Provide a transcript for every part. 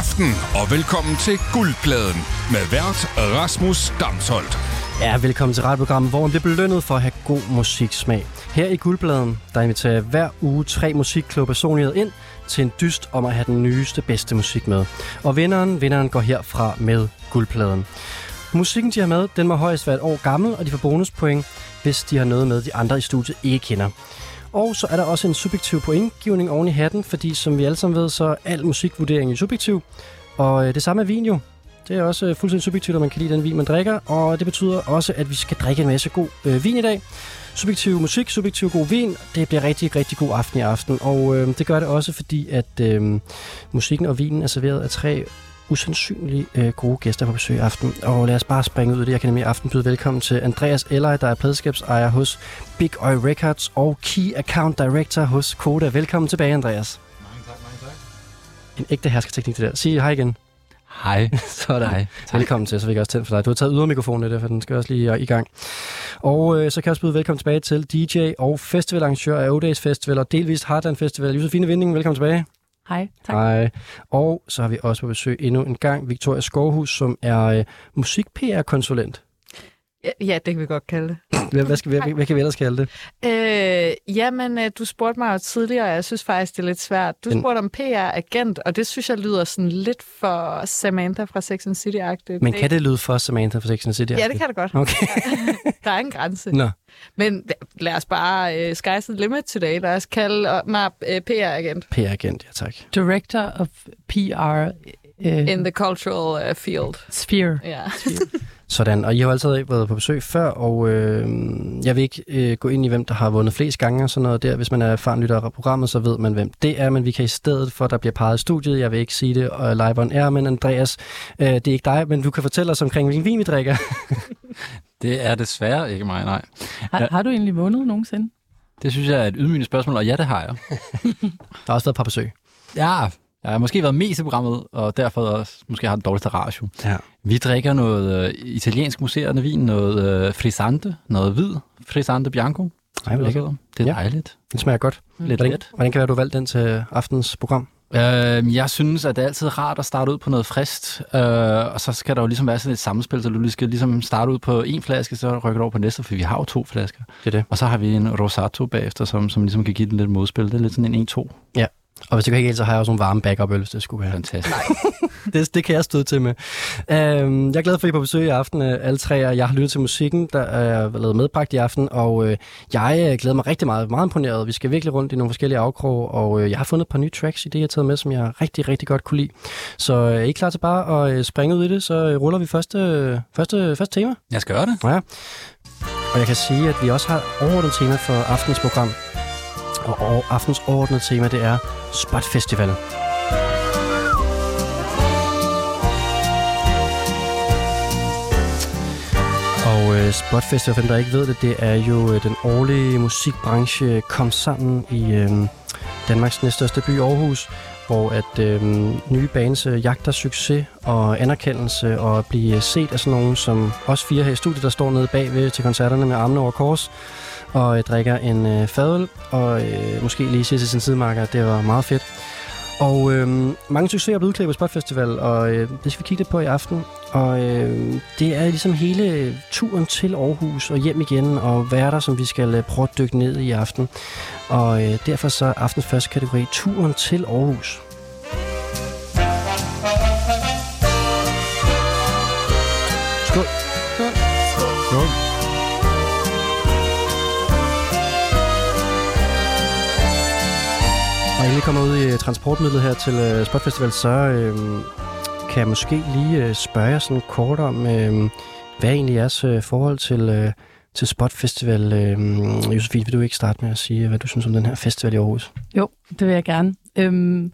aften og velkommen til Guldpladen med vært Rasmus Damsholdt. Ja, velkommen til radioprogrammet, hvor man bliver belønnet for at have god musiksmag. Her i Guldpladen, der inviterer hver uge tre musikklubpersonligheder ind til en dyst om at have den nyeste, bedste musik med. Og vinderen, vinderen går herfra med Guldpladen. Musikken, de har med, den må højst være et år gammel, og de får bonuspoint, hvis de har noget med, de andre i studiet ikke kender. Og så er der også en subjektiv pointgivning oven i hatten, fordi som vi alle sammen ved, så er al musikvurdering er subjektiv. Og øh, det samme er vin jo. Det er også øh, fuldstændig subjektivt, om man kan lide den vin, man drikker. Og det betyder også, at vi skal drikke en masse god øh, vin i dag. Subjektiv musik, subjektiv god vin. Det bliver rigtig, rigtig god aften i aften. Og øh, det gør det også, fordi at øh, musikken og vinen er serveret af tre usandsynlige øh, gode gæster på besøg i aften. Og lad os bare springe ud i det. Jeg kan nemlig i aften byde velkommen til Andreas Eller, der er pladskabsejer hos Big Oil Records og Key Account Director hos Koda. Velkommen tilbage, Andreas. Mange tak, mange tak. En ægte herskerteknik, det der. Sig hej igen. Hej. Sådan. Hej. Velkommen til, så fik jeg også tændt for dig. Du har taget ydermikrofonen lidt, for den skal også lige i gang. Og øh, så kan jeg også byde velkommen tilbage til DJ og festivalarrangør af Odays Festival og delvist Heartland Festival. Josefine Vinding, velkommen tilbage. Hej, tak. Hej. Og så har vi også på besøg endnu en gang Victoria Skovhus, som er øh, musik-PR-konsulent. Ja, det kan vi godt kalde det. Hvad, hvad, skal vi, hvad, hvad kan vi ellers kalde det? Øh, jamen, øh, du spurgte mig jo tidligere, og jeg synes faktisk, det er lidt svært. Du spurgte om PR-agent, og det synes jeg lyder sådan lidt for Samantha fra Sex and City-agtigt. Men kan det lyde for Samantha for Sex and City? Ja, det kan det godt. Okay. Der er en grænse. Nå, Men lad os bare, uh, sky's the limit today. Lad os kalde mig uh, PR-agent PR-agent, ja tak. Director of PR uh, in the cultural uh, field. Sphere. Ja. Sådan, og I har jo altid været på besøg før, og øh, jeg vil ikke øh, gå ind i, hvem der har vundet flest gange og sådan noget der. Hvis man er erfaren lytter af programmet, så ved man, hvem det er, men vi kan i stedet for, der bliver peget i studiet, jeg vil ikke sige det uh, live on air, men Andreas, øh, det er ikke dig, men du kan fortælle os omkring, hvilken vin vi drikker. Det er desværre ikke mig, nej. Har, har du egentlig vundet nogensinde? Det synes jeg er et ydmygende spørgsmål, og ja, det har jeg. Der har også været på besøg. Ja, jeg har måske været mest i programmet, og derfor også måske har den dårligste ratio. Ja. Vi drikker noget øh, italiensk muserende vin, noget øh, frisante, noget hvid frisante bianco. Ej, hvor lækkert. Det er Ja. dejligt. Det smager godt. Lidt Hvordan, let. hvordan kan det være, du valgte den til aftens program? Øh, jeg synes, at det er altid rart at starte ud på noget frist, øh, og så skal der jo ligesom være sådan et samspil, så du lige skal ligesom starte ud på en flaske, så rykker du over på næste, for vi har jo to flasker. Det er det. Og så har vi en Rosato bagefter, som, som ligesom kan give den lidt modspil. Det er lidt sådan en 1-2. Og hvis det går ikke helt, så har jeg også nogle varme backup øl, hvis det skulle være. Fantastisk. det, det kan jeg støde til med. Øhm, jeg er glad for, at I er på besøg i aften, øh, alle tre, og jeg har lyttet til musikken, der er lavet medbragt i aften, og øh, jeg øh, glæder mig rigtig meget, meget imponeret. Vi skal virkelig rundt i nogle forskellige afkroge, og øh, jeg har fundet et par nye tracks i det, jeg har taget med, som jeg rigtig, rigtig godt kunne lide. Så øh, er I klar til bare at øh, springe ud i det, så øh, ruller vi første, øh, første, første tema. Jeg skal gøre det. Ja. Og jeg kan sige, at vi også har overordnet tema for aftens program. Og aftens overordnede tema, det er Spot Festival. Og øh, Spot Festival, for dem der ikke ved det, det er jo øh, den årlige musikbranche kom sammen i øh, Danmarks næststørste by, Aarhus, hvor at øh, nye bands øh, jagter succes og anerkendelse og at blive set af sådan nogen som os fire her i studiet, der står nede bagved til koncerterne med armene over kors og øh, drikker en øh, fadøl og øh, måske lige siger til sin sidemarker, at det var meget fedt. Og øh, mange succeser på udklæb på Spot Festival, og øh, det skal vi kigge lidt på i aften. Og øh, det er ligesom hele turen til Aarhus og hjem igen, og værter, som vi skal øh, prøve at dykke ned i i aften. Og øh, derfor så aftens første kategori turen til Aarhus. Vi kommer ud i øh, transportmidlet her til øh, Spotfestival, så øh, kan jeg måske lige øh, spørge jer sådan kort om, øh, hvad er egentlig jeres øh, forhold til, øh, til Spotfestival? Øh, Josefine, vil du ikke starte med at sige, hvad du synes om den her festival i Aarhus? Jo, det vil jeg gerne. Øhm,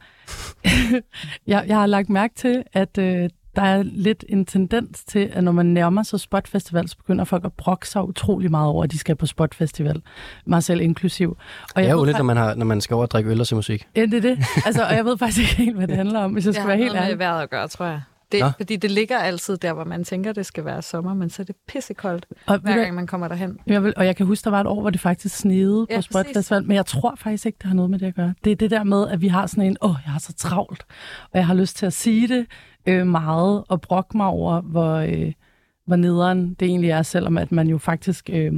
jeg, jeg har lagt mærke til, at øh, der er lidt en tendens til, at når man nærmer sig Spot Festival, så begynder folk at brokke sig utrolig meget over, at de skal på Spot Festival. Mig selv inklusiv. Og Det er jo lidt, når man, har, når man skal over og drikke øl og se musik. Ja, det er det. Altså, og jeg ved faktisk ikke helt, hvad det handler om, hvis jeg skal Det være har helt noget med ærlig. vejret at gøre, tror jeg. Det, Nå. fordi det ligger altid der, hvor man tænker, det skal være sommer, men så er det pissekoldt, Og, hver gang man kommer derhen. Jeg vil, og jeg kan huske, der var et år, hvor det faktisk snede Ja, på Spot præcis. Festival, men jeg tror faktisk ikke, det har noget med det at gøre. Det er det der med, at vi har sådan en, åh, jeg har så travlt, og jeg har lyst til at sige det øh, meget, og brokke mig over, hvor, øh, hvor nederen det egentlig er, selvom at man jo faktisk, øh,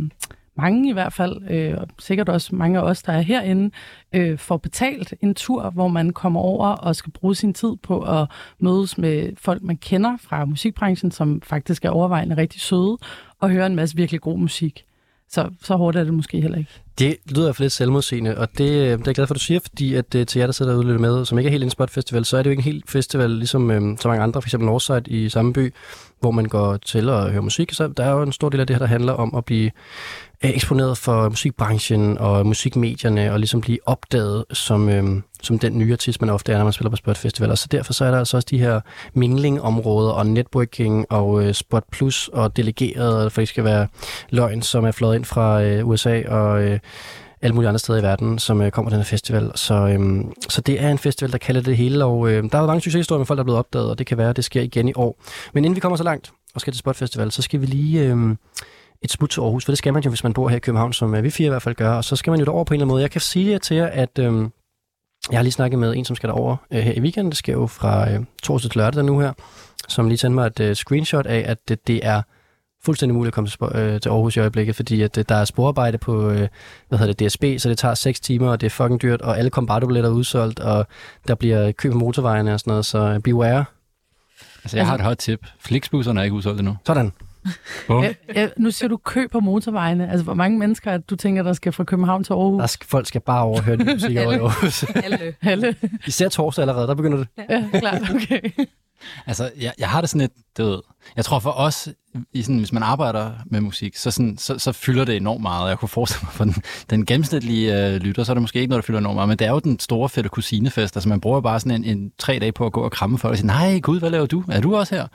mange i hvert fald, øh, og sikkert også mange af os, der er herinde, øh, får betalt en tur, hvor man kommer over og skal bruge sin tid på at mødes med folk, man kender fra musikbranchen, som faktisk er overvejende rigtig søde, og høre en masse virkelig god musik. Så, så hårdt er det måske heller ikke. Det lyder i hvert fald lidt selvmodsigende, og det, øh, det er jeg glad for, at du siger, fordi at, øh, til jer, der sidder derude og med, som ikke er helt en Spot Festival, så er det jo ikke en helt festival, ligesom øh, så mange andre, f.eks. Northside i samme by, hvor man går til og hører musik. Så der er jo en stor del af det her, der handler om at blive øh, eksponeret for musikbranchen og musikmedierne, og ligesom blive opdaget som, øh, som den nye artist, man ofte er, når man spiller på Spot Festival. Og så derfor så er der altså også de her minglingområder og networking og øh, Spot Plus og delegeret, for det skal være løgn, som er flået ind fra øh, USA og øh, alle mulige andre steder i verden, som øh, kommer til den her festival. Så, øhm, så det er en festival, der kalder det hele, og øh, der er mange succeshistorier med folk, der er blevet opdaget, og det kan være, at det sker igen i år. Men inden vi kommer så langt og skal til Spot Festival, så skal vi lige øh, et smut til Aarhus, for det skal man jo, hvis man bor her i København, som øh, vi fire i hvert fald gør, og så skal man jo derover på en eller anden måde. Jeg kan sige jer til jer, at øh, jeg har lige snakket med en, som skal derover øh, her i weekenden. Det sker jo fra øh, torsdag til lørdag nu her, som lige sendte mig et øh, screenshot af, at det, det er fuldstændig muligt at komme til, øh, til Aarhus i øjeblikket, fordi at, øh, der er sporarbejde på øh, hvad hedder det, DSB, så det tager 6 timer, og det er fucking dyrt, og alle kombardo-billetter er udsolgt, og der bliver køb på motorvejene og sådan noget, så beware. Altså, jeg har et hot tip. Flixbusserne er ikke udsolgt endnu. Sådan. Ja, nu siger du kø på motorvejene. Altså, hvor mange mennesker er du tænker, der skal fra København til Aarhus? Der skal, folk skal bare overhøre musik over i Aarhus. Alle. Alle. Især torsdag allerede, der begynder det. Ja, klart, okay. Altså, jeg, jeg har det sådan lidt, du ved, jeg tror for os, i sådan, hvis man arbejder med musik, så, sådan, så, så fylder det enormt meget. Jeg kunne forestille mig, for den, den gennemsnitlige øh, lytter, så er det måske ikke noget, der fylder enormt meget, men det er jo den store fætte kusinefest. Altså, man bruger bare sådan en, en tre dage på at gå og kramme folk og sige, nej, gud, hvad laver du? Er du også her?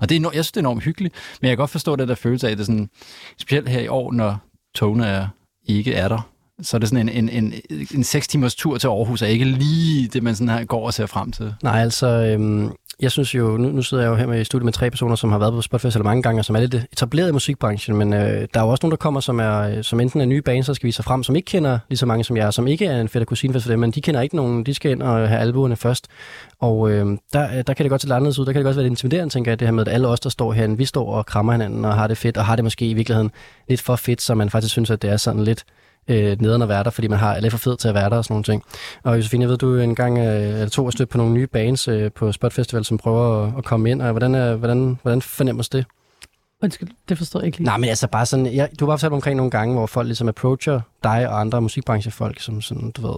Og det er, enormt- jeg synes, det er enormt hyggeligt, men jeg kan godt forstå det der følelse af, at det er sådan, specielt her i år, når togene er, ikke er der, så er det sådan en, en, en, en seks timers tur til Aarhus, er ikke lige det, man sådan her går og ser frem til. Nej, altså, øhm, jeg synes jo, nu, nu sidder jeg jo her med i studiet med tre personer, som har været på Spot Festival mange gange, og som er lidt øh, etableret i musikbranchen, men øh, der er jo også nogen, der kommer, som, er, øh, som enten er nye bands, der skal vise sig frem, som ikke kender lige så mange som jeg, som ikke er en fætter kusinefest for dem, men de kender ikke nogen, de skal ind og have albuerne først. Og øhm, øh, der, der kan det godt se lidt anderledes ud, der kan det godt være lidt intimiderende, tænker jeg, det her med, at alle os, der står herinde, vi står og krammer hinanden og har det fedt, og har det måske i virkeligheden lidt for fedt, så man faktisk synes, at det er sådan lidt øh, nederen at være der, fordi man har lidt for fed til at være der og sådan nogle ting. Og Josefine, jeg ved, du en gang øh, eller to er stødt på nogle nye bands øh, på Spot Festival, som prøver at, at komme ind, og hvordan, er, hvordan, hvordan fornemmes det? Undskyld, det forstår jeg ikke lige. Nej, men altså bare sådan, jeg, du har bare fortalt omkring nogle gange, hvor folk ligesom approacher dig og andre musikbranchefolk, som sådan, du ved,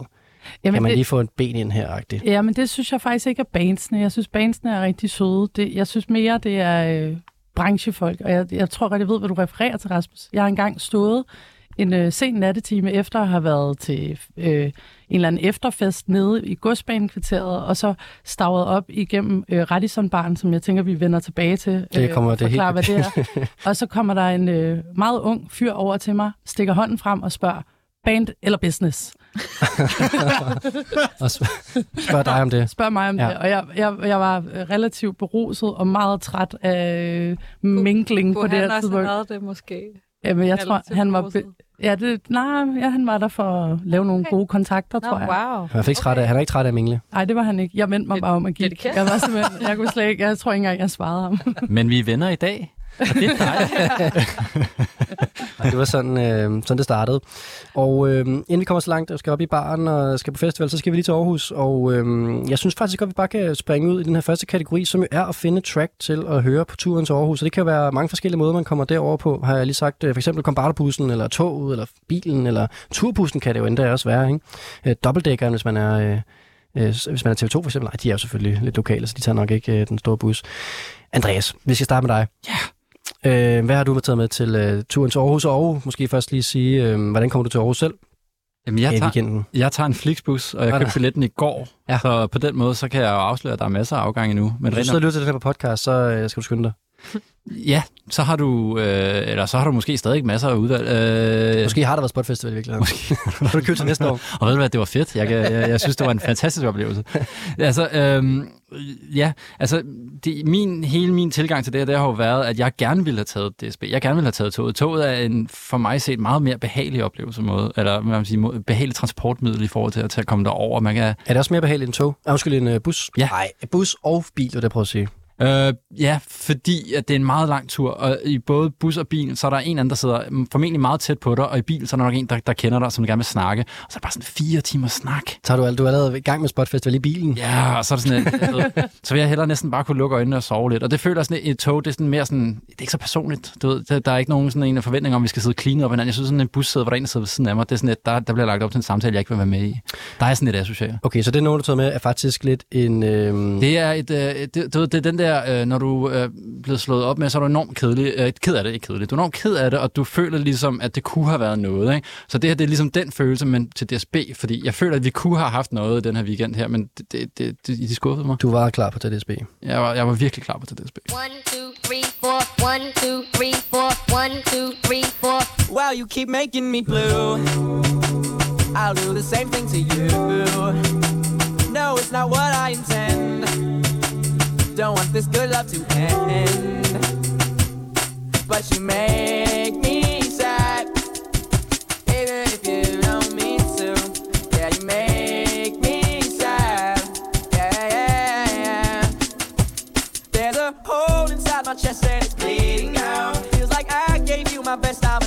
Jamen, kan man det, lige få et ben ind her, agtigt. Ja, men det synes jeg faktisk ikke er bandsene. Jeg synes, bandsene er rigtig søde. Det, jeg synes mere, det er øh, branchefolk. Og jeg, jeg tror godt, jeg ved, hvad du refererer til, Rasmus. Jeg har engang stået en øh, sen nattetime efter at have været til øh, en eller anden efterfest nede i godsbanekvarteret, og så stavet op igennem øh, Radisson-baren, som jeg tænker, vi vender tilbage til. Det kommer- det forklare, helt- hvad det er. og så kommer der en øh, meget ung fyr over til mig, stikker hånden frem og spørger, band eller business? Og sp- spørg dig om det. Spørg mig om Ja. det. Og jeg, jeg, jeg var relativt beruset og meget træt af mingling på Kunne det han her også tidspunkt. have været det måske? Jamen, jeg tror, han var... beruset. Be- ja, det, nej, ja, han var der for at lave nogle Okay. gode kontakter, Nå, tror jeg. wow. Han er ikke træt af, han er ikke træt af mingle. Nej, det var han ikke. Jeg vendte mig bare om at give. Jeg var simpelthen... Jeg kunne slet ikke... Jeg tror ikke engang, jeg svarede ham. Men vi er venner i dag, og det er dejligt. Og det var sådan, øh, sådan det startede. Og øh, inden vi kommer så langt og skal op i baren og skal på festival, så skal vi lige til Aarhus. Og øh, jeg synes faktisk godt, at vi bare kan springe ud i den her første kategori, som jo er at finde track til at høre på turen til Aarhus. Og det kan være mange forskellige måder, man kommer derover på. Har jeg lige sagt, øh, for eksempel kombarterbussen, eller toget, eller bilen, eller turbussen kan det jo endda også være. Ikke? Øh, dobbeltdækkeren, hvis man er... Øh, øh, hvis man er TV2 for eksempel, nej, de er jo selvfølgelig lidt lokale, så de tager nok ikke øh, den store bus. Andreas, vi skal starte med dig. Ja. Øh, hvad har du taget med til øh, turen til Aarhus? Og måske først lige sige, øh, hvordan kommer du til Aarhus selv Jamen, jeg tager, jeg tager en Flixbus, og jeg købte billetten i går. Ja. Så på den måde, så kan jeg jo afsløre, at der er masser af afgange endnu. Men Hvis du sidder og lytter til den her podcast, så øh, skal du skynde dig. Ja, så har du, øh, eller så har du måske stadig masser af udvalg. Øh, Måske har der været Spotfestival i virkeligheden. Måske. har du købt til næste år? Og ved du hvad, det var fedt. Jeg, kan- jeg, jeg synes, det var en fantastisk oplevelse. altså, øhm, ja, altså, det, min, hele min tilgang til det her, det har jo været, at jeg gerne ville have taget DSB. Jeg gerne ville have taget toget. Toget er en, for mig set, meget mere behagelig oplevelse måde, eller hvad man siger, behagelig transportmiddel i forhold til at, til at komme derover. Man kan, Er det også mere behageligt end tog? Ah, undskyld, en uh, bus? Ja. Nej, bus og bil, det, jeg prøver at sige. Øh, ja, fordi at det er en meget lang tur, og i både bus og bil, så er der en anden, der sidder mm, formentlig meget tæt på dig, og i bil, så er der nok en, der, der kender dig, som gerne vil snakke. Og så er det bare sådan fire timer snak. Så har du, du er allerede i gang med Spotfestival i bilen. Ja, og så er det sådan, et, jeg ved, så vil jeg hellere næsten bare kunne lukke øjnene og sove lidt. Og det føler sådan, et, tog, det er sådan mere sådan, det er ikke så personligt. Du ved, der, er ikke nogen sådan en forventning om, at vi skal sidde clean op hinanden. Jeg synes sådan en bus sidder, hvor der er en, der sidder ved siden af mig, det er sådan et, der, der bliver lagt op til en samtale, jeg ikke vil være med i. Der er sådan et asocialt. Okay, så det er nogen, du tager med, er faktisk lidt en... Øhm, Det er, et, øh, det, du ved, det er den der, øh, når du er blevet slået op med, så er du enormt kedelig. Øh, ked af det, ikke kedelig. Du er enormt ked af det, og du føler ligesom, at det kunne have været noget. Ikke? Så det her, det er ligesom den følelse, men til DSB, fordi jeg føler, at vi kunne have haft noget den her weekend her, men det, det, det, det de skuffede mig. Du var klar på til DSB. Jeg var, jeg var virkelig klar på til DSB. One, two, three, four. One, two, three, four. One, two, three, four. Wow, you keep making me blue. I'll do the same thing to you. No, it's not what I intend. Don't want this good love to end. But you make me sad. Even if you don't mean to. Yeah, you make me sad. Yeah, yeah, yeah. There's a hole inside my chest and it's bleeding out. Feels like I gave you my best, I'ma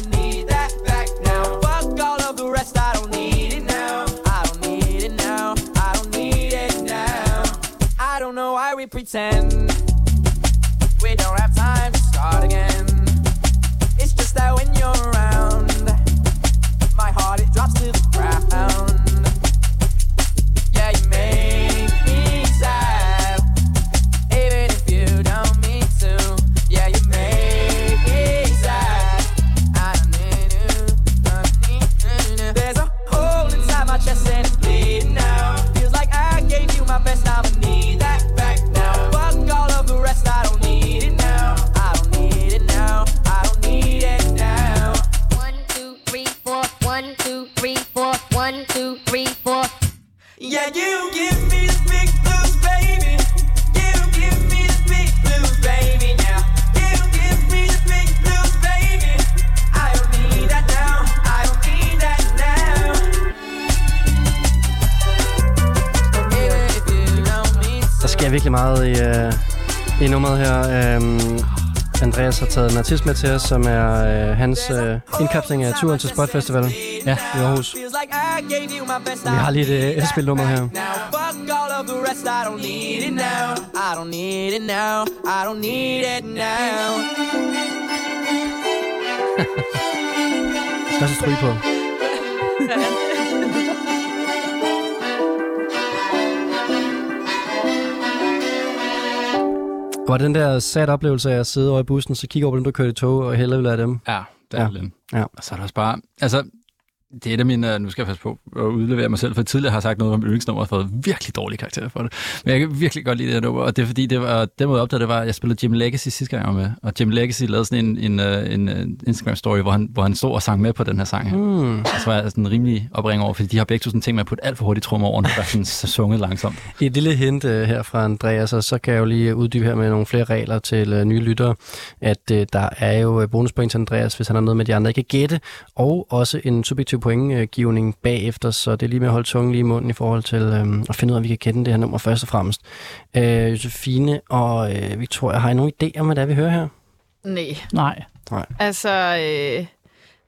we pretend we don't have time to start again. It's just that when you're One, two, three, four. Yeah, you give me the big blues, baby. You give me the big blues, baby. Now, you give me the big blues, baby. I don't need that now. I don't need that now. Der sker virkelig meget i, øh, i nummeret her. Øhm, Andreas har taget en artist med til os, som er øh, hans øh, indkapsling af turen til Spot Festival Ja. i Aarhus. Vi har lige et øh, efterspilnummer her. I don't need it now. I don't need it now. I don't need it now. Også stryge på. Var den der sad oplevelse af at sidde over i bussen, så kigge over på dem, der kørte i tog, og hellere vil af dem? Ja, det er ja. Ja. Og så er der også bare... Altså, det er et af mine... Nu skal jeg passe på at udlevere mig selv, for tidligere har jeg sagt noget om yndlingsnummer og fået virkelig dårlige karakterer for det. Men jeg kan virkelig godt lide det her nummer, og det er fordi, det var, den måde jeg opdagede, det var, at jeg spillede Jim Legacy sidste gang, jeg var med. Og Jim Legacy lavede sådan en, en, øh, en, en Instagram-story, hvor han, hvor han stod og sang med på den her sang her. Hmm. Og så var jeg sådan rimelig opring over, fordi de har begge to sådan ting med at putte alt for hurtigt trummer over, når der er sådan så sunget langsomt. Et lille hint uh, her fra Andreas, og så kan jeg jo lige uddybe her med nogle flere regler til uh, nye lyttere, at uh, der er jo bonuspoint til Andreas, hvis han har noget med de andre, ikke kan gætte, og også en subjektiv pointgivning bagefter, så det er lige med at holde tungen lige i munden i forhold til um, at finde ud af, at vi kan gætte det her nummer først og fremmest. Uh, Josefine og uh, Victoria, har I nogle idéer om, hvad det er, vi hører her? Nej. Nej. Altså, øh,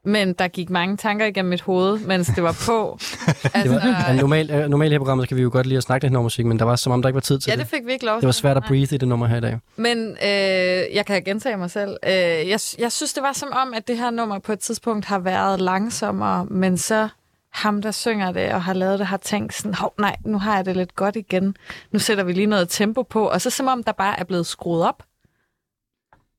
men der gik mange tanker igennem mit hoved, mens det var på. Det altså, var, ja, normalt, uh, normalt her i programmet skal vi jo godt lide at snakke lidt noget musik, men der var som om, der ikke var tid til ja, det. det fik vi ikke lov Det var svært at Nej. breathe i det nummer her i dag. Men øh, jeg kan gentage mig selv. Øh, jeg, jeg synes, det var som om, at det her nummer på et tidspunkt har været langsommere, men så ham, der synger det og har lavet det, har tænkt sådan, hov, nej, nu har jeg det lidt godt igen. Nu sætter vi lige noget tempo på, og så som om, der bare er blevet skruet op.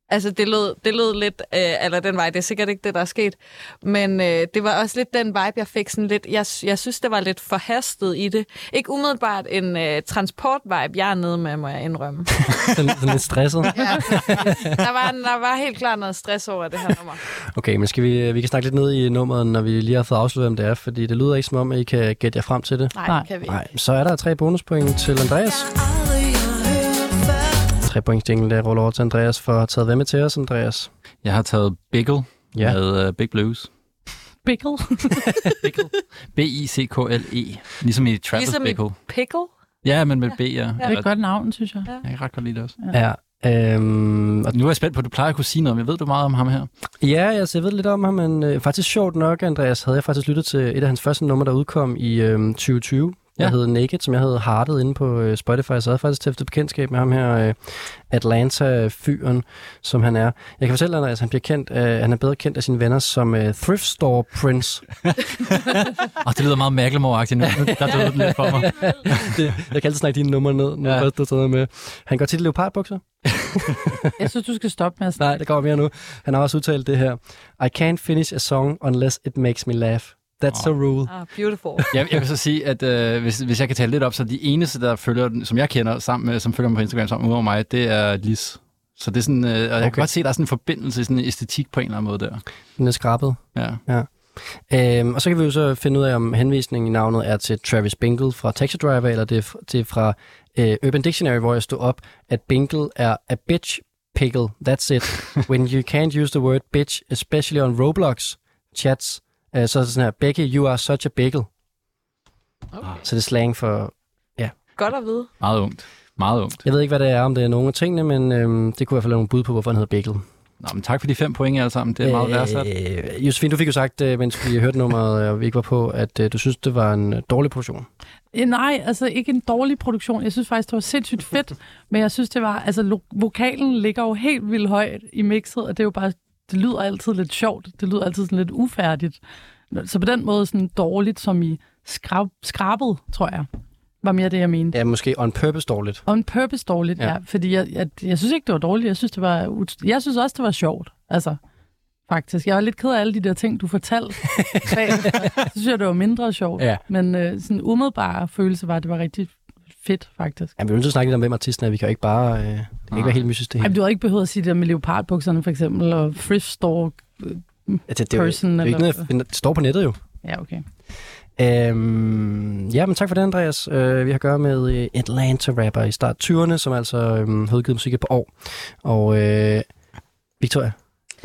Altså, det lød, det lød lidt, øh, eller den vej, det er sikkert ikke det, der er sket, men øh, det var også lidt den vibe, jeg fik sådan lidt, jeg, jeg synes, det var lidt forhastet i det. Ikke umiddelbart en øh, transport-vibe, jeg er nede med, må jeg indrømme. Sådan, sådan lidt stresset. Ja, der, var, der var helt klart noget stress over det her nummer. Okay, men skal vi, vi kan snakke lidt ned i nummeret, når vi lige har fået afsluttet, hvem det er, fordi det lyder ikke som om, at I kan gætte jer frem til det. Nej, Nej. kan vi ikke. Nej, så er der tre bonuspoint til Andreas. Tre point jingle, der ruller over til Andreas for at have taget hvad med til os, Andreas? Jeg har taget Biggle Ja. ja. med uh, Big Blues. Bickle. Biggle. B-I-C-K-L-E. Ligesom i Travis Ligesom i Bickle. Pickle? Ja, men med B, ja. Det er et godt navn, synes jeg. jeg kan ret godt lide det også. Ja. Øhm, og Nu er jeg spændt på, at du plejer at kunne sige noget, men jeg ved du meget om ham her? ja, altså, jeg ved lidt om ham, men øh, faktisk sjovt nok, Andreas, havde jeg faktisk lyttet til et af hans første numre, der udkom i øh, 2020. Der Ja. hed Naked, som jeg havde hardet inde på øh, Spotify. Så jeg havde faktisk til bekendtskab med ham her, øh, Atlanta-fyren, som han er. Jeg kan fortælle dig, at han bliver kendt, øh, han er bedre kendt af sine venner som øh, Thrift Store Prince. Oh, det lyder meget Macklemore-agtigt nu. Der døde den lidt for mig. det, jeg kan altid snakke dine numre ned, når Ja. ja. du har taget med. Han går tit i leopardbukser. Jeg synes, du skal stoppe med at Nej, det kommer mere nu. Han har også udtalt det her. I can't finish a song unless it makes me laugh. That's the rule. Ah, beautiful. Jeg, jeg vil så sige, at øh, hvis, hvis jeg kan tale lidt op, så de eneste, der følger den, som jeg kender, sammen med, som følger mig på Instagram sammen med mig, det er Lis. Så det er sådan, øh, og jeg okay. kan godt se, at der er sådan en forbindelse, sådan en æstetik på en eller anden måde der. Den er skrabet. Ja. Øhm, og så kan vi jo så finde ud af, om henvisningen i navnet er til Travis Binkle fra Taxi Driver, eller det er, det er fra øh, Urban Dictionary, hvor jeg stod op, at Binkle er a bitch pickle. That's it. When you can't use the word bitch, especially on Roblox chats, øh, så er det sådan her, Becky, you are such a pickle. Okay. Så det er slang for... Godt at vide. Meget ungt. Meget ungt. Jeg ved ikke, hvad det er, om det er nogle af tingene, men øhm, det kunne i hvert fald være nogle bud på, hvorfor han hedder Bickle. Nå, men tak for de fem point alle sammen. Det er meget værdsat. Øh, Josefine, du fik jo sagt, øh, mens vi hørte nummeret, og vi ikke var på, at øh, du synes, det var en øh, dårlig produktion. Eh, Nej, altså ikke en dårlig produktion. Jeg synes faktisk, det var sindssygt fedt, men jeg synes, det var... Altså, lo- vokalen ligger jo helt vildt højt i mixet, og det er jo bare... Det lyder altid lidt sjovt. Det lyder altid sådan lidt ufærdigt. Så på den måde sådan dårligt, som i skrab, skrabet, tror jeg, var mere det, jeg mente. Ja, måske on purpose dårligt. On purpose dårligt, ja. Ja. fordi jeg, jeg, jeg synes ikke, det var dårligt. Jeg synes, det var, jeg synes også, det var sjovt. Altså, faktisk. Jeg var lidt ked af alle de der ting, du fortalte. Så synes jeg, det var mindre sjovt. Ja. Men øh, sådan umiddelbare følelse var, at det var rigtig fedt, faktisk. Ja, vi er nødt til at snakke lidt om, hvem artisten er. Vi kan jo ikke bare... Øh, det kan ikke være helt mystisk, det hele. men du har ikke behøvet at sige det med leopardbukserne, for eksempel, og thrift store. Altså, det, er jo- person, det, er jo ikke noget, jeg står på nettet jo. Ja, okay. Øhm, ja, men tak for det, Andreas. Øh, vi har at gøre med øh, Atlanta-rapper i start 20'erne, som altså øh, har udgivet musik par år. Og øh, Victoria,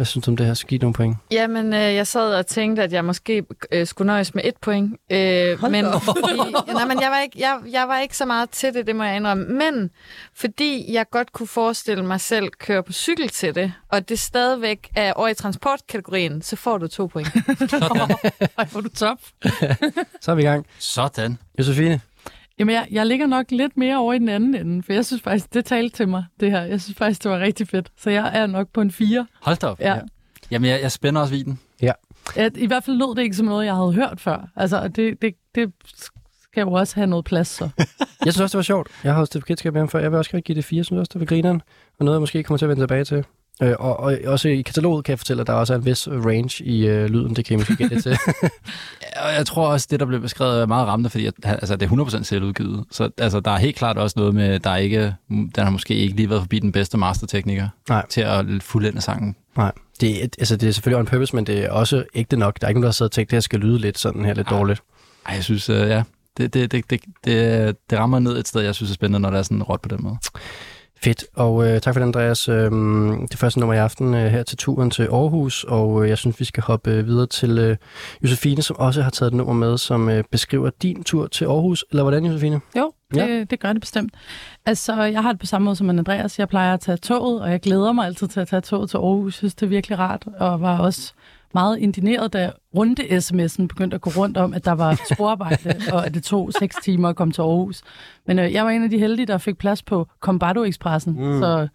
hvad synes du om det her? Skal give nogle point? Jamen, øh, jeg sad og tænkte, at jeg måske øh, skulle nøjes med et point. Øh, men, fordi, nej, men jeg, var ikke, jeg, jeg var ikke så meget til det, det må jeg indrømme. Men fordi jeg godt kunne forestille mig selv køre på cykel til det, og det stadigvæk er over i transportkategorien, så får du to point. Sådan. Ej, hvor er du top. Så er vi i gang. Sådan. Josefine? Jamen, jeg, jeg ligger nok lidt mere over i den anden ende, for jeg synes faktisk, det talte til mig, det her. Jeg synes faktisk, det var rigtig fedt. Så jeg er nok på en 4. Hold da op. Ja. Jamen, jeg, jeg spænder også viden. At, I hvert fald lød det ikke som noget, jeg havde hørt før. Altså, det, det, det skal jo også have noget plads, så. Jeg synes også, det var sjovt. Jeg har også det bekendtskab med ham før. Jeg vil også gerne give det fire. Jeg synes også, det var grineren. Og noget, jeg måske kommer til at vende tilbage til. Øh, og, og, også i kataloget kan jeg fortælle, at der også er en vis range i øh, lyden. Det kan I måske gætte til. Og jeg tror også, det, der blev beskrevet, er meget rammende, fordi at, altså, det er 100% selvudgivet. Så altså, der er helt klart også noget med, der er ikke, den har måske ikke lige været forbi den bedste mastertekniker Nej. til at fuldende sangen. Nej, det, er- altså, det er selvfølgelig on purpose, men det er også ægte nok. Der er ikke nogen, der har siddet og tænkt, at det her skal lyde lidt sådan her lidt Ej. dårligt. Ej, jeg synes, uh, ja, det, det, det, det, det, det rammer ned et sted, jeg synes er spændende, når der er sådan råt på den måde. Fedt, og øh, tak for det, Andreas. Øhm, det første nummer i aften øh, her til turen til Aarhus, og øh, jeg synes, vi skal hoppe øh, videre til øh, Josefine, som også har taget et nummer med, som øh, beskriver din tur til Aarhus. Eller hvordan, Josefine? Jo, det, Ja. ja. det gør det bestemt. Altså, jeg har det på samme måde som Andreas. Jeg plejer at tage toget, og jeg glæder mig altid til at tage toget til Aarhus. Jeg synes, det er virkelig rart, og var også meget indineret, da runde-sms'en begyndte at gå rundt om, at der var sporarbejde, og at det tog seks timer at komme til Aarhus. Men øh, jeg var en af de heldige, der fik plads på Combato Expressen, Mm. så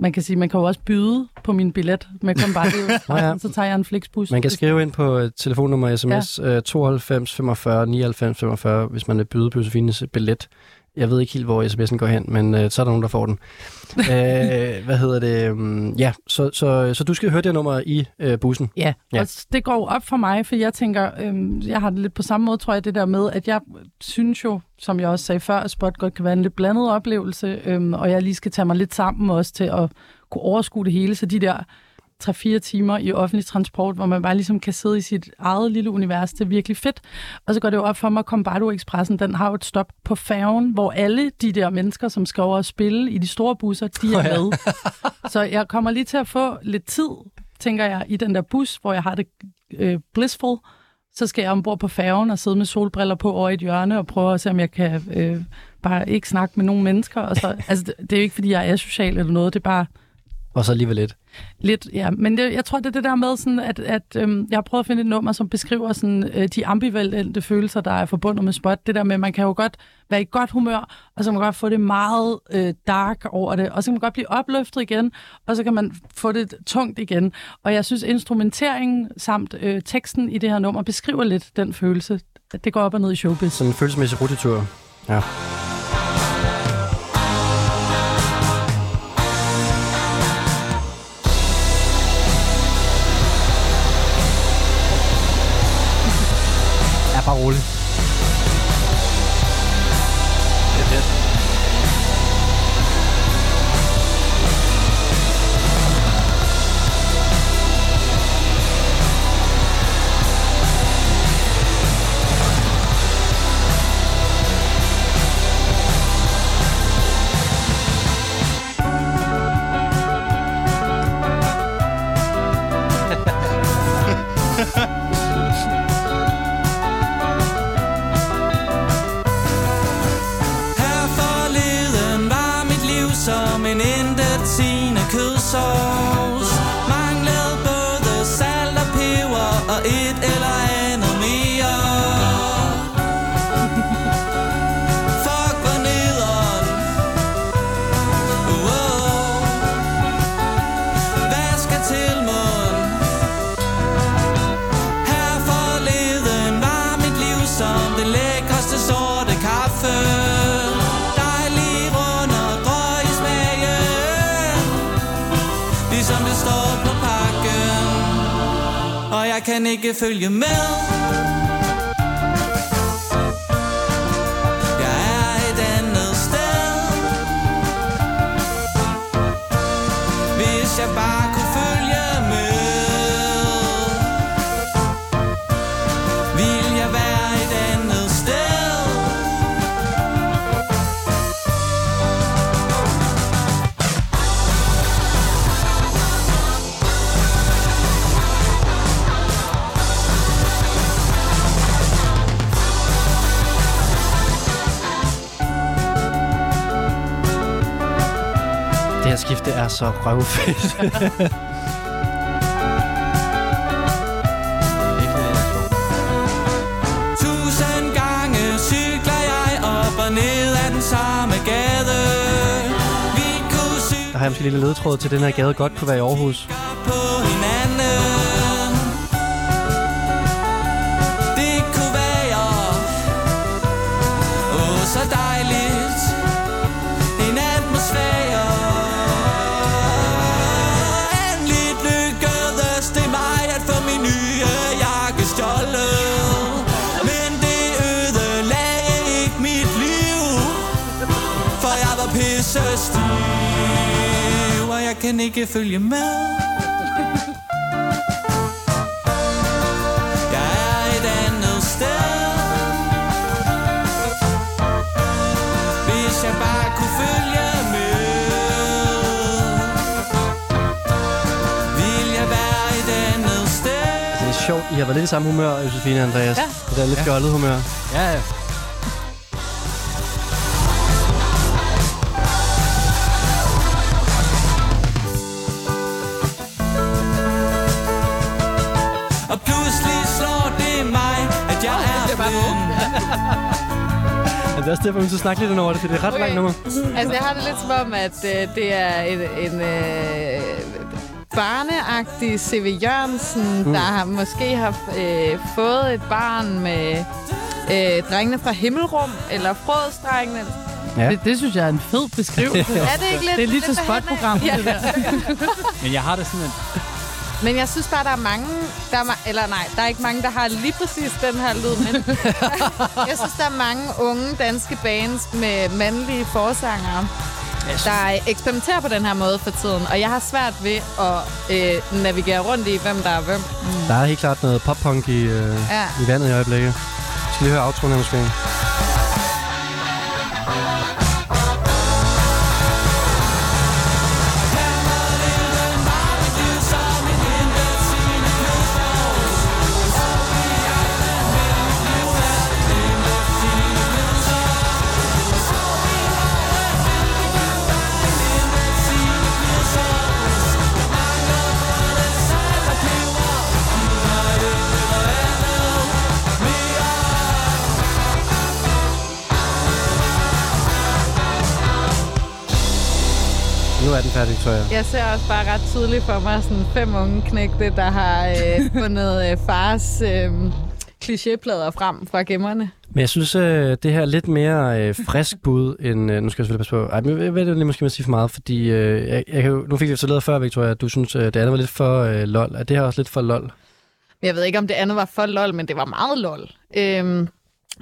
man kan sige, man kan jo også byde på min billet med Combato Expressen, Nå ja. så tager jeg en flexbus. Man kan skrive ind på øh, telefonnummer sms ja. øh, 92 45 99 45, hvis man vil byde på Josefines billet. Jeg ved ikke helt, hvor sms'en går hen, men øh, så er der nogen, der får den. øh, hvad hedder det? Ja, så, så, så du skal høre det nummer i øh, bussen. Ja, Ja. og det går op for mig, for jeg tænker, øhm, jeg har det lidt på samme måde, tror jeg, det der med, at jeg synes jo, som jeg også sagde før, at spot godt kan være en lidt blandet oplevelse, øhm, og jeg lige skal tage mig lidt sammen også til at kunne overskue det hele, så de der 3-4 timer i offentlig transport, hvor man bare ligesom kan sidde i sit eget lille univers, det er virkelig fedt. Og så går det jo op for mig, at Combardo Expressen, den har jo et stop på færgen, hvor alle de der mennesker, som skal over og spille i de store busser, de er med. Så jeg kommer lige til at få lidt tid, tænker jeg, i den der bus, hvor jeg har det øh, blissful. Så skal jeg ombord på færgen og sidde med solbriller på over i et hjørne og prøve at se, om jeg kan øh, bare ikke snakke med nogen mennesker. Og så, altså, det, det er jo ikke, fordi jeg er social eller noget, det er bare Og så alligevel lidt. lidt, ja. Men det, jeg tror, det er det der med, sådan, at, at øhm, jeg har prøvet at finde et nummer, som beskriver sådan, øh, de ambivalente følelser, der er forbundet med spot. Det der med, at man kan jo godt være i godt humør, og så kan man godt få det meget øh, dark over det, og så kan man godt blive opløftet igen, og så kan man få det tungt igen. Og jeg synes, instrumenteringen samt øh, teksten i det her nummer beskriver lidt den følelse. Det går op og ned i showbiz. Sådan en følelsesmæssig rutetur. Ja. Ja, røvfedt. Tusind gange cykler jeg op og ned ad den samme gade Vi kunne Der har jeg måske en lille ledtråd til, den her gade godt kunne være i Aarhus. Kan ikke følge med Jeg er et andet sted Hvis jeg bare kunne følge med Vil jeg være et andet sted Det er sjovt. I har været lidt i samme humør, Josefine og Andreas. Ja. Det der lidt fjollet humør. Ja, ja. Det er også derfor, vi skal snakke lidt over det, for det er et ret okay. langt nummer. Altså, jeg har det lidt som om, at øh, det er en, en øh, barneagtig C.V. Jørgensen, mm. der har måske har øh, fået et barn med øh, drengene fra Himmelrum, eller Frødsdrengene. Ja. Det, det synes jeg er en fed beskrivelse. Er det ikke lidt? Det er lige lidt spotprogram, Ja. det der. Men jeg har det sådan, at Men jeg synes bare, der er mange... Der er, ma- eller nej, der er ikke mange, der har lige præcis den her lyd. Men jeg synes, der er mange unge danske bands med mandlige forsangere, der eksperimenterer på den her måde for tiden. Og jeg har svært ved at øh, navigere rundt i, hvem der er hvem. Der er helt klart noget pop-punk i, øh, Ja. i vandet i øjeblikket. Skal lige høre outroen her måske? Færdig, Victoria. Jeg ser også bare ret tydeligt for mig sådan fem unge knægte, der har øh, fundet øh, fars øh, klichéplader frem fra gemmerne. Men jeg synes, øh, det her er lidt mere øh, frisk bud, end... Øh, nu skal jeg selvfølgelig passe på... Ej, men jeg ved det måske, man sige for meget, fordi... Øh, jeg, jeg nu fik vi så lavet før, Victoria, at du synes, øh, det andet var lidt for øh, lol. Er det her også lidt for lol? Men Jeg ved ikke, om det andet var for lol, men det var meget lol. Øhm,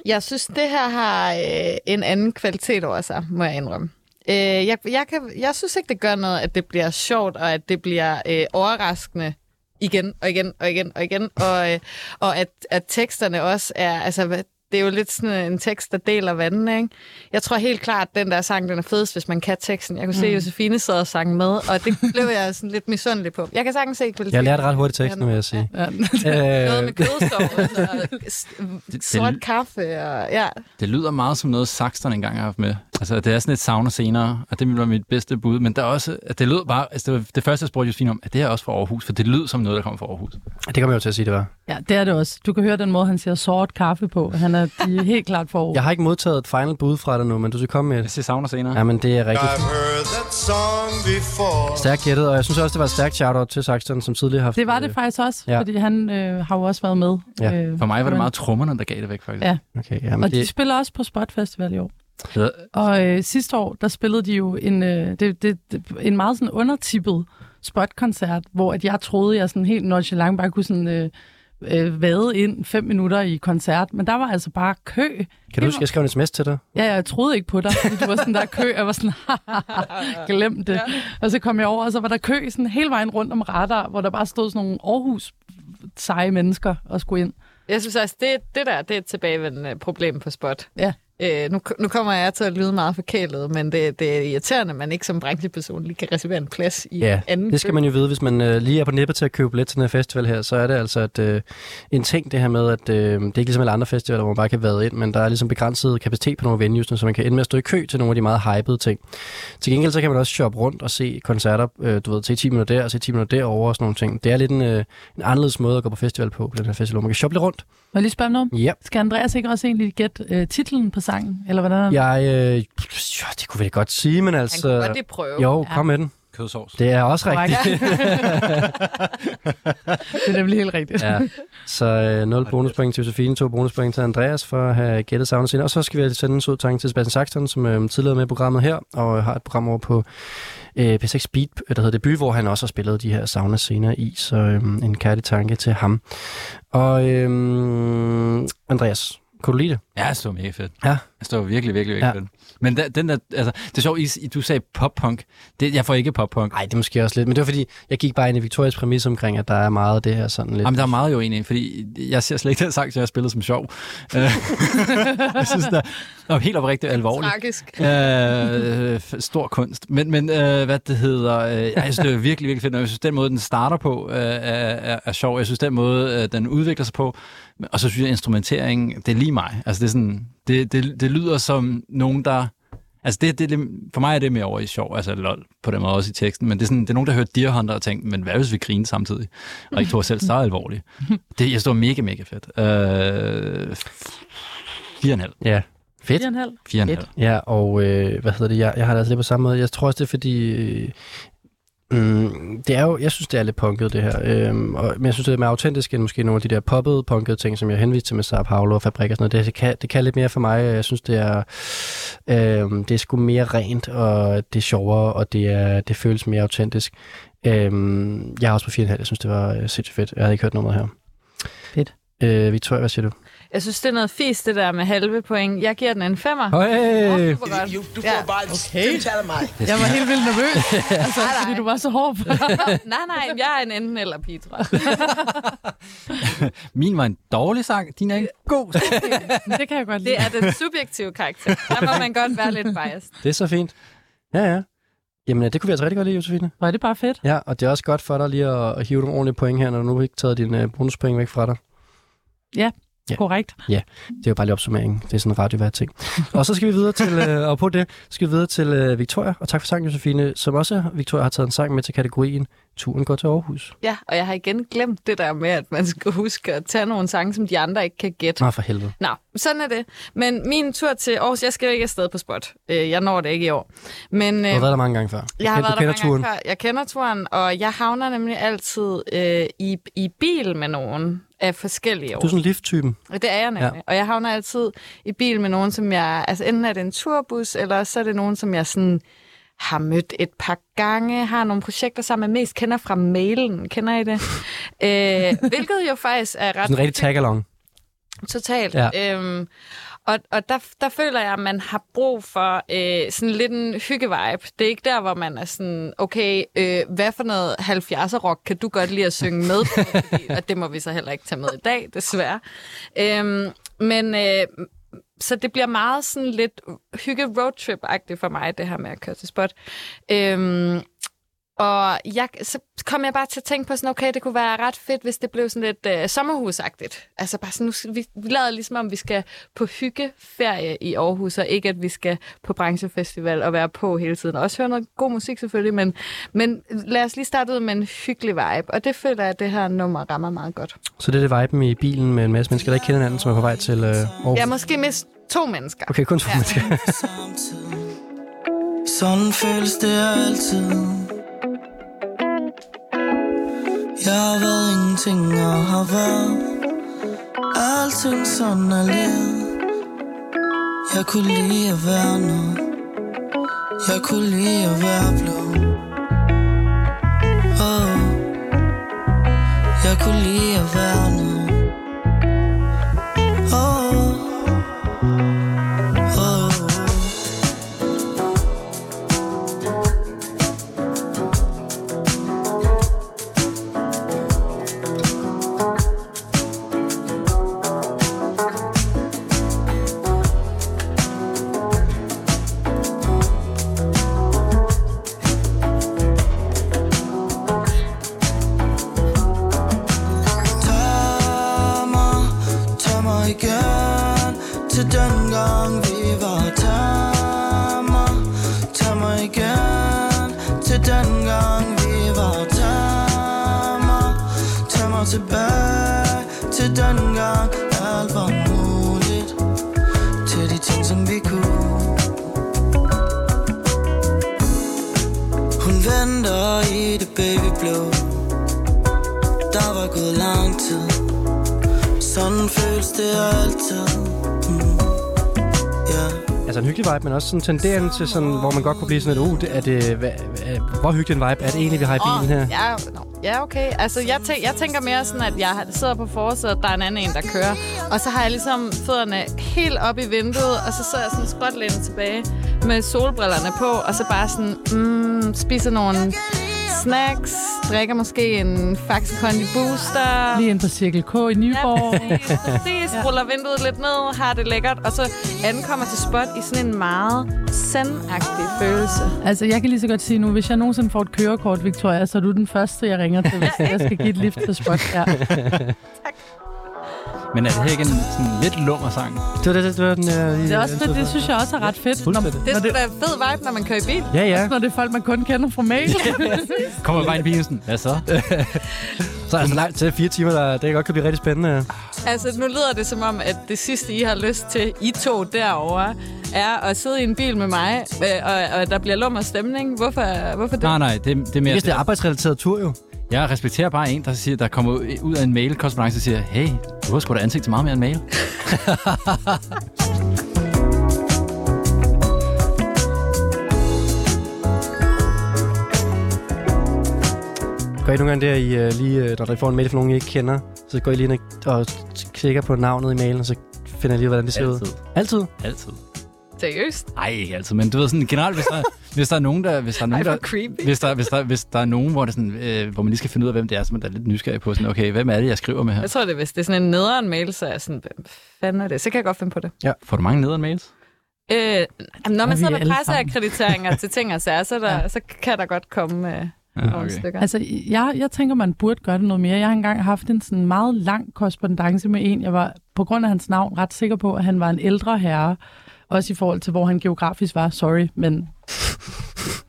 jeg synes, det her har øh, en anden kvalitet over sig, må jeg indrømme. Øh, jeg, jeg, kan, jeg synes ikke, det gør noget, at det bliver sjovt, og at det bliver øh, overraskende igen og igen og igen og igen. Og, øh, og at, at teksterne også er... Altså, det er jo lidt sådan en tekst, der deler vandene, ikke? Jeg tror helt klart, at den der sang, den er fedest, hvis man kan teksten. Jeg kunne se, at Josefine sad og sang med, og det blev jeg sådan lidt misundelig på. Jeg kan sagtens se kvaliteten. Jeg lærte ret hurtigt teksten, vil jeg sige. Ja. Noget med Øh, kødsovs og s- sort kaffe og ja. det lyder meget som noget, Saxton engang har haft med. Altså, det er sådan et sauna senere, og det være mit bedste bud. Men der er også, at det lød bare, altså det, var det første, jeg spurgte Josefine om, at det er også fra Aarhus, for det lyder som noget, der kommer fra Aarhus. det kommer jeg jo til at sige, det var. ja, det er det også. Du kan høre den måde, han siger sort kaffe på. Han er de helt klart for Jeg har ikke modtaget et final bud fra dig nu, men du skal komme med Jeg et. siger sauna senere. Ja, men det er rigtigt. I've heard that song before. Stærkt gættet, og jeg synes også, det var et stærkt shout-out til Saxton, som tidligere har haft... Det var det øh, faktisk også, Ja. fordi han øh, har jo også været med. Ja. Øh, For mig var det meget trummerne, der gav det væk, faktisk. Ja. Okay, ja, men Og de det, spiller også på Spot Festival i år. Ja. Og øh, sidste år, der spillede de jo en, øh, det, det, det, en meget sådan undertippet spotkoncert, hvor at jeg troede, jeg sådan helt nonchalant bare kunne sådan, øh, øh, vade ind fem minutter i koncert. Men der var altså bare kø. kan du huske, jeg skrev en sms til dig? Ja, jeg troede ikke på dig, fordi du var sådan der kø. Jeg var sådan, glem det. Og så kom jeg over, og så var der kø sådan hele vejen rundt om radar, hvor der bare stod sådan nogle Aarhus seje mennesker og skulle ind. Jeg synes også, det, det der det er et tilbagevendende problem på spot. Ja. Øh, nu, nu kommer jeg til at lyde meget forkælet, men det, det er irriterende, at man ikke som brancheperson lige kan reservere en plads i Ja, anden det skal kø. man jo vide, hvis man øh, lige er på nippet til at købe billet til den her festival her, så er det altså at, øh, en ting det her med, at øh, det er ikke ligesom alle andre festivaler, hvor man bare kan vade ind, men der er ligesom begrænset kapacitet på nogle venues, så man kan ende med at stå i kø til nogle af de meget hypede ting. Til gengæld så kan man også shoppe rundt og se koncerter, øh, du ved, se 10 minutter der og se 10 minutter derovre og sådan nogle ting. Det er lidt en, øh, en anderledes måde at gå på festival på, på den her festival. Man kan shoppe lidt rundt. Må jeg lige spørge om noget? Ja. Skal Andreas ikke også egentlig gætte øh, titlen på sangen? Eller hvordan er det? Jeg, øh, jo, det kunne vi godt sige, men Han altså... kunne godt prøve. Jo, Ja. kom med den. Kødsovs. Det er også rigtigt. Det er nemlig helt rigtigt. Ja, så øh, 0 bonuspoint til Josefine, 2 bonuspoint til Andreas for at have gættet savnet senere. Og så skal vi sende en sød tanke til Sebastian Saxton, som øh, tidligere er med i programmet her, og har et program over på øh, P6 Beat, der hedder Debut, hvor han også har spillet de her sauna scener i. Så øh, en kærlig tanke til ham. Og øh, Andreas, kunne du lide det? Ja, det var mega fedt. Ja. Det var virkelig, virkelig, virkelig Ja. fedt. Men den, den der, altså, det er sjovt, I, du sagde pop-punk. Det, jeg får ikke pop-punk. Nej, det er måske også lidt, men det var fordi, jeg gik bare ind i Victorias præmis omkring, at der er meget af det her sådan lidt. Jamen, der er meget jo egentlig, fordi jeg ser slet ikke den sang, som jeg har spillet som sjov. Øh, jeg synes, der er helt oprigtigt alvorligt. Tragisk. øh, stor kunst. Men, men øh, hvad det hedder, øh, jeg synes, det er virkelig, virkelig fedt. Og jeg synes, den måde, den starter på, øh, er, er, er sjov. Jeg synes, den måde, øh, den udvikler sig på. Og så synes jeg, instrumentering, det er lige mig. Altså, det, er sådan, det, det, det lyder som nogen, der... Altså, det, det, det, for mig er det mere over i sjov, altså lol, på den måde også i teksten. Men det er, sådan, det er nogen, der hører Deer Hunter og tænker, men hvad hvis vi griner samtidig? Og ikke tog os selv så alvorligt. Det, jeg står mega, mega fedt. Øh, fire og en halv. Ja, fedt. Fire og en halv. Fire og en Fedt. halv. Ja, og øh, hvad hedder det, jeg, jeg har det altså lidt på samme måde. Jeg tror også, det er fordi, øh, Mm, det er jo, jeg synes, det er lidt punket, det her. Øhm, og, men jeg synes, det er mere autentisk end måske nogle af de der poppede, punkede ting, som jeg henviste til med Sao Paulo og Fabrik og sådan noget. Det, det, kan, det kan lidt mere for mig. Jeg synes, det er, øhm, det er sgu mere rent, og det er sjovere, og det, er, det føles mere autentisk. Øhm, jeg er også på 4,5. Jeg synes, det var øh, sindssygt fedt. Jeg havde ikke hørt nummeret her. Fedt. Øh, Victoria, hvad siger du? Jeg synes, det er noget fisk, det der med halve point. Jeg giver den en femmer. Høj! Åh, super godt. Du, du får Ja. bare okay. af mig. Jeg var helt vildt nervøs, altså, Nej, nej. fordi du var så hård på nej, nej, jeg er en enten eller pige, tror jeg. Min var en dårlig sang, din er en god sang. Det kan jeg godt lide. Det er den subjektive karakter. Der må man godt være lidt biased. Det er så fint. Ja, ja. Jamen, øh, det kunne vi altså rigtig godt lide, Josefine. Var det bare fedt? Ja, og det er også godt for dig lige at, at hive nogle ordentlige point her, når du nu ikke taget dine uh, bonuspoint væk fra dig. Ja. Korrekt. Det er jo bare lige opsummering. Det er sådan en radiovært ting. og så skal vi videre til, øh, og på det skal vi videre til øh, Victoria. Og tak for sangen, Josefine, som også Victoria har taget en sang med til kategorien Turen går til Aarhus. Ja, og jeg har igen glemt det der med, at man skal huske at tage nogle sange, som de andre ikke kan gætte. Nå, for helvede. Nå, sådan er det. Men min tur til Aarhus, jeg skal jo ikke afsted på spot. Øh, Jeg når det ikke i år. Men, Du har øh, været der mange gange før. jeg har du været der kender mange turen. gange før. Jeg kender turen, og jeg havner nemlig altid øh, i, i bil med nogen af forskellige år. Du er sådan lift-typen. Og Det er jeg nemlig. Ja. Og jeg havner altid i bil med nogen, som jeg... Altså enten er det en turbus, eller så er det nogen, som jeg sådan har mødt et par gange, har nogle projekter sammen med, mest kender fra mailen. Kender I det? øh, hvilket jo faktisk er ret Sådan en rigtig tag-along. Totalt. Ja. Øhm, og og der, der føler jeg, at man har brug for øh, sådan lidt en hygge-vibe. Det er ikke der, hvor man er sådan, okay, øh, hvad for noget 70'er rock kan du godt lide at synge med på? Fordi, og det må vi så heller ikke tage med i dag, desværre. Øhm, men øh, så det bliver meget sådan lidt hygge roadtrip-agtigt for mig, det her med at køre til spot. Øhm, og jeg, så kom jeg bare til at tænke på sådan, okay, det kunne være ret fedt, hvis det blev sådan lidt øh, sommerhusagtigt. Altså bare sådan, nu, vi, vi lader ligesom, om vi skal på hyggeferie i Aarhus, og ikke at vi skal på branchefestival og være på hele tiden. Også høre noget god musik selvfølgelig, men, men lad os lige starte ud med en hyggelig vibe. Og det føler jeg, at det her nummer rammer meget godt. Så det er det viben i bilen med en masse mennesker, der ikke kender hinanden, som er på vej til øh, Aarhus. Er måske mist to mennesker. Okay, kun to mennesker. Sådan føles det altid jeg har været ingenting og har været Alting sådan er livet Jeg kunne lide at være noget Jeg kunne lide at være blå. Oh. Jeg kunne lide at være Sådan føles det altid mm. yeah. Altså en hyggelig vibe, men også sådan tenderende til sådan, hvor man godt kunne blive sådan lidt, uh, det, er det, hvad, hvad, hvor hyggelig en vibe er det egentlig, vi har i bilen her? Ja, no. ja, okay. Altså, jeg, tæ- jeg tænker mere sådan, at jeg sidder på forsædet, der er en anden en, der kører. Og så har jeg ligesom fødderne helt op i vinduet, og så sidder jeg sådan skråtlænet tilbage med solbrillerne på, og så bare sådan, mm, spiser nogle snacks, drikker måske en Faxe Kondi Booster. Lige ind på Cirkel K i Nyborg. Ja, præcis. Ja. Ruller vinduet lidt ned, har det lækkert, og så ankommer til spot i sådan en meget sendagtig følelse. Altså, jeg kan lige så godt sige nu, hvis jeg nogensinde får et kørekort, Victoria, så er du den første, jeg ringer til, hvis jeg skal give et lift til spot. Ja. Men er det her ikke en sådan lidt lummer sang? Det var det, det, var den, jeg, Det, er også, det, det synes jeg også er ret fedt, når. Det er sgu da en fed vibe, når man kører i bil. Ja, ja. når det er folk, man kun kender fra mail. Kommer bare ind i bilen sådan, hvad så? Så er det så langt til fire timer, der, det godt kan blive rigtig spændende. Altså, nu lyder det som om, at det sidste, I har lyst til, I to derovre, er at sidde i en bil med mig, øh, og, og der bliver lummer stemning. Hvorfor, hvorfor det? Nej, nej, det, det er mere... Hvis det er arbejdsrelateret tur jo. Jeg respekterer bare en, der, siger, der kommer ud af en mail-korrespondance og siger, hey, du har sgu da ansigt til meget mere end mail. Gør I nogle gange der, I, uh, lige, uh, når I får en mail fra nogen, I ikke kender, så går I lige ind og klikker på navnet i mailen, og så finder I lige, hvordan det ser ud. Altid. Altid? Seriøst? Nej, ikke altid, men du ved sådan generelt, hvis der, hvis der er nogen, der... Hvis der er Ej, nogen, hvor der creepy. hvis der, hvis, der, hvis der er nogen, hvor, det sådan, øh, hvor man lige skal finde ud af, hvem det er, så man er lidt nysgerrig på, sådan, okay, hvem er det, jeg skriver med her? Jeg tror, det er, hvis det er sådan en nederen mail, så er jeg sådan, hvem fanden er det? Så kan jeg godt finde på det. Får du mange nederen mails? Øh, jamen, når man sidder med presseakkrediteringer til ting og sager, så, der, ja. så kan der godt komme øh, Ja, nogle okay. Altså, jeg, jeg tænker, man burde gøre det noget mere. Jeg har engang haft en sådan meget lang korrespondence med en. Jeg var på grund af hans navn ret sikker på, at han var en ældre herre. Også i forhold til, hvor han geografisk var. Sorry, men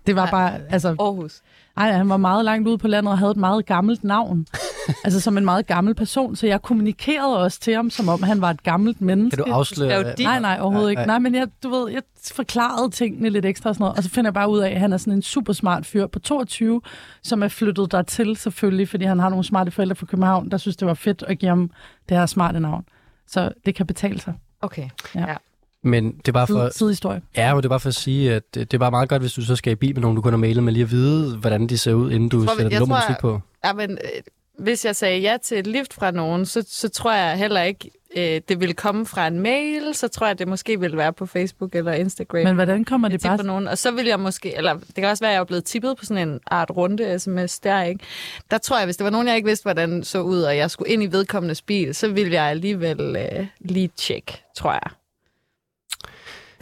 det var Nej. bare... Altså, Aarhus. ej, han var meget langt ude på landet og havde et meget gammelt navn. altså som en meget gammel person. Så jeg kommunikerede også til ham, som om han var et gammelt menneske. Kan du afsløre? Det. Nej, nej, overhovedet Nej, ikke. nej. Nej, men jeg, du ved, jeg forklarede tingene lidt ekstra og sådan noget, og så finder jeg bare ud af, at han er sådan en super smart fyr på 22, som er flyttet dertil selvfølgelig, fordi han har nogle smarte forældre fra København, der synes, det var fedt at give ham det her smarte navn. Så det kan betale sig. Okay. Ja. Ja. Men det er bare for... Sidehistorie. Ja, men det er bare for at sige, at det det er bare meget godt, hvis du så skal i bil med nogen, du kun har mailet med lige at vide, hvordan de ser ud, inden du tror, sætter jeg nummer tror- musik på. Ja, men øh, hvis jeg sagde ja til et lift fra nogen, så, så tror jeg heller ikke, øh, det vil komme fra en mail. Så tror jeg, det måske vil være på Facebook eller Instagram. Men hvordan kommer det bare... nogen. Og så vil jeg måske, eller det kan også være, at jeg er blevet tippet på sådan en art runde sms der, ikke? Der tror jeg, hvis det var nogen, jeg ikke vidste, hvordan så ud, og jeg skulle ind i vedkommendes bil, så ville jeg alligevel øh, lige tjekke, tror jeg.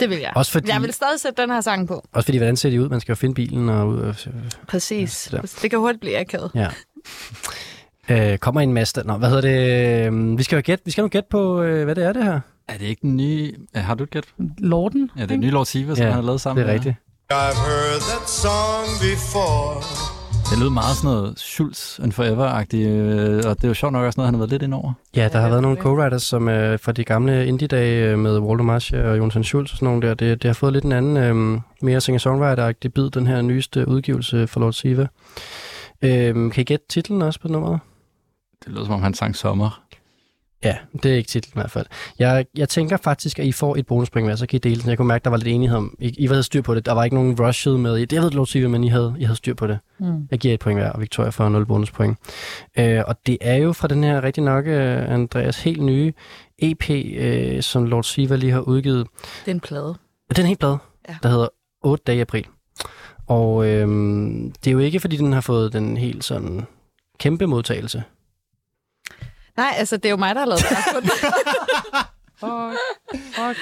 Det vil jeg. Også fordi- Jeg vil stadig sætte den her sang på. Også fordi, hvordan ser de ud? Man skal jo finde bilen og ud. Og, Præcis. Ja, det kan hurtigt blive akavet. ja. Øh, kommer en masse... Nå, hvad hedder det? Øh, Vi skal jo gætte, vi skal nu gætte på, øh, hvad det er, det her. Er det ikke den nye... Har du et gæt? Lorden? Ja, det er den nye Lord Siva, som Ja, han har lavet sammen Det er rigtigt. I've heard that song before. Det lød meget sådan noget Schultz and Forever-agtigt, øh, og det er jo sjovt nok også noget, han har været lidt ind over. Ja, der har været nogle er co-writers som, øh, fra de gamle indie-dage øh, med Walter Marcia og Jonathan Schultz og sådan nogle der. Det, det har fået lidt en anden, øh, mere singer-songwriter-agtig bid, den her nyeste udgivelse for Lord Siva. Øh, kan I gætte titlen også på nummeret? Det lød som om, han sang sommer. Ja, det er ikke titlen i hvert fald. Jeg, jeg tænker faktisk, at I får et bonuspoint med, så kan I dele den. Jeg kunne mærke, der var lidt enighed om, I, I havde styr på det. Der var ikke nogen rushed med. Det jeg ved Lord Siva, men I havde, I havde styr på det. Mm. Jeg giver et point hver, og Victoria får 0 bonuspoint. Øh, og det er jo fra den her rigtig nok, øh, Andreas, helt nye EP, øh, som Lord Siva lige har udgivet. Det er en plade. Den er helt blad, Ja. der hedder 8 dage i april. Og øh, det er jo ikke, fordi den har fået den helt sådan kæmpe modtagelse. Nej, altså, det er jo mig, der har lavet det. Åh,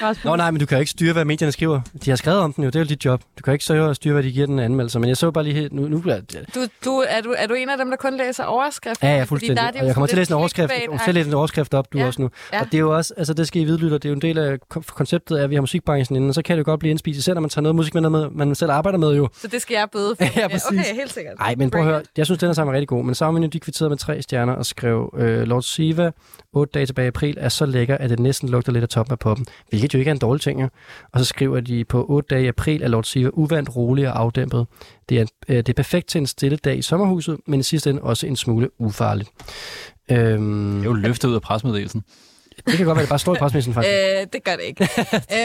græsbud. Nå nej, men du kan jo ikke styre, hvad medierne skriver. De har skrevet om den jo, det er jo dit job. Du kan ikke så styre, hvad de giver den anmeldelser. Men jeg så bare lige helt... Nu, nu bliver det... Du, du, er, du, er du en af dem, der kun læser overskrifter? Ja, ja, fuldstændig. der er det og jeg kommer til at læse en overskrift, jeg kommer til at læse en overskrift op, du Ja, også nu. ja. Og det er jo også, altså det skal I vide, lytter, det er jo en del af ko- konceptet af, at vi har musikbranchen inden, og så kan det jo godt blive indspist, især når man tager noget musik med, man selv arbejder med jo. Så det skal jeg bøde for. Ja, præcis. Okay, helt sikkert. Nej, men prøv at høre, jeg synes, den her sang var rigtig god, men jo de kvitteret med tre stjerner og skrev, øh, Lord Siva, 8 dage tilbage i april, er så lækker, at det næsten lugter lidt af toppen af poppen, hvilket jo ikke er en dårlig ting, jo. Og så skriver de, på 8 dage i april er Lord Siva uvandt, rolig og afdæmpet. Det er, øh, det er perfekt til en stille dag i sommerhuset, men i sidste ende også en smule ufarligt. Øhm, Det er jo løftet ud af presmeddelelsen det kan godt være, det bare står i presmessen faktisk. Øh, det gør det ikke.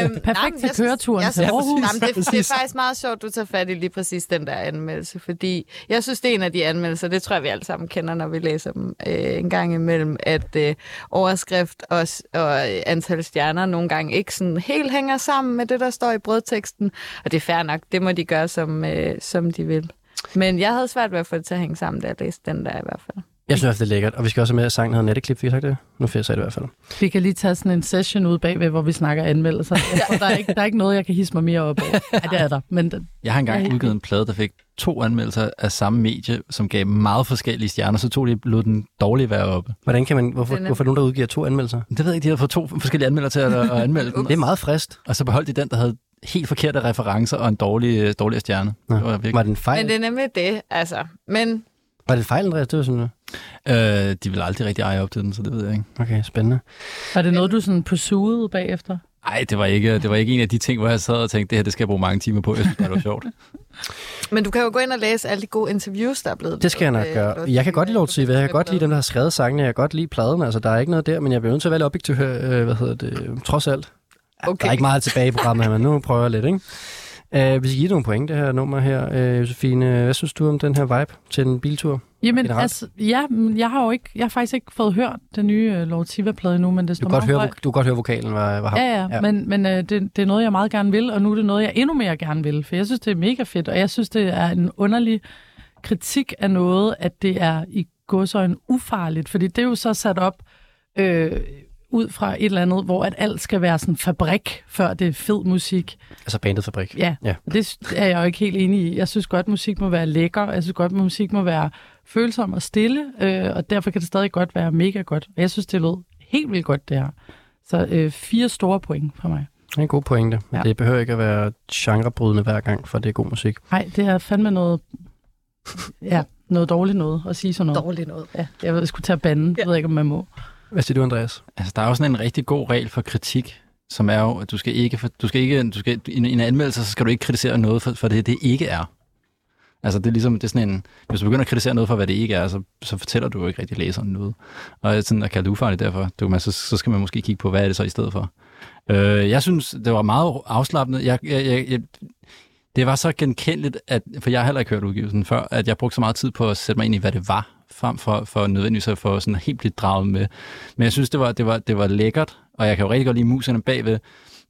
øhm, Perfekt men til jeg køreturen jeg til synes- Aarhus. Jamen, det, det er faktisk meget sjovt, du tager fat i lige præcis den der anmeldelse, fordi jeg synes, det er en af de anmeldelser, det tror jeg, vi alle sammen kender, når vi læser dem øh, en gang imellem, at øh, overskrift og, og antal stjerner nogle gange ikke sådan helt hænger sammen med det, der står i brødteksten, og det er fair nok, det må de gøre, som, øh, som de vil. Men jeg havde svært ved at få det til at hænge sammen, da jeg læste den der i hvert fald. Jeg synes det er lækkert. Og vi skal også have med, at sangen hedder Netteklip. Fik jeg sagt det? Nu fik jeg sagt det i hvert fald. Vi kan lige tage sådan en session ud bagved, hvor vi snakker anmeldelser. Der, er ikke, der er ikke noget, jeg kan hisse mig mere op over. Ja, det er der. Men det- Jeg har engang Ja, ja. udgivet en plade, der fik to anmeldelser af samme medie, som gav meget forskellige stjerner, så tog de lod den dårlige være oppe. Hvordan kan man, hvorfor, Den er- hvorfor der nogen, der udgiver to anmeldelser? Det ved jeg ikke, de havde fået to forskellige anmeldere til at, at anmelde den. Det er meget frist. Og så beholdt de den, der havde helt forkerte referencer og en dårlig, øh, dårligere stjerne. Nå. Det var virkelig... Var det en fejl? Men det er nemlig det, altså. Men Var det fejl, Andreas? Det var sådan noget. Øh, de vil aldrig rigtig eje op til den, så det ved jeg ikke. Okay, spændende. var det noget, du sådan pursuede bagefter? Nej, det var ikke, det var ikke en af de ting, hvor jeg sad og tænkte, det her det skal jeg bruge mange timer på. Jeg synes, bare, det var sjovt. Men du kan jo gå ind og læse alle de gode interviews, der er blevet Det skal jeg nok gøre. øh, Jeg kan godt lide Lord Siva. Jeg kan godt lide dem, der har skrevet sangene. Jeg kan godt lide pladen. Altså, der er ikke noget der, men jeg bliver nødt til at være objektiv her. Øh, hvad hedder det? Trods alt. Okay. Der er ikke meget tilbage i programmet her, men nu prøver jeg lidt, ikke? Uh, vi skal give nogle point, det her nummer her. Uh, Josefine, hvad synes du om den her vibe til en biltur? Jamen, Generelt? altså, ja, jeg har jo ikke, jeg har faktisk ikke fået hørt den nye uh, Lord Siva-plade endnu, men det Du står godt meget høre, højt. du kan godt høre vokalen var, var ham. Ja, ja, Ja. men, men uh, det, det er noget, jeg meget gerne vil, og nu er det noget, jeg endnu mere gerne vil, for jeg synes, det er mega fedt, og jeg synes, det er en underlig kritik af noget, at det er i godsøjne ufarligt, fordi det er jo så sat op øh, ud fra et eller andet, hvor at alt skal være sådan fabrik, før det er fed musik. Altså bandet Fabrik. Ja, Ja. det er jeg jo ikke helt enig i. Jeg synes godt, musik må være lækker. Jeg synes godt, musik må være følsom og stille, øh, og derfor kan det stadig godt være mega godt. Og jeg synes, det lød helt vildt godt, det her. Så øh, fire store point for mig. Det er en god pointe, men ja. Ja. det behøver ikke at være genrebrydende hver gang, for det er god musik. Nej, det er fandme noget, ja, noget dårligt noget at sige sådan noget. Dårligt noget. Ja, jeg ved, jeg skulle tage banden. Jeg ved ikke, om man må. Hvad siger du, Andreas? Altså, der er jo sådan en rigtig god regel for kritik, som er jo, at du skal ikke, du skal ikke, du skal, en, i en anmeldelse, så skal du ikke kritisere noget for, for det, det ikke er. Altså, det er ligesom, det er sådan en, hvis du begynder at kritisere noget for, hvad det ikke er, så, så fortæller du jo ikke rigtig læseren noget. Og sådan at kalde det ufarligt derfor, du, man, så, så skal man måske kigge på, hvad er det så i stedet for. Øh, jeg synes, det var meget afslappende. Jeg, jeg, jeg, jeg, det var så genkendeligt, at, for jeg har heller ikke hørt udgivelsen før, at jeg brugte så meget tid på at sætte mig ind i, hvad det var, frem for, for nødvendigvis at få sådan helt blive draget med. Men jeg synes, det var, det var, det var lækkert, og jeg kan jo rigtig godt lide muserne bagved,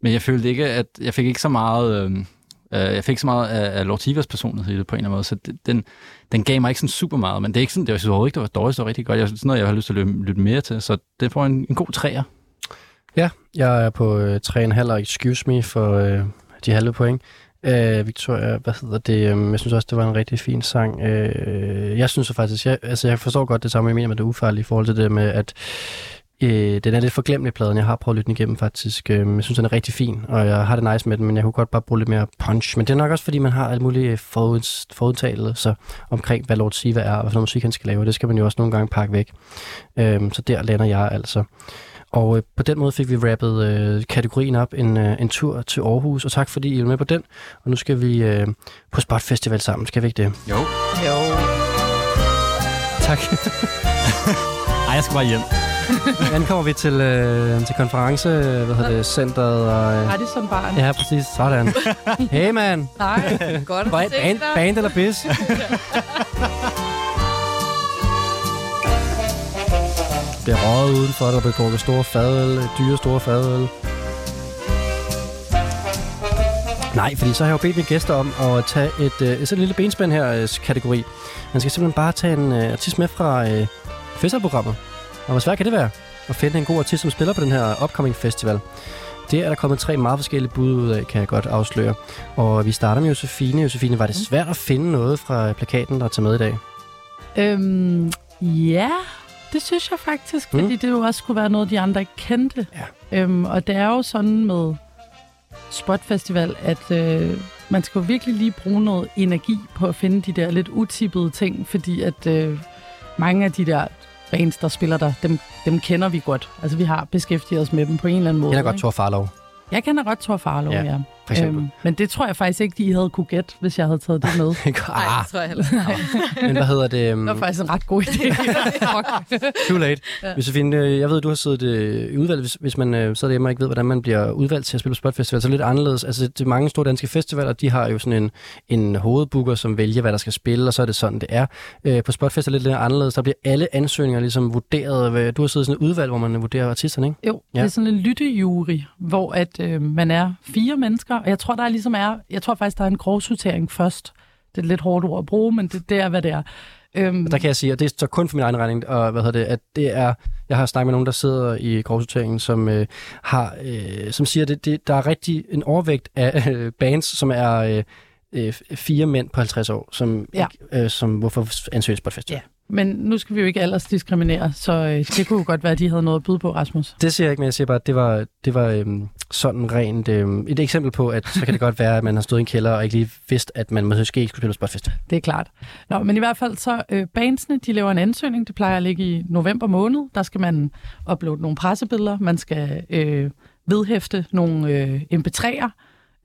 men jeg følte ikke, at jeg fik ikke så meget... Øh, Øh, jeg fik ikke så meget af, af Lord Tivas personlighed i det på en eller anden måde, så det, den, den gav mig ikke sådan super meget, men det er ikke sådan, det var, jeg synes ikke, det var dårligt, det var rigtig godt. Jeg synes, noget, jeg har lyst til at lytte, lytte mere til, så det får en, en god træer. Ja, jeg er på øh, 3,5 excuse me for øh, de halve point. Øh, Victoria, hvad hedder det? Øh, jeg synes også, det var en rigtig fin sang. Øh, jeg synes faktisk, jeg, altså jeg forstår godt det samme, jeg mener med det ufarlige i forhold til det med, at øh, den er lidt forglemmelig pladen. Jeg har prøvet at lytte den igennem faktisk. Øh, jeg synes, den er rigtig fin, og jeg har det nice med den, men jeg kunne godt bare bruge lidt mere punch. Men det er nok også, fordi man har alle mulige foruds, forudtagelser omkring, hvad Lord Siva er, og hvad for noget musik han skal lave. Det skal man jo også nogle gange pakke væk. Øh, så der lander jeg altså. Og øh, på den måde fik vi rappet øh, kategorien op, en, øh, en tur til Aarhus, og tak fordi I er med på den. Og nu skal vi øh, på Spot Festival sammen, skal vi ikke det? Jo. Jo. Tak. Ej, jeg skal bare hjem. Ankommer vi til, øh, til konference, øh, hvad hedder det, centret, og... Øh, Radisson Barn. ja, præcis, sådan. Hey man, Nej. Godt at band, se band, dig. band eller bis? Det er røget udenfor, der bliver drukket store fadøl, dyre store fadøl. Nej, fordi så har jeg jo bedt mine gæster om at tage et, øh, sådan en lille benspænd her øh, kategori. Man skal simpelthen bare tage en øh, artist med fra øh, festivalprogrammet. Og hvor svært kan det være at finde en god artist, som spiller på den her upcoming festival? Det er der kommet tre meget forskellige bud ud af, kan jeg godt afsløre. Og vi starter med Josefine. Josefine, var det svært at finde noget fra plakaten, der er taget med i dag? Øhm, ja, det synes jeg faktisk, Mm. fordi det jo også skulle være noget, de andre ikke kendte. Ja. Øhm, og det er jo sådan med Spot Festival, at øh, man skal jo virkelig lige bruge noget energi på at finde de der lidt utippede ting, fordi at øh, mange af de der bands, der spiller der, dem, dem kender vi godt. Altså vi har beskæftiget os med dem på en eller anden måde. Jeg kender godt? Thor Farlov, Jeg kender godt Thor Farlov, Ja, ja. For eksempel. men det tror jeg faktisk ikke, de havde kunne gætte, hvis jeg havde taget det med. Nej, ah, det tror jeg heller ikke. men hvad hedder det? Um, Det var faktisk en ret god idé. Too late. Ja. Ja. Josefine, øh, jeg ved, du har siddet øh, i udvalg, hvis, hvis man øh, sidder hjemme og ikke ved, hvordan man bliver udvalgt til at spille på Spot Festival, så er det lidt anderledes. Altså, det er mange store danske festivaler, de har jo sådan en, en hovedbooker, som vælger, hvad der skal spille, og så er det sådan, det er. Øh, på Spot Festival er det lidt anderledes. Der bliver alle ansøgninger ligesom vurderet. Du har siddet i sådan et udvalg, hvor man vurderer artisterne, ikke? Jo. Ja. det er sådan en lyttejury, hvor at, øh, man er fire mennesker, og jeg tror, der er ligesom er, jeg tror faktisk, der er en grovsortering først. Det er lidt hårdt ord at bruge, men det, det er, hvad det er. Øhm, Der kan jeg sige, og det er så kun for min egen regning, og hvad hedder det, at det er, jeg har snakket med nogen, der sidder i grovsorteringen, som øh, har, øh, som siger, at der er rigtig en overvægt af øh, bands, som er øh, øh, fire mænd på 50 år, som, Ja. ikke, øh, som hvorfor ansøges på et festival. Ja. Men nu skal vi jo ikke aldersdiskriminere, så øh, det kunne jo godt være, at de havde noget at byde på, Rasmus. Det siger jeg ikke, men jeg siger bare, at det var, det var øhm, sådan rent øhm, et eksempel på, at så kan det godt være, at man har stået i en kælder og ikke lige vidst, at man måske ikke skulle spille Spotfest. Det er klart. Nå, men i hvert fald så øh, bandsene, de laver en ansøgning. Det plejer at ligge i november måned. Der skal man uploade nogle pressebilleder. Man skal øh, vedhæfte nogle øh, MP3'er,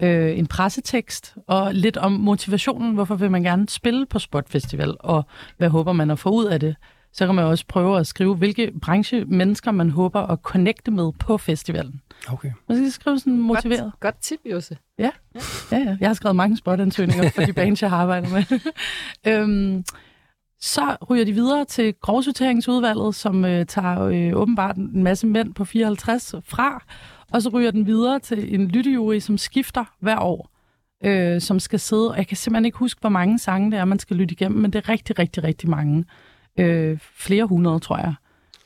øh, en pressetekst og lidt om motivationen. Hvorfor vil man gerne spille på Spot Festival, og hvad håber man at få ud af det? Så kan man også prøve at skrive, hvilke branchemennesker man håber at connecte med på festivalen. Okay. Man skal skrive sådan motiveret. Godt, godt tip, Jose. Ja, ja. Jeg har skrevet mange spotansøgninger for de bands, jeg har arbejdet med. øhm, så ryger de videre til grovsorteringsudvalget, som øh, tager øh, åbenbart en masse mænd på 54 fra, og så ryger den videre til en lyttejury, som skifter hver år, øh, som skal sidde, og jeg kan simpelthen ikke huske, hvor mange sange det er, man skal lytte igennem, men det er rigtig, rigtig, rigtig mange. Øh, flere hundrede, tror jeg,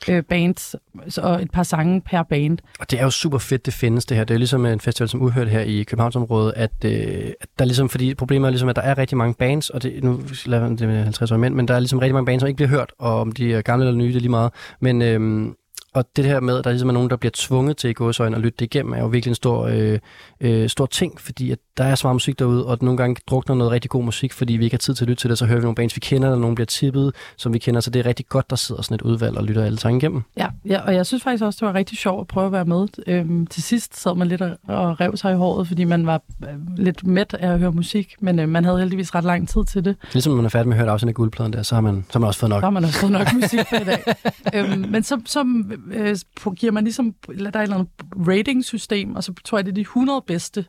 øh, bands, og et par sange per band. Og det er jo super fedt, det findes det her. Det er jo ligesom en festival som Uhørt her i Københavnsområdet, at, øh, at der ligesom, fordi problemet er ligesom, at der er rigtig mange bands, og det, nu laver det med 50 år mænd, men der er ligesom rigtig mange bands, som ikke bliver hørt, og om de er gamle eller nye, det er lige meget. Men, øh, og det her med, at der ligesom er nogen, der bliver tvunget til i gåsøjne at lytte det igennem, er jo virkelig en stor, øh, øh, stor ting, fordi at der er så meget musik derude, og nogle gange drukner noget rigtig god musik, fordi vi ikke har tid til at lytte til det, så hører vi nogle bands, vi kender, eller nogen bliver tippet, som vi kender, så det er rigtig godt, der sidder sådan et udvalg og lytter alle sange igennem. Ja, ja, og jeg synes faktisk også, det var rigtig sjovt at prøve at være med. Øhm, til sidst sad man lidt og, og rev sig i håret, fordi man var øh, lidt mæt af at høre musik, men øh, man havde heldigvis ret lang tid til det. Ligesom man er færdig med at høre et afsnit af guldpladen der, så har man, så har man også fået nok. Så har man også fået nok musik på i dag. øhm, men så, så øh, giver man ligesom, eller der er et eller andet rating-system, og så tror jeg, det er de 100 bedste,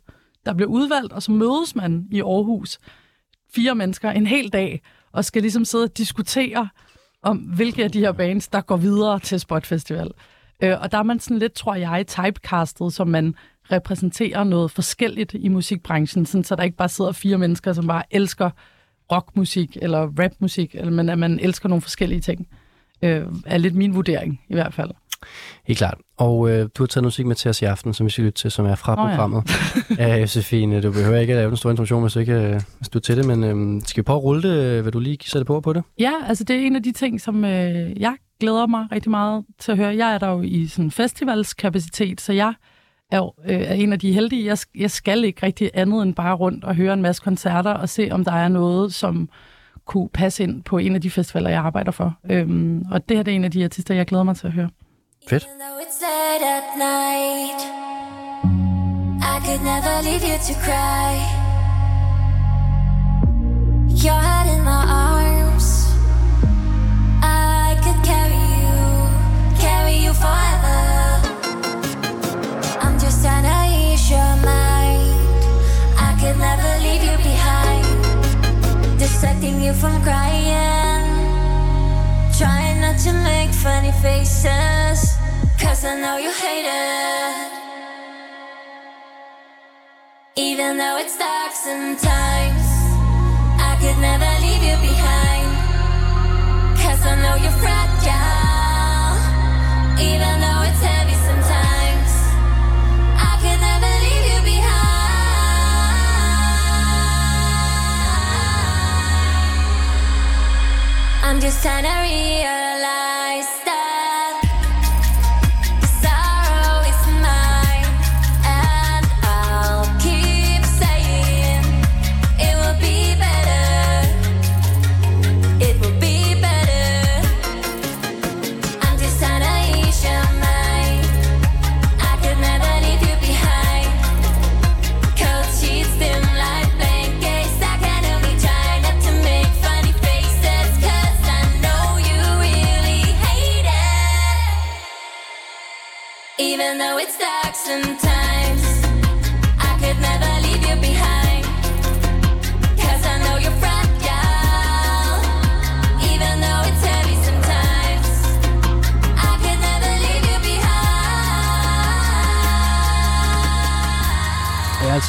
der bliver udvalgt, og så mødes man i Aarhus, fire mennesker, en hel dag, og skal ligesom sidde og diskutere om, hvilke af de her bands, der går videre til Spot Festival. Øh, og der er man sådan lidt, tror jeg, typecastet, som man repræsenterer noget forskelligt i musikbranchen, sådan, så der ikke bare sidder fire mennesker, som bare elsker rockmusik eller rapmusik, eller, men at man elsker nogle forskellige ting. Øh, er lidt min vurdering, i hvert fald. Helt klart. Og øh, du har taget musik med til os i aften, som vi skal lytte til, som er fra ja. programmet. Ja, Josefine, du behøver ikke at lave den store introduktion, hvis du ikke øh, hvis du er til det, men øh, skal vi prøve at rulle det? Vil du lige sætte på på det? Ja, altså det er en af de ting, som øh, jeg glæder mig rigtig meget til at høre. Jeg er der jo i sådan festivalskapacitet, så jeg er jo øh, er en af de heldige. Jeg, jeg skal ikke rigtig andet end bare rundt og høre en masse koncerter og se, om der er noget, som kunne passe ind på en af de festivaler, jeg arbejder for. Øhm, og det her det er en af de artister, jeg glæder mig til at høre. Fedt. Night, I could never leave you to cry. Your head in my arms, distracting you from crying. Trying not to make funny faces, cause I know you hate it. Even though it's dark sometimes, I could never leave you behind. Cause I know you're fragile. time to realize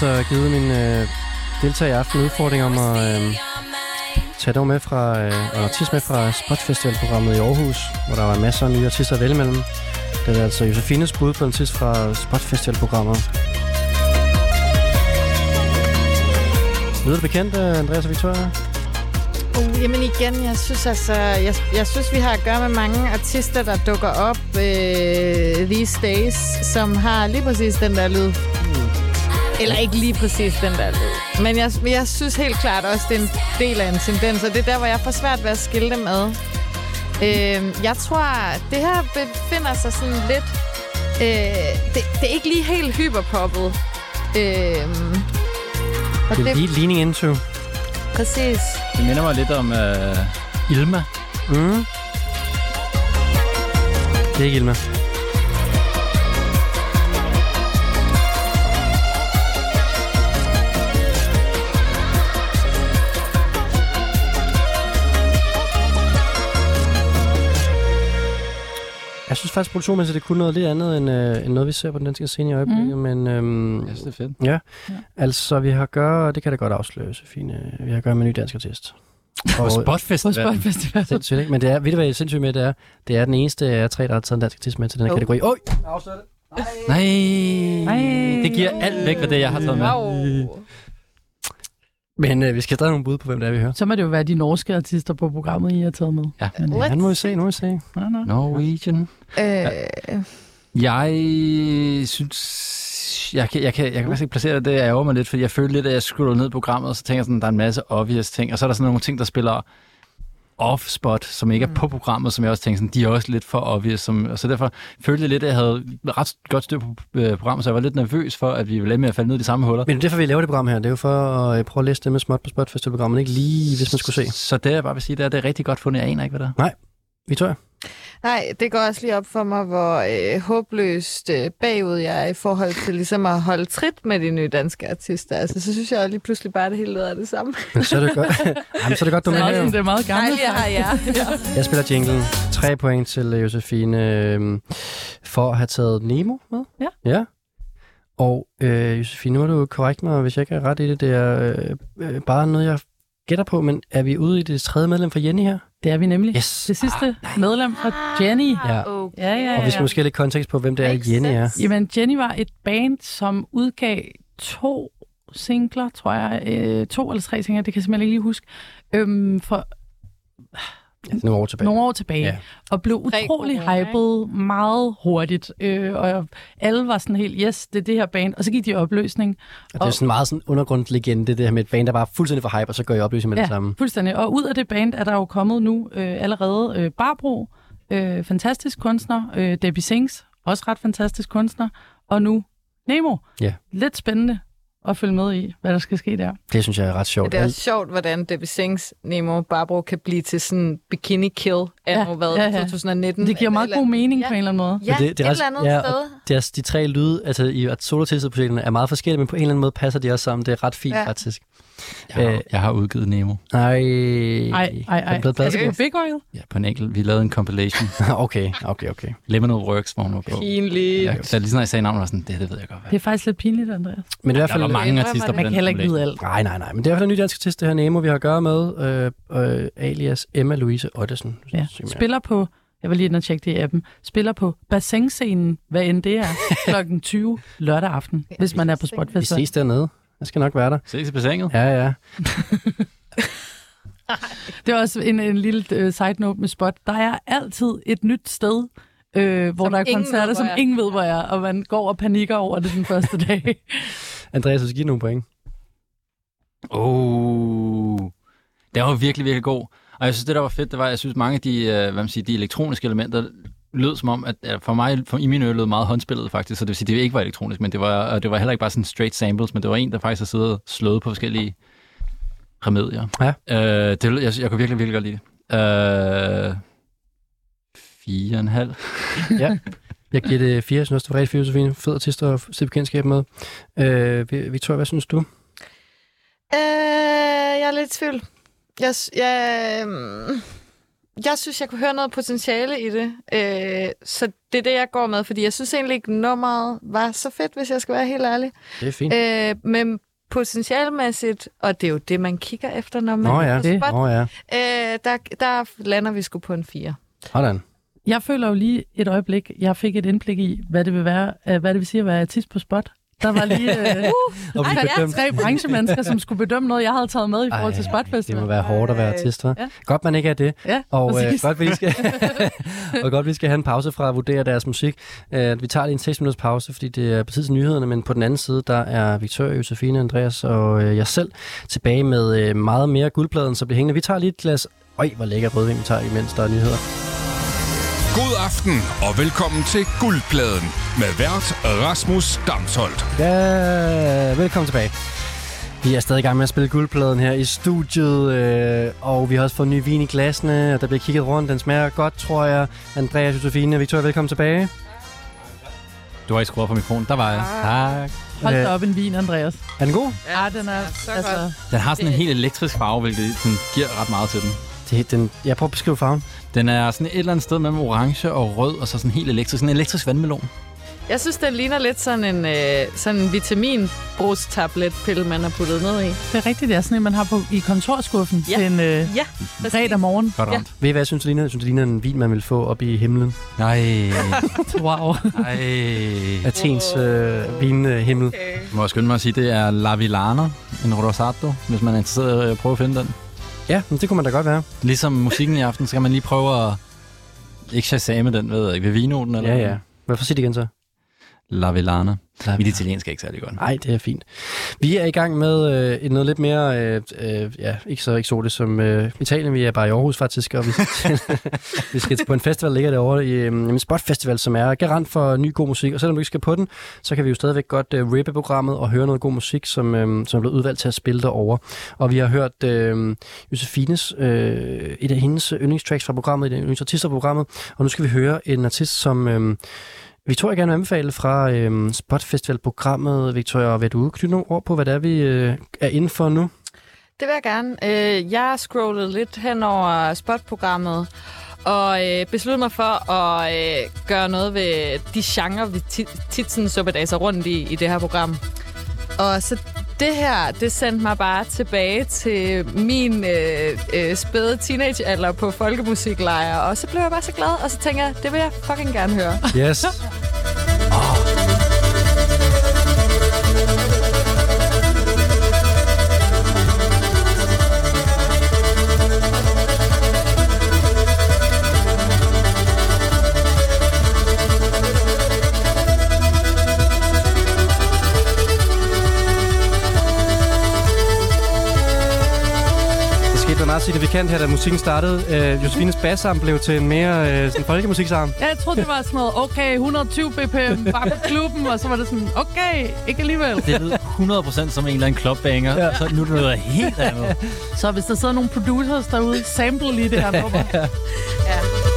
altså givet min øh, deltager i aften udfordring om at øh, tage dog med fra, øh, en artist med fra Spot Festival-programmet i Aarhus, hvor der var masser af nye artister at vælge mellem. Det er altså Josefines bud på en artist fra Spot Festival-programmet. Lyder det bekendt, øh, Andreas og Victoria? Uh, jamen igen, jeg synes altså, jeg, jeg synes, vi har at gøre med mange artister, der dukker op øh, these days, som har lige præcis den der lyd. Eller ikke lige præcis den der lyd. Men jeg, jeg synes helt klart også, det er en del af en tendens, og det er der, hvor jeg får svært ved at skille dem ad. Øh, jeg tror, det her befinder sig sådan lidt... Øh, det, det er ikke lige helt hyperpoppet. Øh, og Det er lige leaning into. præcis. Det minder mig lidt om øh, Ilma. Mm. Det er ikke Ilma. Jeg synes faktisk, produktionsmæssigt, det kunne noget lidt andet, end, øh, end noget, vi ser på den danske scene i øjeblikket. Mm. Men øhm, Jeg synes, det er fedt. ja. ja, altså vi har at gøre, det kan da godt afsløre, Josefine, vi har at gøre med en ny dansk artist. På Og- På Spotfestival. Spotfestival. Sindssygt, ikke? Men det er, ved du hvad, jeg er sindssygt med, det er, det er den eneste af tre, der har taget en dansk artist med til den her Oh. kategori. Oj! Nej. Nej. Det giver alt væk, hvad det jeg har taget med. Wow. Men øh, vi skal stadig have nogle bud på, hvem det er, vi hører. Så må det jo være de norske artister på programmet, I har taget med. Ja. Men, ja, han må vi se, nu må vi se. Nå, nå. Norwegian. Øh, Jeg synes... Jeg kan, jeg, kan, jeg kan faktisk ikke placere det, det ærger mig lidt, fordi jeg følte lidt, at jeg scroller ned i programmet, og så tænker jeg sådan, der er en masse obvious ting, og så er der sådan nogle ting, der spiller off-spot, som ikke er på programmet, som jeg også tænker sådan, de er også lidt for obvious, som, og så derfor følte jeg lidt, at jeg havde ret godt styr på øh, programmet, så jeg var lidt nervøs for, at vi ville med at falde ned i de samme huller. Men det er derfor, vi laver det program her. Det er jo for at prøve at læse det med småt på Spot Festival-programmet. Ikke lige, hvis man skulle se. Så det, jeg bare vil sige, det er, det er rigtig godt fundet. Jeg aner ikke, hvad det er. Victoria? Nej, det går også lige op for mig, hvor øh, håbløst øh, bagud jeg er i forhold til ligesom at holde trit med de nye danske artister. Altså, så synes jeg lige pludselig bare, at det hele lyder af det samme. Men så er det godt. Jamen, så er det godt, du Det med. det er meget gammelt. Dejligt, jeg har jer. Jeg spiller jinglen. Tre point til øh, Josefine øh, for at have taget Nemo med. Ja. Ja. Og øh, Josefine, nu er du korrekt mig, hvis jeg ikke er ret i det. Det er øh, øh, bare noget, jeg gætter på, men er vi ude i det tredje medlem for Jenny her? Det er vi nemlig. Yes. Det sidste medlem fra Jenny. Ja. Okay. Ja, ja, Og vi skal ja. måske have lidt kontekst på, hvem det er, Jenny er. Jamen, Jenny var et band, som udgav to singler, tror jeg. Øh, to eller tre singler, det kan jeg simpelthen ikke lige huske. Øhm, for Nogle år tilbage. nogle år tilbage. Ja. Ja. Og blev utrolig hyped meget hurtigt. Øh, og alle var sådan helt, yes, det er det her band. Og så gik de i opløsning. Og det er sådan meget sådan undergrundslegende, det her med et band, der bare er fuldstændig for hype, og så går I opløsning med det samme. fuldstændig. Og ud af det band er der jo kommet nu øh, allerede øh, Barbro, øh, fantastisk kunstner, øh, Debbie Sings, også ret fantastisk kunstner, og nu Nemo. Ja. Lidt spændende at følge med i, hvad der skal ske der. Det synes jeg er ret sjovt. Det er også sjovt, hvordan Debbie Sings Nemo Barbaro kan blive til sådan bikini kill af Ja, hvad, ja, ja. 2019. Det giver meget god mening Ja. på en eller anden måde. Ja, det, det er et eller andet ja, sted. deres, de tre lyde, altså i solotistet-projekterne, er meget forskellige, men på en eller anden måde passer de også sammen. Det er ret fint, Ja. faktisk. Jeg har, Øh. jeg har udgivet Nemo. Ej, Ej, ej, Er det Er det på Big Oil? Ja, på en enkelt. Vi lavede en compilation. okay, okay, okay. Lemonade Works, hvor hun var på. Pinligt. Ja, så lige sådan, jeg sagde navnet, var sådan, det, det ved jeg godt, hvad. Det er faktisk lidt pinligt, Andreas. Men i hvert Der fald... var mange indrømmer artister det. på Man den kan heller ikke vide alt. Nej, nej, nej. Men det er i hvert fald en ny dansk artist, det her Nemo, vi har at gøre med. Øh, øh, alias Emma Louise Ottesen. Ja. Er- Spiller på, jeg var lige inde og tjekke det i appen, spiller på bassinscenen, hvad end det er, klokken 20 lørdag aften, hvis man er på Vi Spotfestival. ses dernede. Jeg skal nok være der. Ses i bassinet. Ja, ja. Det er også en, en lille uh, side note med Spot. Der er altid et nyt sted, øh, hvor Som der er koncerter, ved, som er. ingen ved, hvor er, og man går og panikker over det den første dag. Andreas, du skal give nogle point. Oh, den var virkelig, virkelig god. Og jeg synes, det der var fedt, det var, at jeg synes, mange af de, øh, hvad man siger, de elektroniske elementer lød som om, at for mig, for, i mine ører, lød meget håndspillet faktisk, så det vil sige, det ikke var elektronisk, men det var, og det var heller ikke bare sådan straight samples, men det var en, der faktisk har siddet og slået på forskellige remedier. Ja. Øh, det, lød- jeg, jeg kunne virkelig, virkelig godt lide det. Øh, fire og en halv. Ja. Jeg giver det fire, jeg synes også, det var rigtig fint, Josefine. Fed artist at se bekendtskab med. Øh, Victoria, hvad synes du? Øh, jeg er lidt i tvivl. Jeg, jeg, øhm, jeg synes, jeg kunne høre noget potentiale i det. Øh, så det er det, jeg går med, fordi jeg synes egentlig ikke, nummeret var så fedt, hvis jeg skal være helt ærlig. Det er fint. Øh, men potentialmæssigt, og det er jo det, man kigger efter, når man Nå er ja, på spot, Nå ja. øh, der, der lander vi sgu på en 4. Sådan. Jeg føler jo lige et øjeblik, jeg fik et indblik i, hvad det vil være, øh, hvad det vil sige at være artist på spot. Der var lige øh, vi ej, tre branchemennesker, som skulle bedømme noget, jeg havde taget med i forhold til Ej, Spot Det Festival. må være hårdt at være artist, hva'? Ja. Godt, man ikke er det. Ja, Og øh, godt, vi skal, og godt, vi skal have en pause fra at vurdere deres musik. Uh, vi tager lige en 6 minutters pause, fordi det er på tid til nyhederne, men på den anden side, der er Victoria, Josefine, Andreas og øh, jeg selv tilbage med øh, meget mere guldpladen, så bliver hængende. Vi tager lige et glas... Øj, hvor lækker rødvin vi tager, imens der er nyheder. God aften og velkommen til Guldpladen med vært Rasmus Damsholdt. Ja, velkommen tilbage. Vi er stadig i gang med at spille guldpladen her i studiet, øh, og vi har også fået ny vin i glasene, og der bliver kigget rundt. Den smager godt, tror jeg. Andreas, Josefine, Victoria, velkommen tilbage. Du har ikke skruet på mikrofonen. Der var jeg. Tak. Hold Øh, da op en vin, Andreas. Er den god? Ja, den er... så altså, Den har sådan en helt elektrisk farve, hvilket sådan giver ret meget til den. Det, den, jeg prøver at beskrive farven. Den er sådan et eller andet sted mellem orange og rød, og så sådan helt elektrisk. Sådan en elektrisk vandmelon. Jeg synes, den ligner lidt sådan en, øh, sådan en vitaminbrustabletpille, man har puttet ned i. det er rigtigt, det er sådan en, man har på, i kontorskuffen Ja. til en øh, Ja, fredag morgen. Godt Ja. ramt. Ved I, hvad jeg synes, det ligner? Jeg synes, det ligner en vin, man vil få op i himlen. Nej. Wow. Ej. Athens øh, vinhimmel. Okay. Jeg må skynde mig at sige, det er La Villana, en Rosato, hvis man er interesseret i at prøve at finde den. Ja, men det kunne man da godt være. Ligesom musikken i aften, så kan man lige prøve at... Ikke shazame den, ved jeg ikke, ved vinoten eller Ja, hvad? ja. Hvorfor sige det igen så? La Villana. La Mit italiensk er ikke særlig godt. Nej, det er fint. Vi er i gang med øh, et noget lidt mere, øh, øh, ja, ikke så eksotisk som øh, Italien. Vi er bare i Aarhus faktisk, og vi skal, vi skal til på en festival, der ligger derovre i øh, en Spot Festival, som er garant for ny god musik. Og selvom du ikke skal på den, så kan vi jo stadigvæk godt øh, rippe programmet og høre noget god musik, som, øh, som er blevet udvalgt til at spille derovre. Og vi har hørt øh, Josefines, øh, et af hendes yndlingstracks fra programmet, et af yndlingsartister fra programmet. Og nu skal vi høre en artist, som... Øh, vi tror, jeg gerne vil anbefale fra øh, Spot Festival-programmet. Victoria, vil du knytte nogle ord på, hvad det er, vi øh, er inde for nu? Det vil jeg gerne. Øh, jeg scrollede lidt hen over spotprogrammet, og øh, besluttede mig for at øh, gøre noget ved de genrer, vi tit, tit sådan suppedaser rundt i, i det her program. Og så det her, det sendte mig bare tilbage til min øh, øh, spæde teenagealder på folkemusiklejr, og så blev jeg bare så glad, og så tænker jeg, det vil jeg fucking gerne høre. Yes. Det skete noget meget signifikant her, da musikken startede. Øh, Josefines bassarm blev til en mere øh, sådan folkemusiksarm. Ja, jeg troede, det var sådan noget, okay, 120 bpm, bare på klubben, og så var det sådan, okay, ikke alligevel. Det lød 100% som en eller anden clubbanger, ja. så nu er det noget helt andet. Så hvis der sidder nogle producers derude, sample lige det her nummer. Det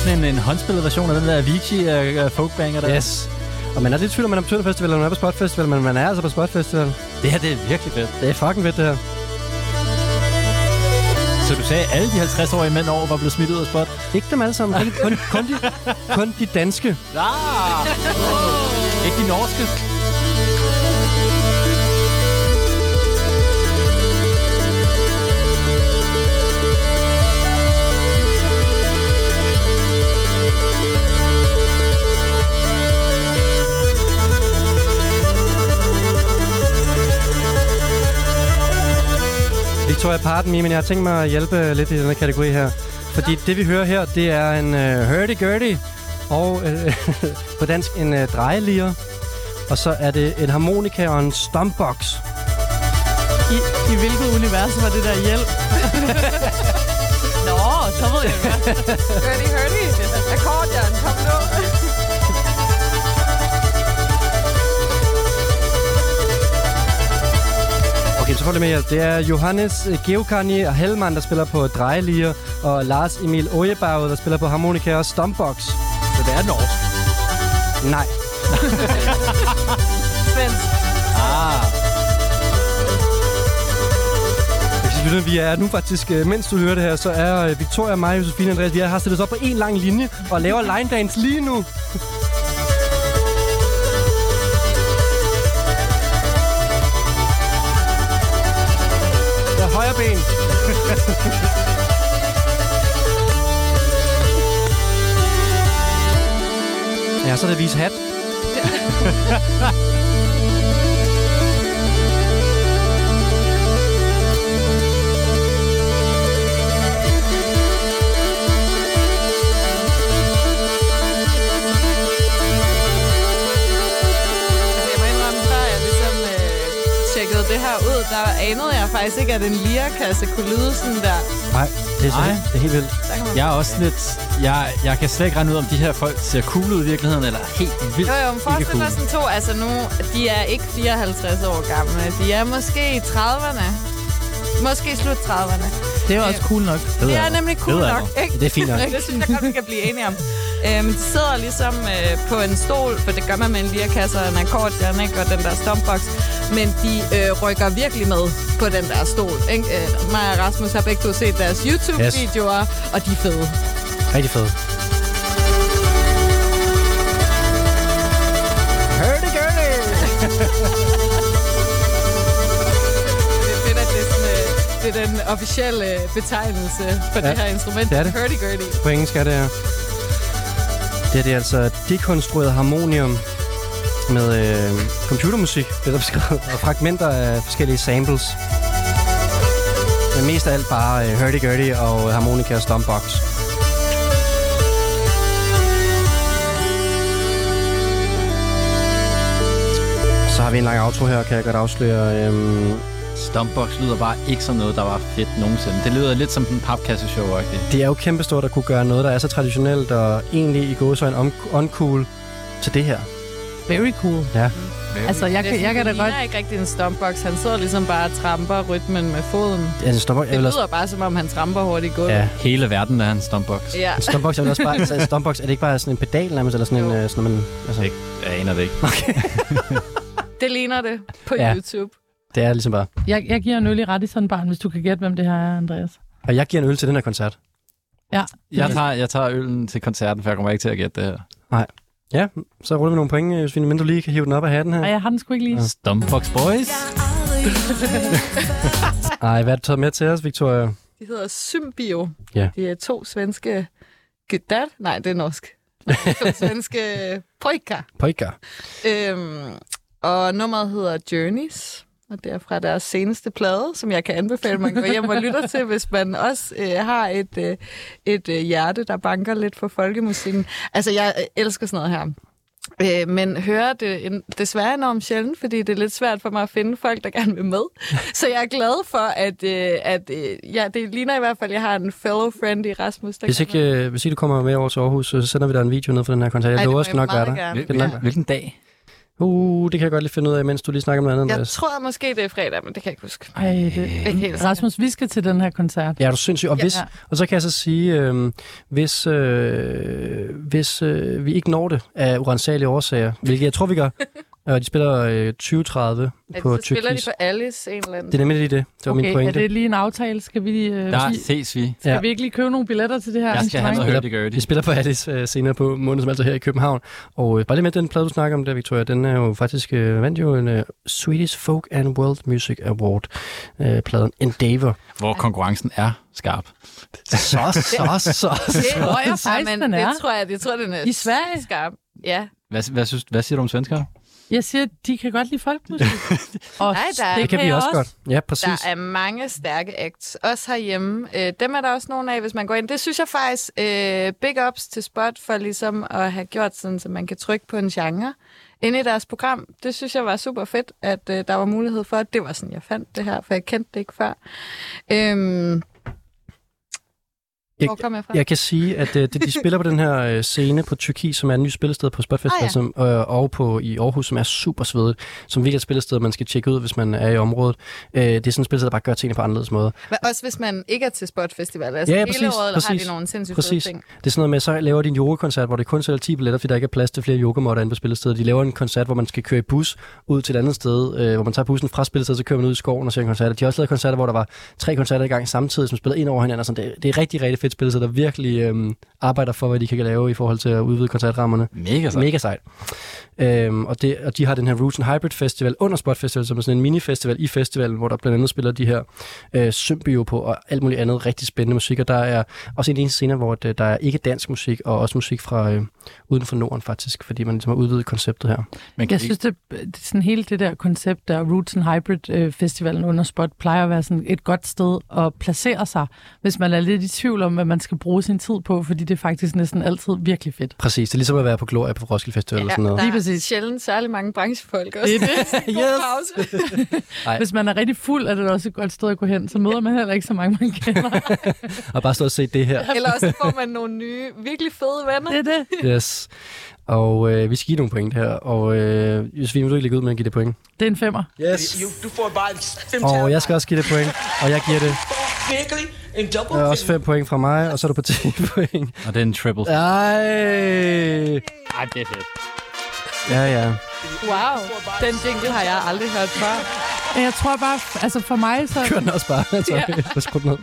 sådan en, en håndspillet version af den der Avicii uh, folkbanger der. Yes. Og man er lidt i tvivl, om man er på Tønder Festival, eller man er på Spot Festival, men man er altså på Spot Festival. Det her, det er virkelig fedt. Det er fucking fedt, det her. Så du sagde, at alle de 50-årige mænd over var blevet smidt ud af spot? Ikke dem alle sammen. Kun, kun, kun, de, kun de danske. Ah! Ikke de norske? Victoria, pardon me, men jeg har tænkt mig at hjælpe lidt i den her kategori her. Fordi det, vi hører her, det er en uh, hurdy-gurdy, og uh, på dansk en uh, drejelier. Og så er det en harmonika og en stompbox. I, I hvilket univers var det der hjælp? Nå, så ved jeg hvad. Hørte, hørte. Så får lidt mere. Det er Johannes Geokani og Helman, der spiller på drejelier, og Lars Emil Ojebauer, der spiller på harmonika og stompbox. Så det er norsk. Nej. Svensk. Ah. Jeg synes, lytter, vi er nu faktisk, øh, mens du hører det her, så er øh, Victoria, mig, Josefine og Andreas, vi har stillet os op på en lang linje og laver line dance lige nu. Ja, så er det vis hat. det ud, der anede jeg faktisk ikke, at en lirakasse kunne lyde sådan der. Nej, det er, så, Nej. det er helt vildt. man Jeg er også lidt... Jeg, jeg kan slet ikke regne ud, om de her folk ser cool ud i virkeligheden, eller helt vildt Jo, jo, men forestil cool. dig sådan to, altså nu, de er ikke 54 år gamle. De er måske i 30'erne. Måske slut 30'erne. Det er også cool nok. Det er nemlig cool Det er nok, ikke? Det er fint nok. det synes jeg godt, vi kan blive enige om. Øhm, de sidder ligesom øh, på en stol, for det gør man med en lirakasse og en akkordeon, ikke? og den der stompbox. Men de øh, rykker virkelig med på den der stol. Ikke? Øh, mig og Rasmus har begge to set deres YouTube-videoer, og de er fede. Rigtig fed. Hurdy-gurdy! Det er fedt, at det er, sådan, øh, det er den officielle betegnelse for ja, det her instrument. det er det. Hurdy-gurdy. På engelsk er det her. Det, her, det er altså dekonstrueret harmonium med øh, computermusik, det er der beskrevet, og fragmenter af forskellige samples. Men mest af alt bare øh, hurdy-gurdy og harmonika og stompbox. Så har vi en lang outro her, kan jeg godt afsløre. Øhm, Stompbox lyder bare ikke som noget, der var fedt nogensinde. Det lyder lidt som en papkasseshow -agtigt. det er jo kæmpestort at kunne gøre noget, der er så traditionelt og egentlig i gåsøjne un- uncool til det her. Very cool. Ja. Altså, jeg, kan, jeg kan da det godt... ligner ikke rigtig en stompbox. Han sidder ligesom bare og tramper rytmen med foden. Altså, stopper, jeg Det lyder bare, som om han tramper hurtigt i gulvet. ja, Hele verden er en stompbox. ja. En Stompbox er også bare, altså, en stompbox, er det ikke bare sådan en pedal nærmest, eller sådan en, Jo. øh, sådan, man, altså, Ikke. Jeg aner det ikke. Det ligner det på Ja. YouTube. det er ligesom bare. Jeg, jeg giver en øl i ret i sådan en barn, hvis du kan gætte, hvem det her er, Andreas. Og jeg giver en øl til den her koncert. Ja. Jeg tager, jeg tager øllen til koncerten, for jeg kommer ikke til at gætte det her. Ja, så ruller vi nogle point, øh, Josefine, men du lige kan hive den op af hatten her. Ej, jeg har den sgu ikke lige. Stompbox Boys. Ej, hvad har du taget med til os, Victoria? De hedder Symbio. Ja. De er to svenske... Gedat? Nej, det er norsk. to svenske pojkar. Pojkar. Øhm, og nummeret hedder Journeys. Og det er fra deres seneste plade, som jeg kan anbefale, man går hjem og lytter til, hvis man også øh, har et, øh, et øh, hjerte, der banker lidt for folkemusikken. Altså, jeg øh, elsker sådan noget her. Øh, men hører det en, desværre enormt sjældent, fordi det er lidt svært for mig at finde folk, der gerne vil med. Så jeg er glad for, at, øh, at øh, ja, det ligner i hvert fald, at jeg har en fellow friend i Rasmus. Der Hvis ikke, øh, hvis ikke du kommer med over til Aarhus, så sender vi dig en video ned for den her koncert. Jeg Ej, lover, skal jeg nok være der. hvilken dag? Uh, det kan jeg godt lige finde ud af, mens du lige snakker om noget andet. Jeg tror måske, det er fredag, men det kan jeg ikke huske. Ej, det... Ikke helt. Rasmus, vi skal til den her koncert. Ja, er du. Og, Ja. hvis, og så kan jeg så sige, øh, hvis, øh, hvis øh, vi ikke når det af urensagelige årsager, hvilket jeg tror, vi gør, og de spiller øh, 2030 At på så spiller de for Alice en eller anden. Det er nemlig lige det. Det var min Okay, er pointe. det lige en aftale? Skal vi, øh, Der vi- ses vi. skal Ja. vi ikke lige købe nogle billetter til det her Jeg skal have noget hurdy-gurdy. De spiller på Alice øh, senere på måneden, som altså her i København. Og øh, bare lige med den plade, du snakker om der, Victoria, den er jo faktisk øh, vandt jo en øh, Swedish Folk and World Music Award, øh, pladen Endeavor. Hvor konkurrencen er skarp. Så, så, så. Det tror jeg faktisk, den er. det tror jeg, jeg tror, den er I Sverige? skarp. Ja. Hvad, hvad, synes, hvad siger du om svenskere? Jeg siger, de kan godt lide folkmusik. Og Nej, der er- Det kan vi også godt. Ja, præcis. Der er mange stærke acts, også herhjemme. Øh, dem er der også nogle af, hvis man går ind. Det synes jeg faktisk, øh, big ups til Spot for ligesom at have gjort sådan, så man kan trykke på en genre inde i deres program. Det synes jeg var super fedt, at øh, der var mulighed for, at det var sådan, jeg fandt det her, for jeg kendte det ikke før. Øhm, Hvor kom jeg fra? Jeg kan sige, at øh, de, de spiller på den her øh, scene på Tyrki, som er en ny spillested på Spot Festival, Ah, ja. som, øh, og på i Aarhus, som er super svedigt, som virkelig er et spillested, man skal tjekke ud, hvis man er i området. Øh, det er sådan et spillested, der bare gør tingene på anderledes måde. Men også hvis man ikke er til Spot Festival. Altså Ja, ja, hele præcis, året eller har præcis, de nogle sindssygt Præcis. ting. Det er sådan noget med, så laver de en yogakoncert, hvor det kun sælger 10 billetter, fordi der ikke er plads til flere yogamotter inde på spillestedet. De laver en koncert, hvor man skal køre i bus ud til et andet sted, øh, hvor man tager bussen fra spillestedet, så kører man ud i skoven og ser en koncert. De har også lavet koncerter, hvor der var tre koncerter i gang samtidig, som spillede ind over hinanden. Og sådan. Det, det er rigtig, rigtig fedt spillested, der virkelig øh, arbejder for, hvad de kan lave i forhold til at udvide koncertrammerne. Mega sejt. Mega sejt. Øhm, og, det, og de har den her Roots and Hybrid Festival under Spot Festival, som er sådan en mini-festival i festivalen, hvor der blandt andet spiller de her øh, Symbio på og alt muligt andet rigtig spændende musik. Og der er også en eneste scene, hvor det, der er ikke dansk musik, og også musik fra øh, uden for Norden faktisk, fordi man ligesom har udvidet konceptet her. Men kan Jeg synes, det, det sådan hele det der koncept der, Roots and Hybrid øh, Festivalen under Spot, plejer at være sådan et godt sted at placere sig, hvis man er lidt i tvivl om, hvad man skal bruge sin tid på, fordi det er faktisk næsten altid virkelig fedt. Præcis, det er ligesom at være på Gloria på Roskilde Festival eller sådan noget. der Lige er præcis. sjældent særlig mange branchefolk også. Det er det. yes. Hvis man er rigtig fuld, er det også et godt sted at gå hen, så møder man heller ikke så mange, man kender. Og bare stå og se det her. Eller også får man nogle nye, virkelig fede venner. Det er det. Yes. Og øh, vi skal give nogle point her, og øh, Josefine, vil du ikke lægge ud med at give det point? Det er en femmer. Yes. Du får bare fem Og jeg skal også give det point, og jeg giver det virkelig en double øh, også 5 point fra mig, og så er du på 10 point. Og det er en triple. Ej! Ej, det er fedt. Ja, ja. Wow, den jingle har jeg aldrig hørt før. Jeg tror bare, altså for mig, så, Kør den også bare. Altså, ja.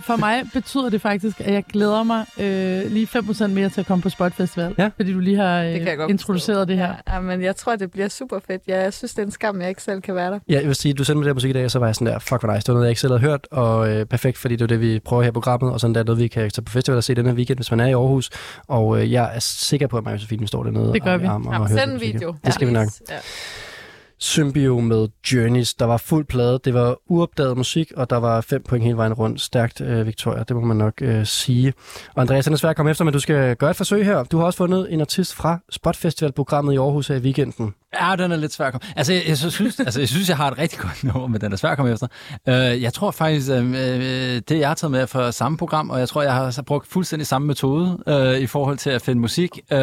for mig betyder det faktisk, at jeg glæder mig øh, lige 5% mere til at komme på Spot Festival. Ja. Fordi du lige har øh, introduceret forstå. det her. Ja, men jeg tror, det bliver super fedt. Ja, jeg synes, det er en skam, jeg ikke selv kan være der. Ja, jeg vil sige, du sendte mig det her musik i dag, og så var jeg sådan der, fuck hvor nice. Det var noget, jeg ikke selv havde hørt, og øh, perfekt, fordi det er det, vi prøver her i programmet, og sådan der er noget, vi kan tage på festival og se den her weekend, hvis man er i Aarhus. Og øh, jeg er sikker på, at og Josefine står dernede. Det gør i vi. arm og Ja, hører send den en video. Det skal vi nok. Ja. Symbio med Journeys. Der var fuld plade, det var uopdaget musik, og der var fem point hele vejen rundt. Stærkt, øh, Victoria, det må man nok øh, sige. Og Andreas, den er svært at komme efter, men du skal gøre et forsøg her. Du har også fundet en artist fra Spot Festival-programmet i Aarhus her i weekenden. Ja, den er lidt svær at komme. Altså, jeg, jeg, synes, altså, jeg synes, jeg har et rigtig godt nummer, men den er svær at komme efter. Uh, jeg tror faktisk, uh, det jeg har taget med er fra samme program, og jeg tror, jeg har brugt fuldstændig samme metode uh, i forhold til at finde musik. Uh,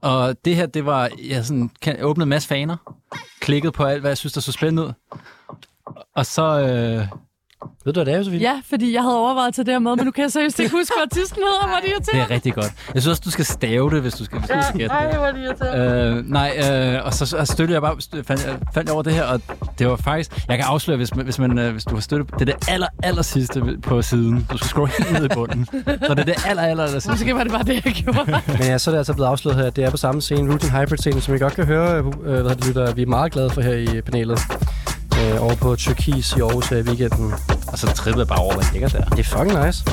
og det her, det var, jeg sådan, kan, åbnede en masse faner, klikkede på alt, hvad jeg synes, der så spændende ud. Og så... øh, ved du, hvad det er, Josefine? Ja, fordi jeg havde overvejet tage det her med, men nu kan jeg seriøst ikke huske, hvad artisten hedder, hvor det det irriterende. er rigtig godt. Jeg synes også, du skal stave det, hvis du skal, hvis du skal gætte det. Ej, hvor er det. Øh, nej, øh, og så, så støttede jeg bare, stø- fandt, jeg- fandt jeg over det her, og det var faktisk, jeg kan afsløre, hvis, man- hvis, man, øh, hvis du har støttet, det er det aller, aller sidste på siden. Du skal scrolle helt ned i bunden. Så det er det aller, aller, aller sidste. Måske var det bare det, jeg gjorde. Men ja, så er det altså blevet afsløret her, at det er på samme scene, Root Hybrid scene, som I godt kan høre, øh, hvad hedder det, lytter, vi er meget glade for her i panelet. Øh, over på Tyrkis i Aarhus her i weekenden. Og så trippede jeg bare over, hvad ligger der. Det er fucking nice.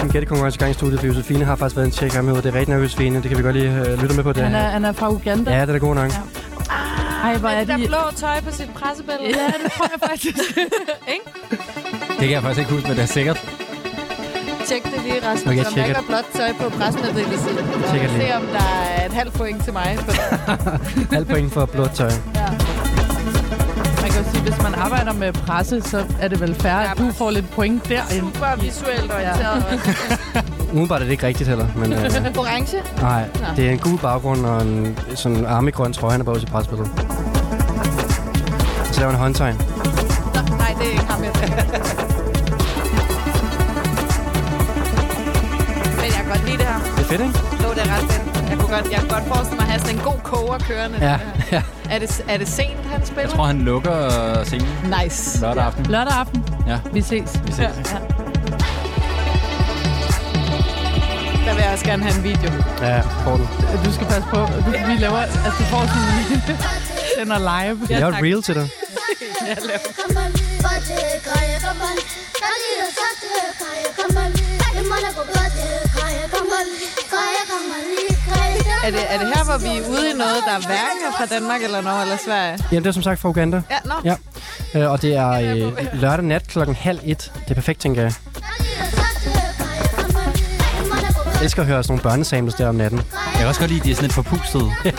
Er, er en gættekonkurrence i gang i studiet, for Josefine har faktisk været en tjek med ud. Det er rigtig nok, Josefine. Det kan vi godt lige uh, lytte med på. Det. Han er, han er fra Uganda. Ja, det er god nok. Ja. Ej, hvor er Det der de... blå tøj på sit pressebillede. Ja, det tror jeg faktisk. Ikke? Det kan jeg faktisk ikke huske, men det er sikkert. Tjek det lige, Rasmus. Okay, jeg om der tjekker ikke er blåt tøj på pressemeddelelsen. Tjekker Se lige. om der er et halvt point til mig. For det. Halv point for blåt tøj. Man jo sige, hvis man arbejder med presse, så er det vel fair, at du får lidt point derinde. Super visuelt orienteret. Ja. Umiddelbart er det ikke rigtigt heller, men uh, Orange. nej, det er en gul baggrund og en sådan armigrøn trøje, han er på sit presbillede. Så laver en håndtegn. Nå, nej, det er ikke ham, jeg. Men jeg kan godt lide det her. Det er fedt, ikke? Jo, det er ret fedt. Jeg kunne godt, jeg kunne godt forestille mig at have sådan en god koger kørende. Ja, ja. Er det, er det sent, han spiller? Jeg tror, han lukker scenen Nice. lørdag aften. Lørdag aften. Ja. Vi ses. Vi ses. Ja. Der vil jeg også gerne have en video. Ja, får den. Du skal passe på. Du, vi laver... Altså, du får sådan en... Den er live. Jeg laver et tak. reel til dig. Come on, Er det, er det her, hvor vi er ude i noget, der er hverken er fra Danmark eller Norge eller Sverige? Jamen, det er som sagt fra Uganda. Ja, nå. Ja. Øh, og det er øh, lørdag nat klokken halv et. Det er perfekt, tænker jeg. Jeg elsker at høre sådan nogle børnesamles der om natten. Jeg kan også godt lide, at de er sådan lidt forpustede. Det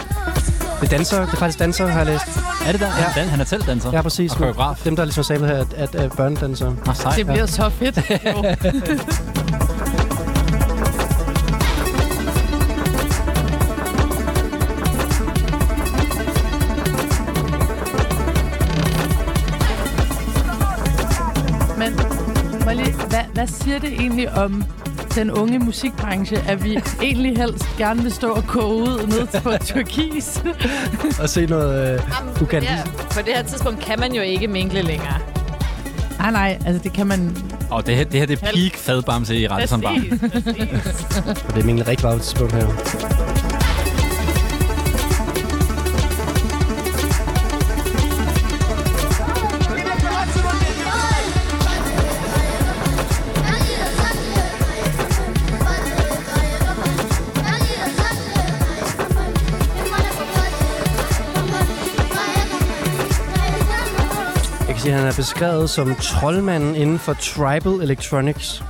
er danser, det er faktisk danser, har jeg læst. Er det der? Ja. Ja. Han er selv danser. Ja, præcis. Og koreograf. Dem, der er ligesom samlet her, at, at, at børnedansere. Nå, sej. Det bliver så fedt. hvad, siger det egentlig om den unge musikbranche, at vi egentlig helst gerne vil stå og koge ud ned på turkis? Og se noget øh, Jamen, på, det ukendt. her, på det her tidspunkt kan man jo ikke minkle længere. nej, nej, altså det kan man... Og det her, det her det er peak fadbamse i Radisson Bar. Præcis, præcis. Og det er egentlig rigtig meget tidspunkt her. Er beskrevet som troldmanden inden for tribal electronics.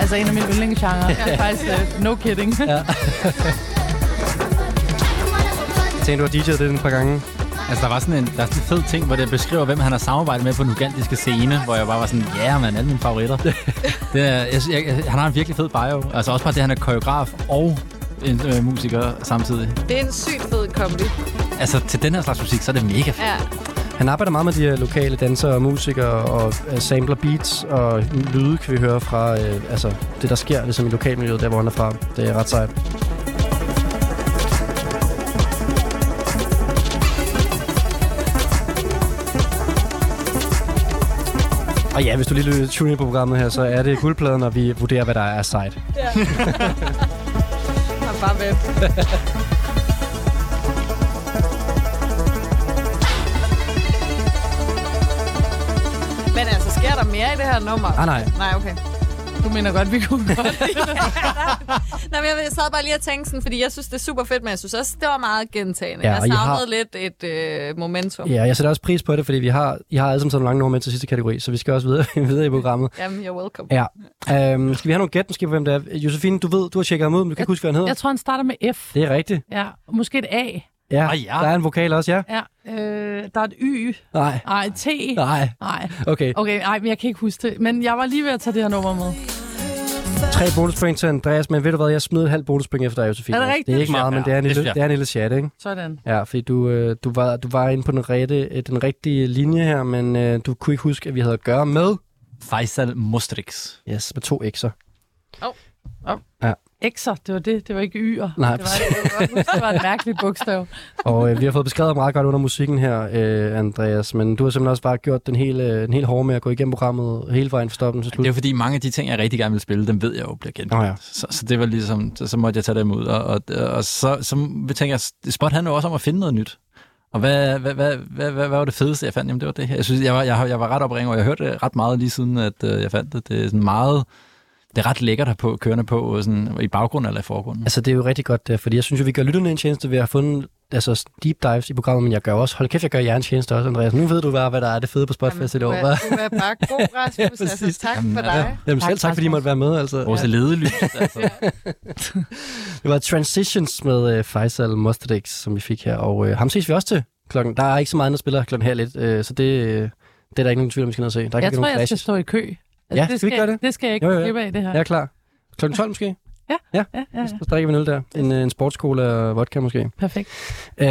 Altså en af mine yndlingsgenre. Ja. Faktisk, uh, no kidding. Ja. Jeg tænkte, du har DJ'et det et par gange. Altså, der var sådan en, der er sådan en fed ting, hvor det beskriver, hvem han har samarbejdet med på den ugandiske scene, hvor jeg bare var sådan, ja, yeah, man, alle mine favoritter. det er, jeg, jeg, jeg, han har en virkelig fed bio. Altså også bare det, han er koreograf og en øh, musiker samtidig. Det er en sygt fed kombi. Altså, til den her slags musik, så er det mega fedt. Ja. Han arbejder meget med de her lokale dansere og musikere og uh, sampler beats og lyde, kan vi høre fra uh, altså, det, der sker ligesom i lokalmiljøet, der hvor han er fra. Det er ret sejt. Og ja, hvis du lige lytter tune ind på programmet her, så er det guldpladen, og vi vurderer, hvad der er sejt. Og bare ved. mere i det her nummer? Ah, nej. Nej, okay. Du mener godt, vi kunne godt Nej, men jeg sad bare lige og tænkte sådan, fordi jeg synes, det er super fedt, men jeg synes også, det var meget gentagende. Ja, jeg har- savnede lidt et øh, momentum. Ja, jeg sætter også pris på det, fordi vi har, I har alle sammen taget nogle lange numre med til sidste kategori, så vi skal også videre, videre i programmet. Jamen, you're welcome. Ja. Øhm, skal vi have nogle gæt måske på, hvem det er? Josefine, du ved, du har tjekket ham ud, men du kan ikke huske, hvad han hedder. Jeg tror, han starter med F. Det er rigtigt. Ja, måske et A. Ja, Ah, ja. der er en vokal også, ja. Ja, øh, der er et Y. Nej, Nej, et T. nej. Nej. Okay, Okay, nej, men jeg kan ikke huske det. Men jeg var lige ved at tage det her nummer med. tre bonuspoint til Andreas, men ved du hvad, jeg smider et halvt bonuspoint efter dig, Josefine. Er det rigtigt? Det er ikke meget, men det er en lille, det er en lille chat, ikke? Sådan. Ja, fordi du, øh, du, var, du var inde på den, rette, den rigtige linje her, men øh, du kunne ikke huske, at vi havde at gøre med... Faisal Mostrix. Yes, med to x'er. X'er, det var det. Det var ikke Y'er. Nej, det var, det var et mærkeligt bogstav. Og øh, vi har fået beskrevet meget godt under musikken her, øh, Andreas, men du har simpelthen også bare gjort den hele, den hele hårde med at gå igennem programmet hele vejen fra stoppen til Det slut. er jo fordi, mange af de ting, jeg rigtig gerne vil spille, dem ved jeg jo bliver genkendt. Nå ja. Så, så det var ligesom, så, så måtte jeg tage dem ud. Og, og, og så, så tænker jeg, Spot handler jo også om at finde noget nyt. Og hvad, hvad, hvad, hvad, hvad, hvad var det fedeste, jeg fandt? Jamen, det var det her. Jeg synes, jeg var, jeg, jeg var ret opringet, og jeg hørte det ret meget lige siden, at øh, jeg fandt det. Det er sådan meget... Det er ret lækkert her på, kørende på, og sådan, i baggrunden eller i forgrunden. Altså, det er jo rigtig godt, der, fordi jeg synes jo, vi gør lytterne en tjeneste ved at have fundet altså, deep dives i programmet, men jeg gør også, hold kæft, jeg gør jer en tjeneste også, Andreas. Nu ved du bare, hvad der er det fede på Spotfest i år. du, er, du er bare god, Rasmus. altså, præcis. tak Jamen, for ja. dig. Jamen Tak, selv tak, fordi I Rasmus. måtte være med. Altså. Vores ledelys. Altså. Det var Transitions med uh, Faisal Mostadix, som vi fik her, og uh, ham ses vi også til klokken. Der er ikke så meget, der spiller klokken her lidt, uh, så det, uh, det er der ikke nogen tvivl om, vi skal ned og se. Der er Jeg ikke tror, nogen jeg skal stå i kø. Altså, Ja, det skal vi ikke gøre det? Det skal jeg ikke Jo, jo, jo. glip af, det her. Jeg er klar. Klokken 12 måske? Ja, Ja, ja, ja, ja. så drikker vi en øl der. En, øh, en sportscola og vodka måske. Perfekt. Uh,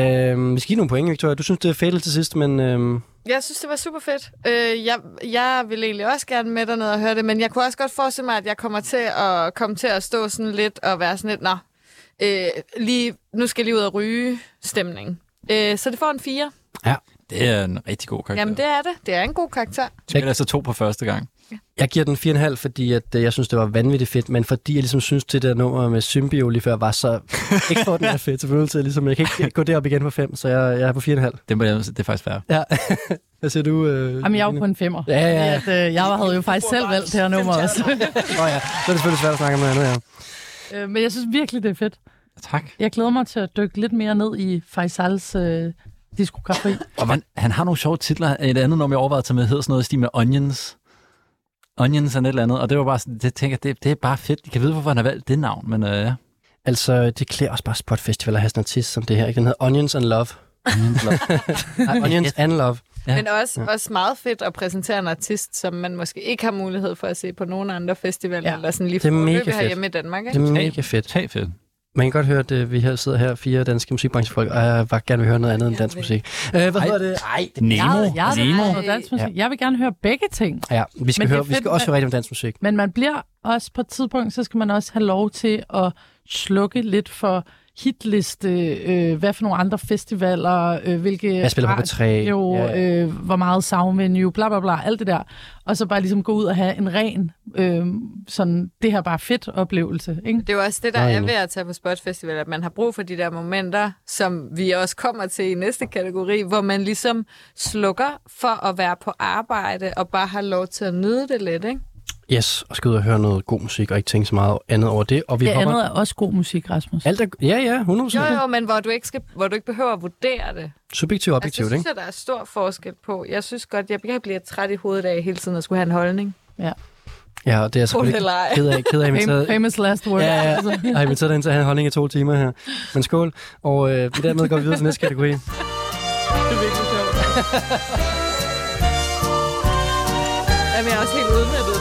vi skal give nogle point, Victoria. Du synes, det er fedt til sidst, men... Uh, Jeg synes, det var super fedt. Øh, jeg, jeg vil egentlig også gerne med dernede og høre det, men jeg kunne også godt forestille mig, at jeg kommer til at komme til at stå sådan lidt og være sådan lidt, nå, øh, lige, nu skal jeg lige ud og ryge stemning. Øh, så det får en 4. Det er en rigtig god karakter. Jamen, det er det. Det er en god karakter. Du spiller altså to på første gang. Jeg giver den 4,5, fordi at, øh, jeg synes, det var vanvittigt fedt, men fordi jeg ligesom synes, det der nummer med Symbio lige før var så ekstraordinært fedt, så jeg til, ligesom, jeg kan ikke gå derop igen på 5, så jeg, jeg er på 4,5. Det, må jeg, det er faktisk fair. Ja. Hvad siger du? Øh, Jamen, jeg er jo på en femmer. Ja, ja, ja. Fordi At, øh, jeg havde jo faktisk selv valgt det her nummer også. Oh, ja, så er det selvfølgelig svært at snakke om noget andet, ja. Øh, Men jeg synes virkelig, det er fedt. Tak. Jeg glæder mig til at dykke lidt mere ned i Faisals øh, diskografi. Og han, han har nogle sjove titler. Et andet nummer, jeg overvejede at tage med, hedder sådan noget i stil med Onions. Onions og et eller andet. Og det var bare sådan, det tænker det, det er bare fedt. Jeg kan vide, hvorfor han har valgt det navn, men øh, ja. Altså, det klæder også bare Spot Festival at have sådan en artist som det her. Ikke? Den hedder Onions and Love. Nej, Onions and Love. Ja. Men også, også meget fedt at præsentere en artist, som man måske ikke har mulighed for at se på nogen andre festivaler, Ja. ja. eller sådan lige Det er mega fedt. herhjemme i Danmark. Det Ikke? er mega fedt. Tag fedt. Man kan godt høre, at øh, vi her sidder her, fire danske musikbranchefolk, og jeg bare gerne vil høre noget andet end dansk musik. Øh, hvad hedder det? Ej, det Nemo. Jeg, jeg, Nemo. jeg, dansk musik. jeg vil gerne høre begge ting. Ja, vi skal, Men høre, vi skal også høre rigtig om dansk musik. Men man bliver også på et tidspunkt, så skal man også have lov til at slukke lidt for hitliste, øh, hvad for nogle andre festivaler, øh, hvilke... Jeg spiller på P3. Jo, Ja, ja, ja. Øh, hvor meget soundvenue, bla bla bla, alt det der. Og så bare ligesom gå ud og have en ren, øh, sådan, det her bare fedt oplevelse, ikke? Det er jo også det, der Nej, er ved at tage på Spot Festival, at man har brug for de der momenter, som vi også kommer til i næste kategori, hvor man ligesom slukker for at være på arbejde og bare har lov til at nyde det lidt, ikke? Yes, og skal ud og høre noget god musik, og ikke tænke så meget andet over det. Og vi Det hopper... andet er også god musik, Rasmus. Alt er... Ja, ja, 100%. Jo, jo, men hvor du ikke, skal, hvor du ikke behøver at vurdere det. Subjektivt og Altså, objektivt, det ikke? synes jeg, der er stor forskel på. Jeg synes godt, jeg kan blive træt i hovedet af hele tiden at skulle have en holdning. Ja, og det er jeg selvfølgelig ked af, ked af inviteret... famous last word. Ja, ja, Altså. jeg har inviteret dig ind til at have en holdning i to timer her. Men skål, og øh, dermed går vi videre til næste kategori. Det er virkelig sjovt. Jamen, jeg er også helt udmattet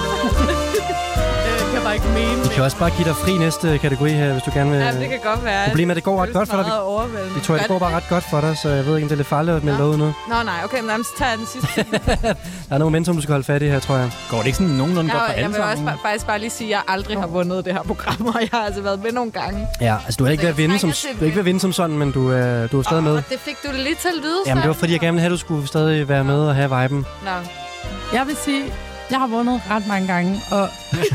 bare ikke mene. Vi kan også bare give dig fri næste kategori her, hvis du gerne vil... Ja, det kan godt være. Problemet er, det går ret godt for dig. Overvældende. Vi tror, det går bare ret godt for dig, så jeg ved ikke, om det er lidt farligt at melde ud nu. Nå, nej, okay, men så tager jeg den sidste. Der er noget momentum, du skal holde fat i her, tror jeg. Går det ikke sådan nogenlunde godt for Jeg, jeg alle vil også sammen? bare, faktisk bare lige sige, at jeg aldrig har vundet det her program, og jeg har altså været med nogle gange. Ja, altså du er ikke ved at vinde som, du er ikke ved at vinde som sådan, men du, er, du er stadig med. Det fik du det lige til at lyde Jamen, det var fordi, jeg gerne ville have, at du skulle stadig være med og have viben. Nå, Jeg vil sige, jeg har vundet ret mange gange, og,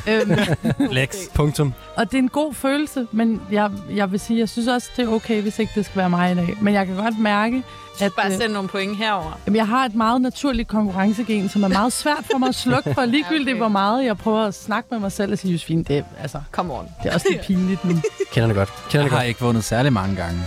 øhm, Flex. Punktum. og det er en god følelse, men jeg, jeg vil sige, jeg synes også, det er okay, hvis ikke det skal være mig i dag. Men jeg kan godt mærke, at bare øh, send nogle point herover. jamen, jeg har et meget naturligt konkurrencegen, som er meget svært for mig at slukke for, ligegyldigt Okay. hvor meget jeg prøver at snakke med mig selv og sige, Josefine, det, er- altså, Come on. det er også lidt pinligt nu. Kender det godt. Kender Jeg det har godt. ikke vundet særlig mange gange.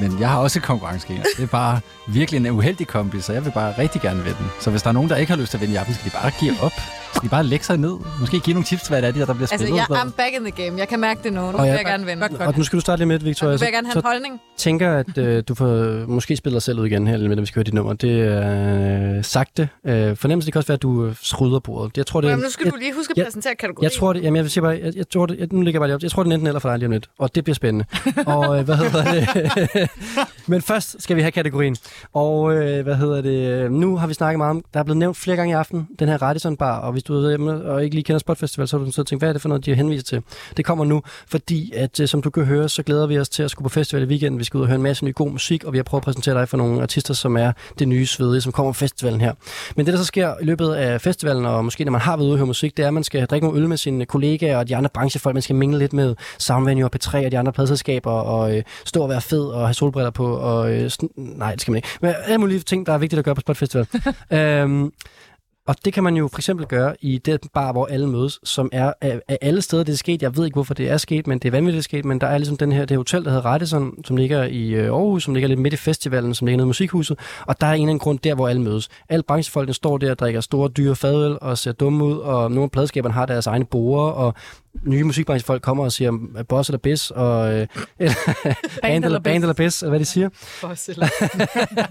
Men jeg har også et konkurrencegene. Det er bare virkelig en uheldig kombi, så jeg vil bare rigtig gerne vinde. Så hvis der er nogen, der ikke har lyst til at vinde i aften, skal de bare give op. Skal de bare lægge sig ned. Måske give nogle tips til, hvad det er, de der, der bliver Altså, spillet. jeg I'm back in the game. Jeg kan mærke det nu. Nu Og vil jeg- jeg gerne vinde. Og nu skal du starte lidt med, Og Victoria. nu Så, vil jeg gerne have en holdning. tænker, at øh, du får måske spillet dig selv ud igen her, lidt med, når vi skal høre dit nummer. Det er øh, sagte. Øh, fornemmelse, det kan også være, at du øh, rydder bordet. Jeg tror, det er, Jamen, nu skal jeg, du lige huske at jeg- præsentere kategorien. Jeg tror det, jamen jeg vil sige bare, jeg, jeg tror det, jeg, nu ligger jeg bare lige op. Jeg tror det er enten eller for dig lige om lidt, og det bliver spændende. og øh, hvad hedder det? Men først skal vi have kategorien. Og øh, hvad hedder det? Øh, nu har vi snakket meget om, der er blevet nævnt flere gange i aften, den her Radisson Bar, og hvis du er hjemme og ikke lige kender Spot Festival, så har du så tænkt, hvad er det for noget, de har henvist til? Det kommer nu, fordi at øh, som du kan høre, så glæder vi os til at skulle på festival i weekenden. Vi skal ud og høre en masse ny god musik, og vi har prøvet at præsentere dig for nogle artister, som er det nye svedige, som kommer på festivalen her. Men det, der så sker i løbet af festivalen, og måske når man har været ude og høre musik, det er, at man skal drikke nogle øl med sine kollegaer og de andre branchefolk. Man skal mingle lidt med Soundvenue og P3 og de andre pladselskaber, og øh, stå og være fed og have solbriller på. Og, øh, nej, det skal man ikke. Men alle mulige ting, der er vigtigt at gøre på Spot Festival. øhm, og det kan man jo for eksempel gøre i den bar, hvor alle mødes, som er af, alle steder, det er sket. Jeg ved ikke, hvorfor det er sket, men det er vanvittigt sket. Men der er ligesom den her, det hotel, der hedder Radisson, som ligger i øh, Aarhus, som ligger lidt midt i festivalen, som ligger nede i musikhuset. Og der er en eller anden grund der, hvor alle mødes. Alle branchefolkene står der og drikker store, dyre fadøl og ser dumme ud, og nogle af pladskaberne har deres egne borer, og nye musikbranchefolk kommer og siger, er boss eller bis, og øh, eller, band, eller, band eller bis, eller hvad de siger. Boss, eller...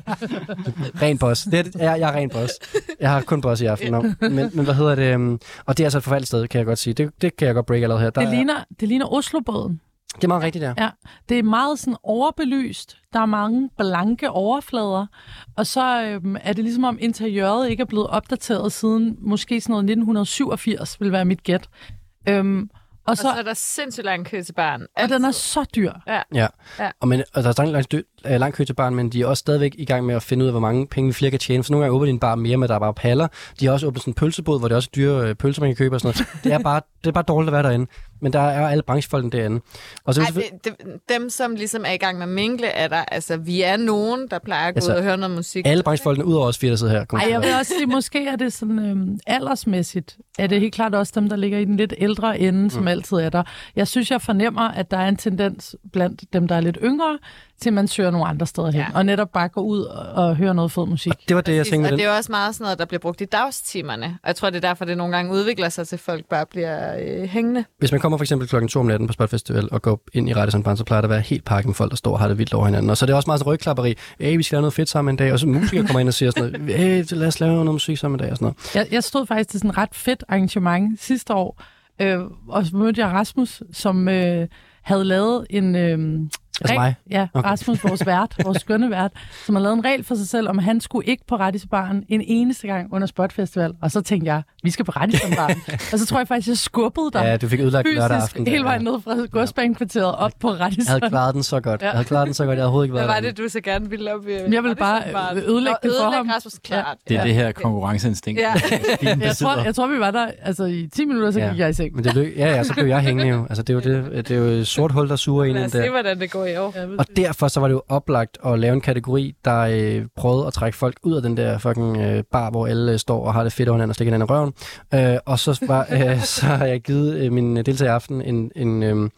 Ren boss. Det er, det- jeg, jeg er ren boss. Jeg har kun boss i aften. No. Men, men hvad hedder det? øhm, Og det er altså et forfærdeligt sted, kan jeg godt sige. Det, det kan jeg godt break allerede her. Der Det er, ligner, det ligner Oslobåden. det er meget rigtigt der. Ja, det er meget sådan overbelyst. Der er mange blanke overflader. Og så øhm, er det ligesom om interiøret ikke er blevet opdateret siden måske sådan noget 1987, vil være mit gæt. Øhm, og, Og så, så er der sindssygt lang kø til barn. og den er så dyr. Ja. Ja. Og, men, og der er stadig lang, dø, øh, lang kø til barn, men de er også stadigvæk i gang med at finde ud af, hvor mange penge vi flere kan tjene. For nogle gange åbner de en bar mere, men der er bare paller. De har også åbnet sådan en pølsebod, hvor det er også dyre øh, pølser, man kan købe og sådan noget. Det er bare, det er bare dårligt at være derinde. men der er alle branchefolkene derinde. Og så, Ej, det, det, dem, som ligesom er i gang med mingle, er der, altså, vi er nogen, der plejer at gå Altså, ud og høre noget musik. alle branchefolkene, udover os fire, der sidder her. Ej, jeg vil også sige, måske er det sådan øhm, aldersmæssigt, er det helt klart også dem, der ligger i den lidt ældre ende, som Mm. altid er der. Jeg synes, jeg fornemmer, at der er en tendens blandt dem, der er lidt yngre, til man søger nogle andre steder hen, Ja. og netop bare gå ud og, og høre noget fed musik. det var det, jeg tænkte og det er også meget sådan noget, der bliver brugt i dagstimerne. Og jeg tror, det er derfor, det nogle gange udvikler sig til, folk bare bliver øh, hængende. Hvis man kommer for eksempel klokken 2 om natten på Spot Festival og går ind i Radisson Band, så plejer der at være helt pakket med folk, der står og har det vildt over hinanden. Og så er det også meget sådan rygklapperi. Hey, vi skal lave noget fedt sammen en dag. Og så musikere kommer ind og siger sådan noget. Hey, lad os lave noget musik sammen en dag og sådan noget. Jeg, jeg stod faktisk til sådan et ret fedt arrangement sidste år, øh, og så mødte jeg Rasmus, som øh, havde lavet en... Øh, Altså regel- mig? Ja, Okay. Rasmus, vores vært, vores skønne vært, som har lavet en regel for sig selv, om han skulle ikke på Radisbaren en eneste gang under Spot Festival. Og så tænkte jeg, vi skal på Radisbaren. og så tror jeg faktisk, jeg skubbede dig Ja, du fik ødelagt fysisk lørdag aften. der. hele vejen ned fra godsbanekvarteret op på Jeg havde klaret den så godt. Ja. Jeg havde klaret den så godt. Jeg havde overhovedet ikke Hvad været var derinde. det, du så gerne ville op i? Jeg ville bare øh, ødelægge det for ham. Rasmus, klart. Det er det her konkurrenceinstinkt. Ja. Jeg tror, jeg tror, vi var der altså, i 10 minutter, så Ja. gik jeg i seng. Men det løg, ja, ja, så blev jeg hængende jo. Altså, det er jo, det, det er jo et sort hul, der suger ind Lad i os se, hvordan det går år. Og derfor så var det jo oplagt at lave en kategori, der øh, prøvede at trække folk ud af den der fucking øh, bar, hvor alle øh, står og har det fedt over hinanden og stikker hinanden i røven. Øh, og så, var, øh, så har jeg givet øh, min deltager i aften en, en, øh,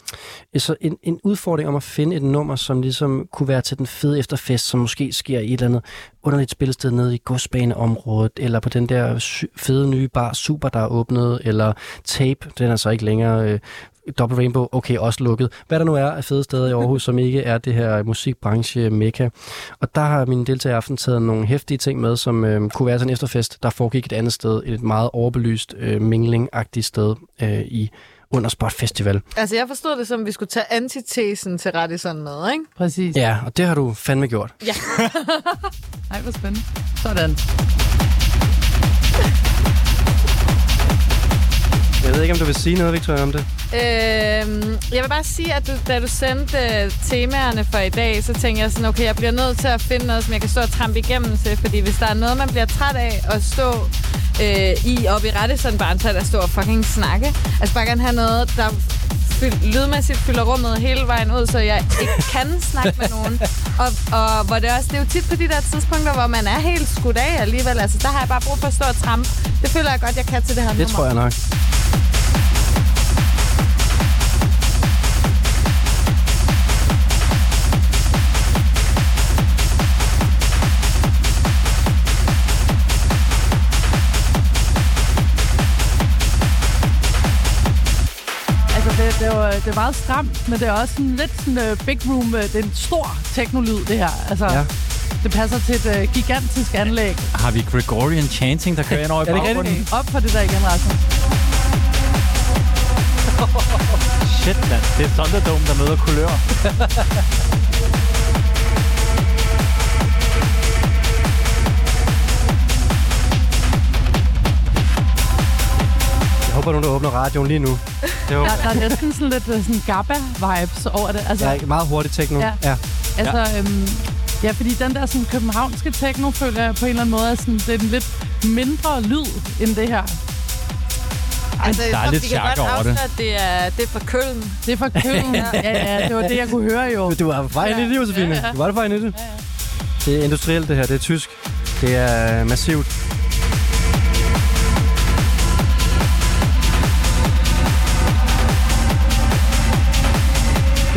så en, en udfordring om at finde et nummer, som ligesom kunne være til den fede efterfest, som måske sker i et eller andet underligt spillested nede i godsbaneområdet, eller på den der fede nye bar Super, der er åbnet, eller Tape, den er så ikke længere... Øh, Double Rainbow, okay, også lukket. Hvad der nu er af fede steder i Aarhus, som ikke er det her musikbranche mekka. Og der har mine deltagere i aften taget nogle hæftige ting med, som øh, kunne være sådan en efterfest, der foregik et andet sted, et meget overbelyst øh, mingling-agtigt sted øh, i under Spot Festival. Altså, jeg forstod det som, at vi skulle tage antitesen til Radisson med, ikke? Præcis. Ja, og det har du fandme gjort. Ja. Ej, hvor spændende. Sådan. Jeg ved ikke, om du vil sige noget, Victoria, om det. Øhm, jeg vil bare sige, at du, da du sendte øh, temaerne for i dag, så tænkte jeg sådan, okay, jeg bliver nødt til at finde noget, som jeg kan stå og trampe igennem til, fordi hvis der er noget, man bliver træt af at stå øh, i oppe i rette, sådan bare er der stå og fucking snakke. Altså bare gerne have noget, der fyld, lydmæssigt fylder rummet hele vejen ud, så jeg ikke kan snakke med nogen. Og, og hvor det også, det er jo tit på de der tidspunkter, hvor man er helt skudt af alligevel. Altså, der har jeg bare brug for at stå og trampe. Det føler jeg godt, jeg kan til det her Det nummer. tror jeg nok. Det, er jo, det er meget stramt, men det er også sådan lidt sådan uh, big room. Uh, det er en stor teknolyd, det her. Altså, Ja. det passer til et uh, gigantisk anlæg. Har vi Gregorian chanting, der kører ind over i Er det baggrunden? Okay, op for det der igen, Rasmus. Shit, mand. Det er Thunderdome, der møder kulør. Jeg håber, nogen der åbner radioen lige nu. Det Der, der er næsten sådan lidt uh, sådan GABA-vibes over det. Altså. Ja, meget hurtigt techno. Ja. ja. altså øhm, ja, fordi den der sådan, københavnske techno, føler jeg på en eller anden måde, er sådan, det er en lidt mindre lyd end det her. Altså, Der er tror, lidt vi kan chak godt over det. at det er, det er fra Køln. Det er fra Køben. ja, ja, det var det, jeg kunne høre jo. Du var vej ind i det, Josefine. Ja, ja. Du var vej ind i det. Det er industrielt, det her. Det er tysk. Det er massivt.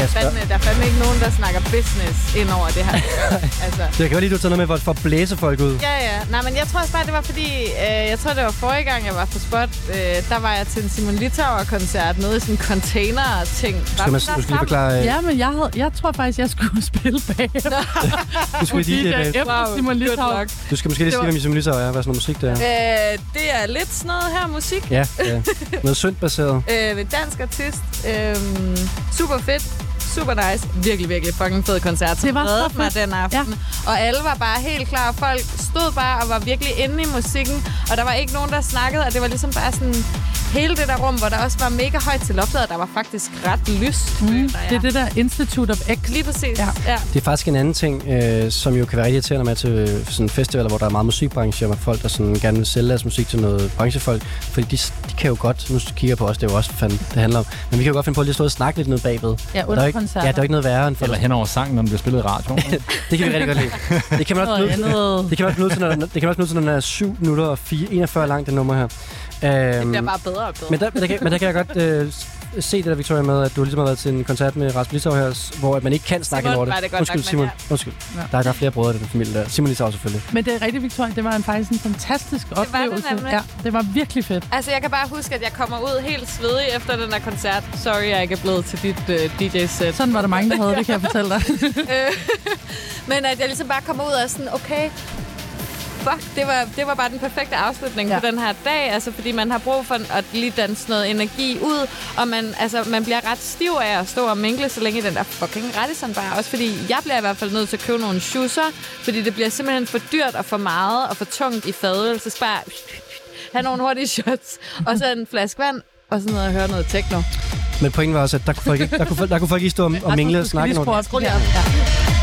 Kasper, Fandme, der er fandme ikke nogen, der snakker business ind over det her. altså. det kan være lige, du har taget noget med for, at blæse folk ud. Ja, ja. Nej, men jeg tror også bare, det var fordi, øh, jeg tror, det var forrige gang, jeg var på spot. Øh, der var jeg til en Simon Litauer-koncert nede i sådan en container-ting. Skal man, du skal lige forklare... øh, Ja, men jeg, havde, jeg tror faktisk, jeg skulle spille bag. Du skal, Fordi lige, det efter Wow, Simon luck. du skal måske lige sige, var- hvem Simon Lissau er. Hvad for noget musik det er. Øh, det er lidt sådan noget her musik. Ja, ja. Noget syndbaseret. Øh, ved dansk artist. Øh, super fedt. Super nice. Virkelig, virkelig fucking fed koncert. Det var så mig den aften. Ja. Og alle var bare helt klar. Folk stod bare og var virkelig inde i musikken. Og der var ikke nogen, der snakkede. Og det var ligesom bare sådan hele det der rum, hvor der også var mega højt til loftet, og der var faktisk ret lyst. Mm, det er det der Institute of X. Lige præcis. Ja. ja. Det er faktisk en anden ting, øh, som jo kan være rigtig irriterende med til øh, sådan festivaler, hvor der er meget musikbranche, og folk, der sådan gerne vil sælge deres musik til noget branchefolk. Fordi de, de kan jo godt, nu kigger på os, det er jo også, fanden det handler om, men vi kan jo godt finde på at lige stå og snakke lidt ned bagved. Ja, der under er ikke, koncerter. Ja, der er ikke noget værre end for Eller hen over sangen, når den bliver spillet i radioen. Det kan vi rigtig godt lide. Det kan man også nødt andet. det kan man også nødt til, når, det kan man også nødt til, når den er 7 minutter og 4, 41 langt, det nummer her. Det Øhm, bliver bare bedre og bedre. men, der, men, der kan, men der kan jeg godt øh, se det der, Victoria, med, at du ligesom har været til en koncert med Rasmus Lissau her, hvor at man ikke kan snakke Simon over det. var det godt Undskyld, nok, Simon. ja. Undskyld. Ja. Der, er, der er flere brødre i den familie der. Simon Lissau selvfølgelig. Men det er rigtigt, Victoria. Det var en, faktisk en fantastisk det oplevelse. nemlig. ja, det var virkelig fedt. Altså, jeg kan bare huske, at jeg kommer ud helt svedig efter den her koncert. Sorry, jeg ikke er blevet til dit uh, DJ-sæt. Sådan var der mange, der havde det, kan jeg fortælle dig. Øh, Men at jeg ligesom bare kommer ud og er sådan, okay, fuck, det var, det var bare den perfekte afslutning ja. Ja. på den her dag. Altså, fordi man har brug for at lige danse noget energi ud, og man, altså, man bliver ret stiv af at stå og minkle så længe i den der fucking Radisson Bar. Også fordi jeg bliver i hvert fald nødt til at købe nogle shoeser, fordi det bliver simpelthen for dyrt og for meget og for tungt i fadet. Så bare have nogle hurtige shots, og så en flaske vand, og sådan noget og høre noget techno. Men pointen var også, at der kunne folk ikke, der kunne, folk- der kunne folk ikke stå og, og mingle og snakke. lige når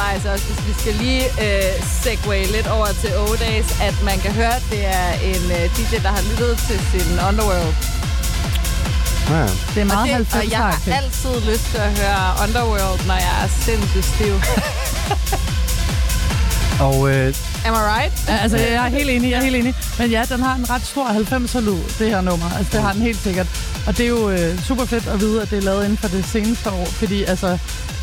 faktisk også, hvis vi skal lige øh, segway lidt over til O-Days, at man kan høre, at det er en øh, DJ, der har lyttet til sin Underworld. Ja. Det er meget og, det, og jeg har 90'er-agtigt. altid lyst til at høre Underworld, når jeg er sindssygt stiv. Og øh, Am I right? Ja, altså, jeg er helt enig, jeg er helt enig. Men ja, den har en ret stor 90'er lyd, det her nummer. Altså, det har den helt sikkert. Og det er jo øh, super fedt at vide, at det er lavet inden for det seneste år. Fordi altså,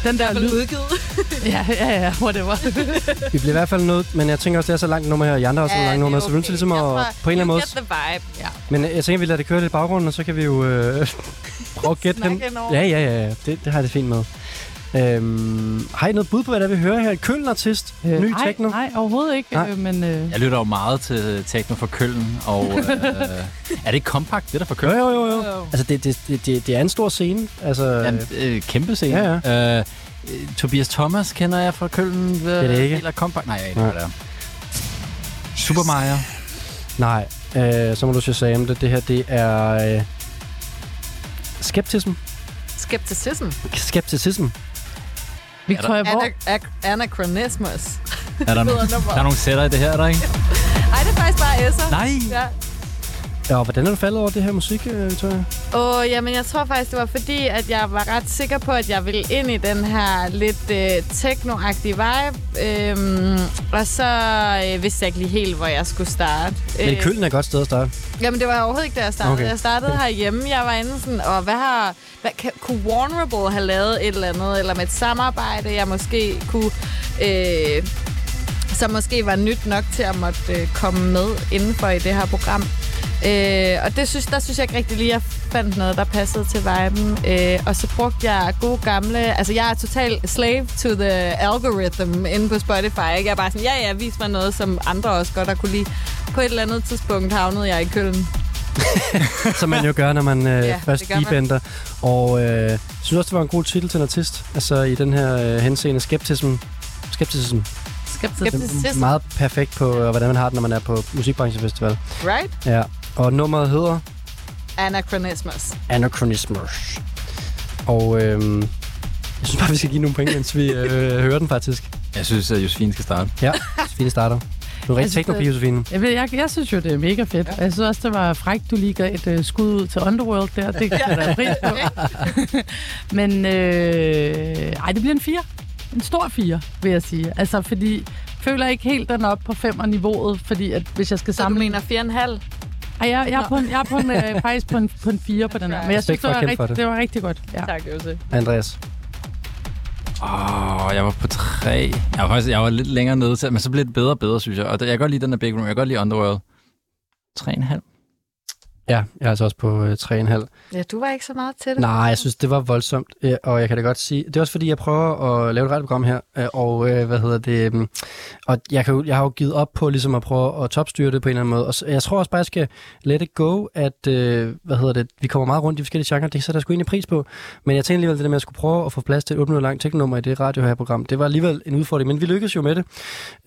den der lyd... udgivet. Ja, ja, ja, whatever. vi bliver i hvert fald nødt, men jeg tænker også, det er så langt nummer her, og I andre også ja, langt nummer, så vi er nødt til ligesom at, på en eller anden måde... The vibe. Ja. Men jeg tænker, vi lader det køre lidt i baggrunden, og så kan vi jo øh, prøve at gætte dem. ja, ja, ja. Det, det har jeg det fint med. Øhm, har I noget bud på, hvad der vi hører her? Køln artist, ny Øh, nej, techno. Nej, overhovedet ikke. Nej. Øh, men øh, Jeg lytter jo meget til techno fra Køln, og øh, er det ikke kompakt, det der fra Jo, Køln? jo, jo, jo. Altså, det, det, det, det, det er en stor scene. Altså, Ja, øh, kæmpe scene. Ja, ja. Øh, øh, Tobias Thomas kender jeg fra Køln. Øh, er det ikke. Eller kompakt. Nej, jeg Nej. ikke, hvad det er. Super Mario. Nej, øh, så må du sige sige det. Det her, det er... Øh, skeptism. Skepticism. Skepticism. Victoria, hvor... Ana- ac- anachronismus. Er der, der er nogle sætter i det her, er der ikke? Ej, det er faktisk bare S'er. Nej. Ja. Ja, og hvordan er du faldet over det her musik, øh, Victoria? Åh, jamen jeg tror faktisk, det var fordi, at jeg var ret sikker på, at jeg ville ind i den her lidt øh, techno-agtige vibe. Øhm, og så øh, vidste jeg ikke lige helt, hvor jeg skulle starte. Men Køln er et godt sted at starte. Jamen, det var overhovedet ikke, da jeg startede. Okay. Okay. Jeg startede herhjemme. Jeg var inde sådan, og hvad har... Hvad, kan, kunne Warnerable have lavet et eller andet? Eller med et samarbejde, jeg måske kunne... Øh, som måske var nyt nok til at måtte øh, komme med indenfor i det her program. Øh, og det synes, der synes jeg ikke rigtig lige, at jeg fandt noget, der passede til viben. Øh, og så brugte jeg gode gamle... Altså, jeg er total slave to the algorithm inde på Spotify. Ikke? Jeg er bare sådan, ja, ja, vis mig noget, som andre også godt har kunne lide. På et eller andet tidspunkt havnede jeg i Køln. Som man jo gør, når man øh, Ja, først debenter. Og øh, jeg synes også, det var en god titel til en artist. Altså i den her øh, henseende skeptism. Skepticism. Skepticism. Meget perfekt på, øh, hvordan man har det, når man er på musikbranchefestival. Right? Ja. Og nummeret hedder Anachronismus. Anachronismus. Og øh, jeg synes bare, vi skal give nogle point, mens vi øh, hører den faktisk. Jeg synes, at Josefine skal starte. Ja, Josefine starter. Du er rigtig synes, teknopige, Josefine. Jeg, jeg, jeg synes jo, det er mega fedt. Ja. Jeg synes også, det var frækt, du lige gav et uh, skud ud til Underworld der. Det kan jeg da pris på. Men øh, ej, det bliver en 4. En stor 4, vil jeg sige. Altså, fordi jeg føler ikke helt, den oppe på 5 niveauet, fordi at hvis jeg skal Så du sammenligne... mener 4,5? Ej, jeg, jeg er, på en, jeg er på en, øh, faktisk på en, på en 4 på den her. Men jeg synes, det var, det. det var rigtig godt. Ja. Tak, Jose. Andreas. Åh, oh, jeg var på tre. Jeg var faktisk jeg var lidt længere nede til, men så blev det bedre og bedre, synes jeg. Og jeg kan godt lide den der Big Room. Jeg kan godt lide Underworld. Tre og en halv. Ja, jeg er altså også på øh, 3,5. Ja, du var ikke så meget til det. Nej, jeg synes, det var voldsomt, øh, og jeg kan da godt sige, det er også fordi, jeg prøver at lave et radioprogram her, øh, og øh, hvad hedder det, øhm, og jeg, kan, jeg har jo givet op på ligesom at prøve at topstyre det på en eller anden måde, og så, jeg tror også bare, jeg skal let it go, at, øh, hvad hedder det, vi kommer meget rundt i forskellige genrer, det sætter jeg sgu egentlig pris på, men jeg tænkte alligevel det der med, at jeg skulle prøve at få plads til et 8 minutter langt teknummer i det radio her program, det var alligevel en udfordring, men vi lykkedes jo med det,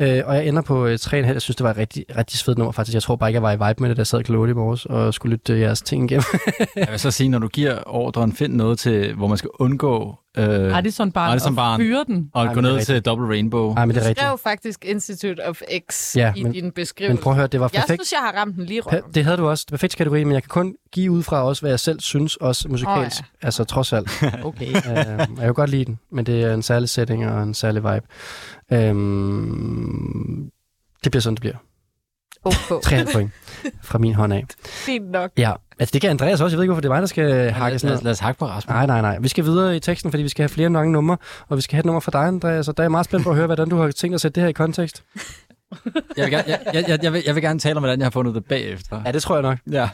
øh, og jeg ender på øh, 3,5, jeg synes, det var et rigtig, rigtig svedt nummer faktisk, jeg tror bare ikke, jeg var i vibe med det, da jeg sad klogt i morges og skulle lytte øh, jeres ting igennem. Jeg vil så sige, når du giver ordren, find noget til, hvor man skal undgå øh, Addison Barn Addison og Barn. fyre den. og Ej, gå det ned rigtigt. til Double Rainbow. Nej, men det er Du rigtigt. skrev faktisk Institute of X Ja, i men- din beskrivelse. Men prøv at høre, det var jeg perfekt. synes, jeg har ramt den lige. Pa- Det havde du også. Det perfekte kategori, men jeg kan kun give ud fra også, hvad jeg selv synes, også musikalsk. Oh, ja. Altså trods alt. Okay. uh, jeg kan godt lide den, men det er en særlig setting og en særlig vibe. Um, det bliver sådan, det bliver. Okay. 3,5 point fra min hånd af. Fint nok. Ja, altså det kan Andreas også. Jeg ved ikke, hvorfor det er mig, der skal hakke sådan lad, noget. lad os hakke på Rasmus. Nej, nej, nej. Vi skal videre i teksten, fordi vi skal have flere lange numre, og vi skal have et nummer fra dig, Andreas, og der er jeg meget spændt på at høre, hvordan du har tænkt at sætte det her i kontekst. Jeg vil, gerne, jeg, jeg, jeg, jeg, vil, jeg vil gerne tale om, hvordan jeg har fundet det bagefter. Ja, det tror jeg nok. Ja.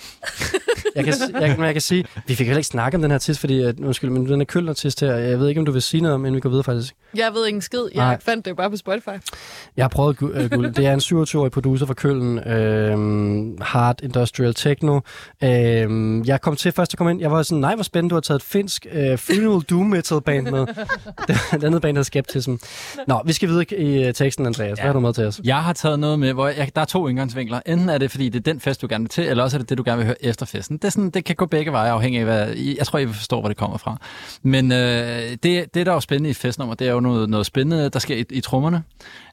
Jeg kan, jeg, men jeg kan sige, vi fik heller ikke snakket om den her artist, fordi, at, undskyld, men den er køldnertist her. Jeg ved ikke, om du vil sige noget om, inden vi går videre faktisk. Jeg ved ikke en skid. Jeg Nej. fandt det bare på Spotify. Jeg har prøvet øh, guld. Det er en 27-årig producer fra Køln. Øh, hard industrial techno. Øh, jeg kom til først at komme ind. Jeg var sådan, nej, hvor spændende, du har taget et finsk øh, funeral doom metal band med. det, det andet band hedder Skeptism. Nå, vi skal videre i øh, teksten, Andreas. Hvad har du med til os? Jeg har taget noget med, hvor jeg, der er to indgangsvinkler. Enten er det, fordi det er den fest, du gerne vil til, eller også er det det, du gerne vil høre efter festen. Det, er sådan, det kan gå begge veje, afhængig af, hvad... Jeg tror, I forstår, hvor det kommer fra. Men øh, det, det, der er jo spændende i festnummer, det er jo noget, noget spændende, der sker i, i trommerne.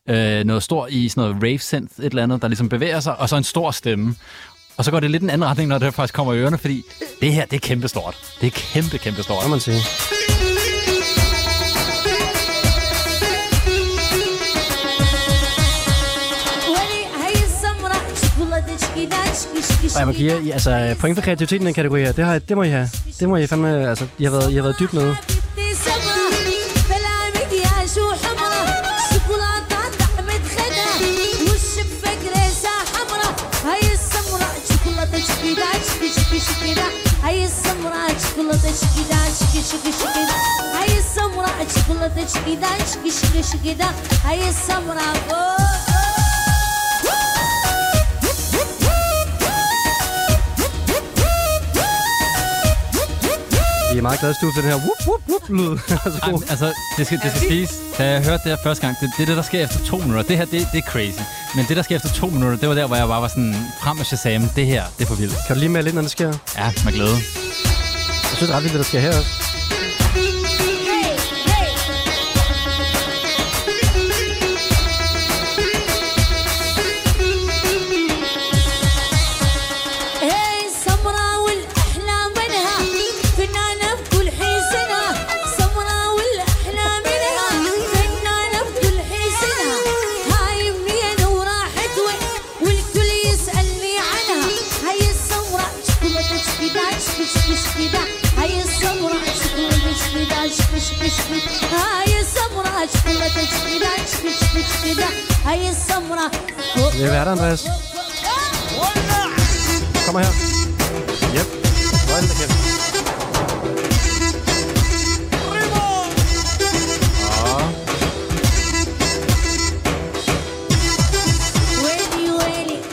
Øh, noget stort i sådan noget rave synth, et eller andet, der ligesom bevæger sig, og så en stor stemme. Og så går det lidt en anden retning, når det faktisk kommer i ørerne, fordi det her, det er kæmpestort. Det er kæmpe, kæmpe stort. Hvad man sige? Og jeg må give jer, I- altså, point for kreativiteten i den kategori her, det, har, det må I have. Det må I fandme, altså, I har været, I har været dybt nede. هاي السمراء شوكولاتة شكيدا شكي شكي شكي هاي السمراء شوكولاتة شكيدا شكي شكي شكيدا هاي السمراء Vi er meget glade for den her whoop, whoop, whoop lyd. altså, Ej, altså, det skal, det skal siges, da jeg hørte det her første gang, det, det er det, der sker efter to minutter. Det her, det, det er crazy. Men det, der sker efter to minutter, det var der, hvor jeg bare var sådan, frem med Shazam, det her, det er for vildt. Kan du lige melde ind, når det sker? Ja, med glæde. Jeg synes, det er ret vildt, hvad der sker her også. الراشدة هي السمرة. يا بهران راش Come here. يب Right in the kitchen.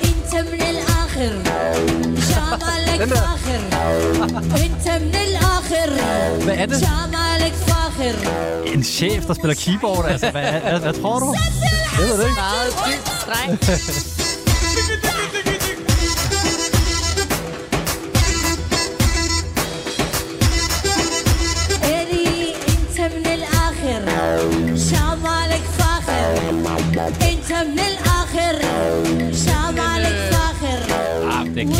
انت من الآخر انت من الآخر Akhir. En chef, der spiller keyboard, altså hvad, hvad, hvad tror du? Det ved det ikke. Meget dybt streng.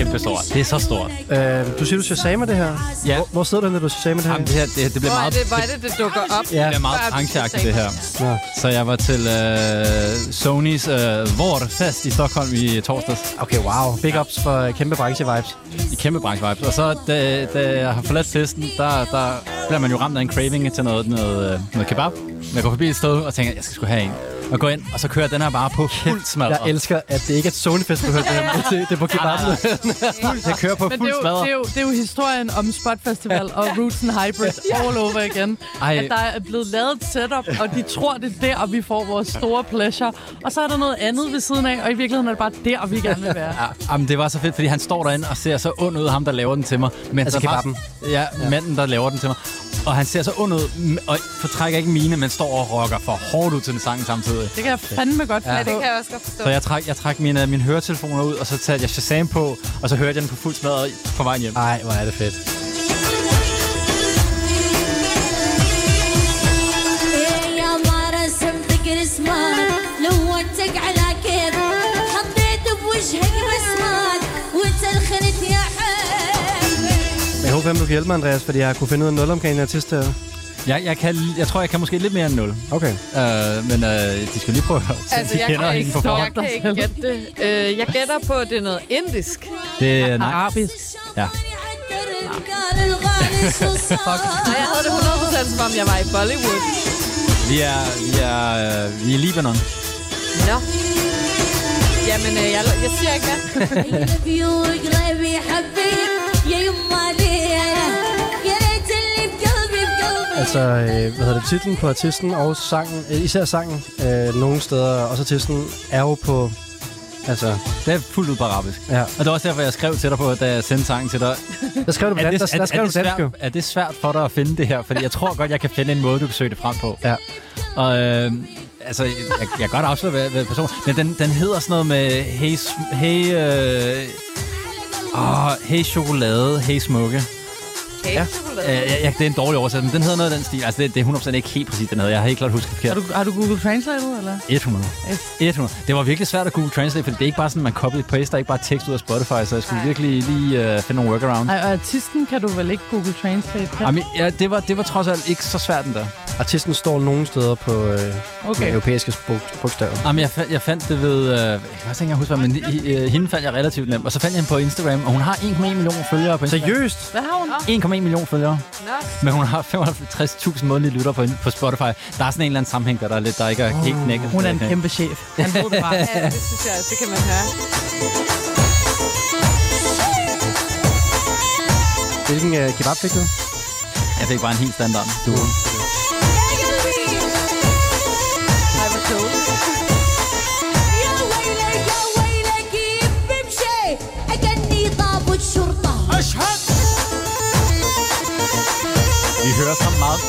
Ah, det er kæmpe stort. Det er så stort. Øh, du siger, du shazamer det her. Ja. Hvor, hvor sidder du, når du shazamer det her? Jamen, det, her det, det bliver Hvor er meget, det, hvor er det, det dukker op? Ja. det bliver meget brancheagtigt, det her. Nå. Så jeg var til øh, Sonys øh, Vårfest i Stockholm i torsdags. Okay, wow. Big ups for øh, kæmpe branche-vibes. I kæmpe branchevibes. Og så, da, da jeg har forladt festen, der, der bliver man jo ramt af en craving til noget, noget, øh, noget kebab. Jeg går forbi et sted og tænker, jeg skal sgu have en. Og går ind, og så kører den her bare på fuld smadret. Jeg elsker, at det ikke er et Sony Festival, det, her, det, det er på kebaben. Jeg kører på Men det fuld er, jo, smadret. det, er jo, det er jo historien om Spot Festival og Roots and Hybrid all over igen. Ej. At der er blevet lavet et setup, og de tror, det er der, vi får vores store pleasure. Og så er der noget andet ved siden af, og i virkeligheden er det bare der, vi gerne vil være. Ja, jamen, det var så fedt, fordi han står derinde og ser så ond ud, ham der laver den til mig. Men Altså så faktisk- Ja, ja, manden der laver den til mig. Og han ser så ond ud, og fortrækker ikke mine, men står og rocker for hårdt ud til den sang samtidig ud. Det kan jeg fandme godt ja. ja, det kan jeg også godt forstå. Så jeg træk, jeg trak mine, øh, mine høretelefoner ud, og så satte jeg Shazam på, og så hørte jeg den på fuld smadret på vejen hjem. Nej, hvor er det fedt. Jeg håber, at du kan hjælpe mig, Andreas, fordi jeg kunne finde ud af nulomgang i artist her. Jeg, jeg, kan, jeg tror, jeg kan måske lidt mere end 0. Okay. Øh, men øh, de skal lige prøve at altså, de jeg kender kan hende på forhånd. Jeg kan ikke gætte det. Øh, jeg gætter på, at det er noget indisk. Det er nej. Arabisk. Ja. Fuck. Og jeg havde det 100% som om, jeg var i Bollywood. Vi er, vi er, øh, vi er i Libanon. Nå. Jamen, øh, jeg, jeg siger ikke hvad. Altså, øh, hvad hedder det, titlen på artisten og sangen, øh, især sangen, øh, nogle steder, også artisten, er jo på, altså, Det er fuldt ud på arabisk. ja. Og det var også derfor, jeg skrev til dig på, da jeg sendte sangen til dig. Der skrev du på Er dansk, det, der, der skrev er, du det svært, dansk jo. er det svært for dig at finde det her? Fordi jeg tror godt, jeg kan finde en måde, du kan søge det frem på. Ja. Og øh, altså, jeg, jeg kan godt afsløre, hvad, hvad person... Men den, den hedder sådan noget med Hey... hey øh, åh, hey chokolade, hey smukke. Ja. Øh, ja, ja, det er en dårlig oversættelse, men den hedder noget af den stil. Altså, det, det er 100% ikke helt præcis, den hedder. Jeg har helt klart husket forkert. Har du, har du Google Translate, eller? 100. 100. Det var virkelig svært at Google Translate, for det er ikke bare sådan, man copy paste, der er ikke bare tekst ud af Spotify, så jeg skulle Nej. virkelig lige uh, finde nogle workaround. Ej, og artisten kan du vel ikke Google Translate? Kan? Jamen, ja, det var, det var trods alt ikke så svært endda. Artisten står nogle steder på øh, okay. Europæiske bog- bogstaver. Jamen, jeg, fandt, jeg fandt det ved... Øh, jeg kan faktisk ikke engang huske, hvad, men i, øh, hende fandt jeg relativt nemt. Og så fandt jeg hende på Instagram, og hun har 1,1 millioner følgere på Instagram. Seriøst? Hvad har hun? 1,1 millioner følgere. Nå. Men hun har 55.000 månedlige lytter på, på Spotify. Der er sådan en eller anden sammenhæng, der, der, er lidt, der ikke er helt knækket. Hun er en kæmpe chef. Han det bare. Ja, det synes jeg også. Det kan man høre. Hvilken øh, kebab fik du? Jeg fik bare en helt standard. Du, Ej, hører så meget...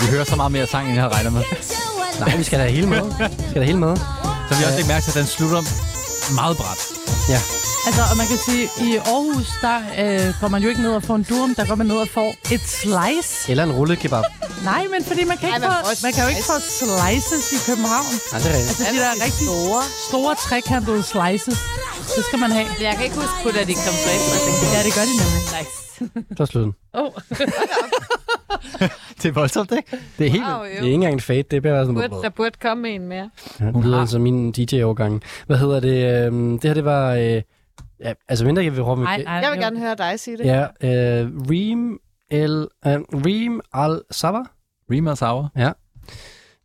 Vi hører så meget mere sang, end jeg havde regnet med. Nej, vi skal da hele med. Vi skal da hele med. Så vi har også ikke mærke til, at den slutter meget bræt. Ja. Altså, og man kan sige, i Aarhus, der øh, går man jo ikke ned og får en durum, der går man ned og får et slice. Eller en rullet kebab. Nej, men fordi man kan, Ej, ikke man få, man kan jo ikke få slices i København. Nej, det er rigtigt. Altså, de der rigtig store, store trekantede slices, det skal man have. Jeg kan ikke huske, putter de dressing på. Ja, det gør de nemlig. Nice. Så slut. Oh. Det er voldsomt, ikke? Det er helt... Wow, Det er jo. ikke engang en fade, det er bare sådan... Burde, der burde komme en mere. Ja, det lyder som min DJ-overgang. Hvad hedder det? øhm, det her, det var... Øh, ja, altså, mindre jeg vil råbe... Nej, nej, Jeg vil jo. gerne høre dig sige det. Ja, øh, Reem, El, øh, Reem Al-Saba. Rima Sauer.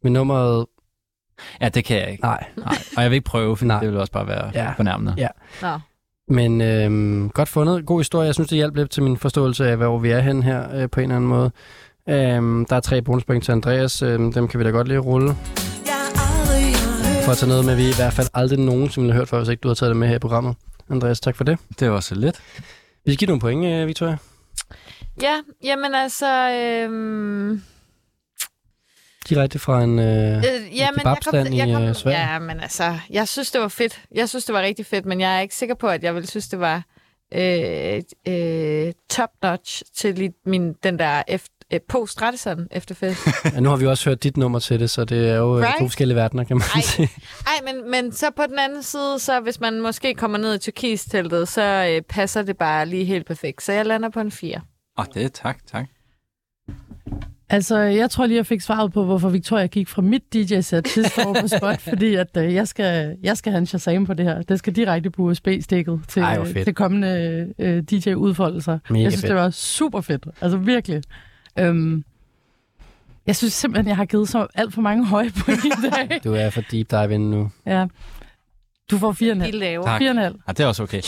Med nummeret... Ja, det kan jeg ikke. Nej. Nej. Og jeg vil ikke prøve, for Nej. det vil også bare være Ja. ja. fornærmende. Ja. Nå. Men øh, godt fundet. God historie. Jeg synes, det hjalp lidt til min forståelse af, hvor vi er hen her øh, på en eller anden måde. Øh, der er tre bonuspoint til Andreas. Øh, dem kan vi da godt lige rulle. For at tage noget med, vi i hvert fald aldrig nogensinde har hørt før, hvis ikke du har taget det med her i programmet. Andreas, tak for det. Det var så lidt. Vi skal give nogle point, øh, Victoria. Ja, jamen altså... Øhm, Direkte fra en... Øh, øh, jamen, jeg kom, kebabstand jeg i, kom, øh, Sverige. Ja, men altså, jeg synes, det var fedt. Jeg synes, det var rigtig fedt, men jeg er ikke sikker på, at jeg ville synes, det var øh, øh, top-notch til lige min, den der efter, øh, post-Radisson efterfest. ja, nu har vi også hørt dit nummer til det, så det er jo right? Right? to forskellige verdener, kan man Ej. sige. Ej, men, men så på den anden side, så hvis man måske kommer ned i Tyrkis-teltet, så øh, passer det bare lige helt perfekt. Så jeg lander på en 4. Åh, oh, det er tak, tak. Altså, jeg tror lige, jeg fik svaret på, hvorfor Victoria gik fra mit DJ-sæt sidste år på spot, fordi at øh, jeg, skal, jeg skal have en Shazam på det her. Det skal direkte på USB-stikket til, Ej, til kommende øh, DJ-udfoldelser. Mega jeg synes, fedt. det var super fedt. Altså virkelig. Øhm, jeg synes simpelthen, jeg har givet så alt for mange høje point i dag. Du er for deep dive inde nu. ja. Du får 4,5. I laver. Tak. 4,5. Ja, det er også okay.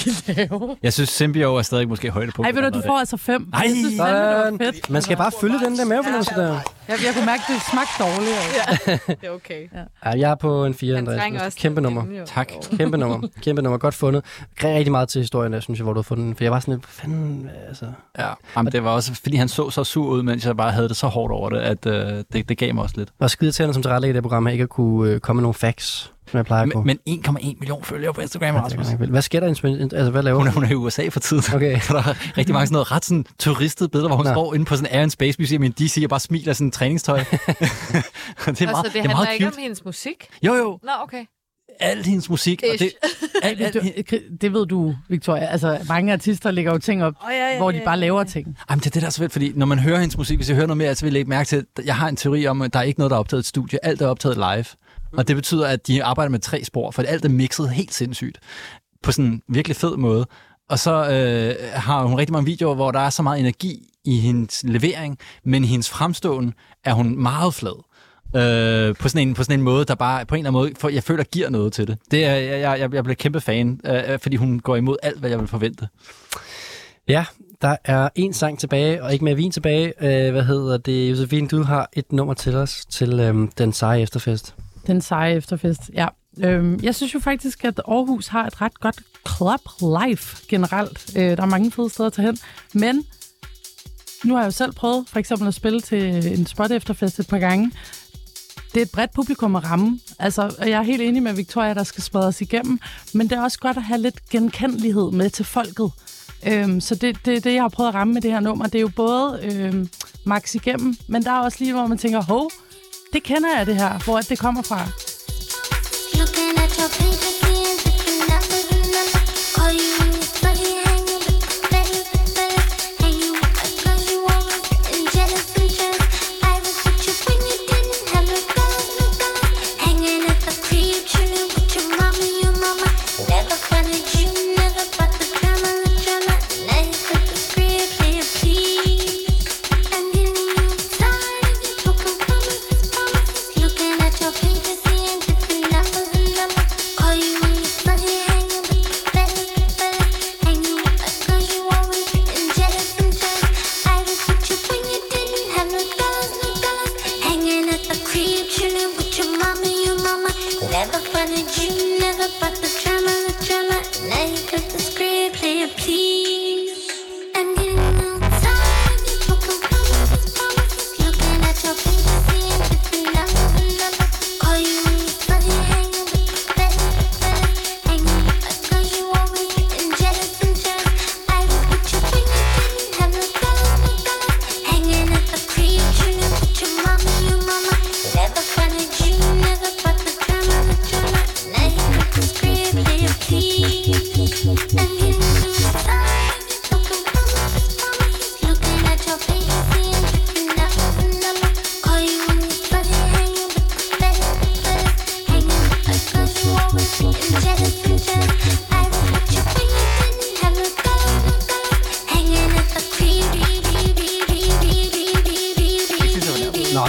Jeg synes, Symbio er stadig måske højdepunkt. Ej, ved du, du får altså 5. Ej! jeg synes, fandme, det fedt. Man skal bare følge den der mavefornemmelse der. Jeg, jeg kunne mærke, at det smagte dårligt. Altså. Det er okay. Ja, jeg er på en 4, Han trænger Andreas. Kæmpe nummer. Tak. Kæmpe nummer. Kæmpe nummer. Godt fundet. Rigtig meget til historien, der, synes jeg, hvor du har fundet den. For jeg var sådan lidt, fanden, altså... Ja, Jamen, det var også, fordi han så så sur ud, mens jeg bare havde det så hårdt over det, at øh, det, det gav mig også lidt. Og skide til, som tilrettelægger det program, her, ikke at kunne øh, komme med nogle facts, som jeg plejer på. Men, men 1,1 million følgere på Instagram, Ja, Rasmus. Hvad sker der? Altså, hvad laver Hun er, hun? er i USA for tiden. Okay. Så der er rigtig mange sådan noget ret sådan turistet billeder, hvor hun Nå. står inde på sådan Air and Space Museum i en DC og bare smiler sådan træningstøj. det er meget, Altså, det det er handler meget ikke cute. om hendes musik? Jo, jo. Nå, okay. Alt hendes musik. Og det, alt, alt, det ved du, Victoria. Altså, mange artister lægger jo ting op, Oh, ja, ja, hvor de ja, bare ja. laver ting. Jamen, det er det, der er så fedt, fordi når man hører hendes musik, hvis jeg hører noget mere, så vil jeg lægge mærke til, at jeg har en teori om, at der er ikke noget, der er optaget i et studie. Alt er optaget live. Og det betyder, at de arbejder med tre spor, for alt er mixet helt sindssygt. På sådan en virkelig fed måde. Og så øh, har hun rigtig mange videoer, hvor der er så meget energi i hendes levering, men i hendes fremståen er hun meget flad. Øh, på, sådan en, på sådan en måde, der bare på en eller anden måde, for jeg føler, giver noget til det. det er, jeg, jeg, jeg bliver kæmpe fan, øh, fordi hun går imod alt, hvad jeg vil forvente. Ja, der er en sang tilbage, og ikke mere vin tilbage. Øh, hvad hedder det? Josefine, du har et nummer til os til øhm, den seje efterfest. Den seje efterfest, ja. Øhm, jeg synes jo faktisk, at Aarhus har et ret godt club life generelt. Øh, der er mange fede steder at tage hen. Men nu har jeg jo selv prøvet for eksempel at spille til en spot efterfest et par gange. Det er et bredt publikum at ramme. Altså, og jeg er helt enig med Victoria, der skal smadres igennem. Men det er også godt at have lidt genkendelighed med til folket. Øhm, så det er det, det, jeg har prøvet at ramme med det her nummer. Det er jo både øhm, max igennem, men der er også lige, hvor man tænker, hov, det kender jeg det her, hvor det kommer fra. Looking at your page again, thinking I remember. Call you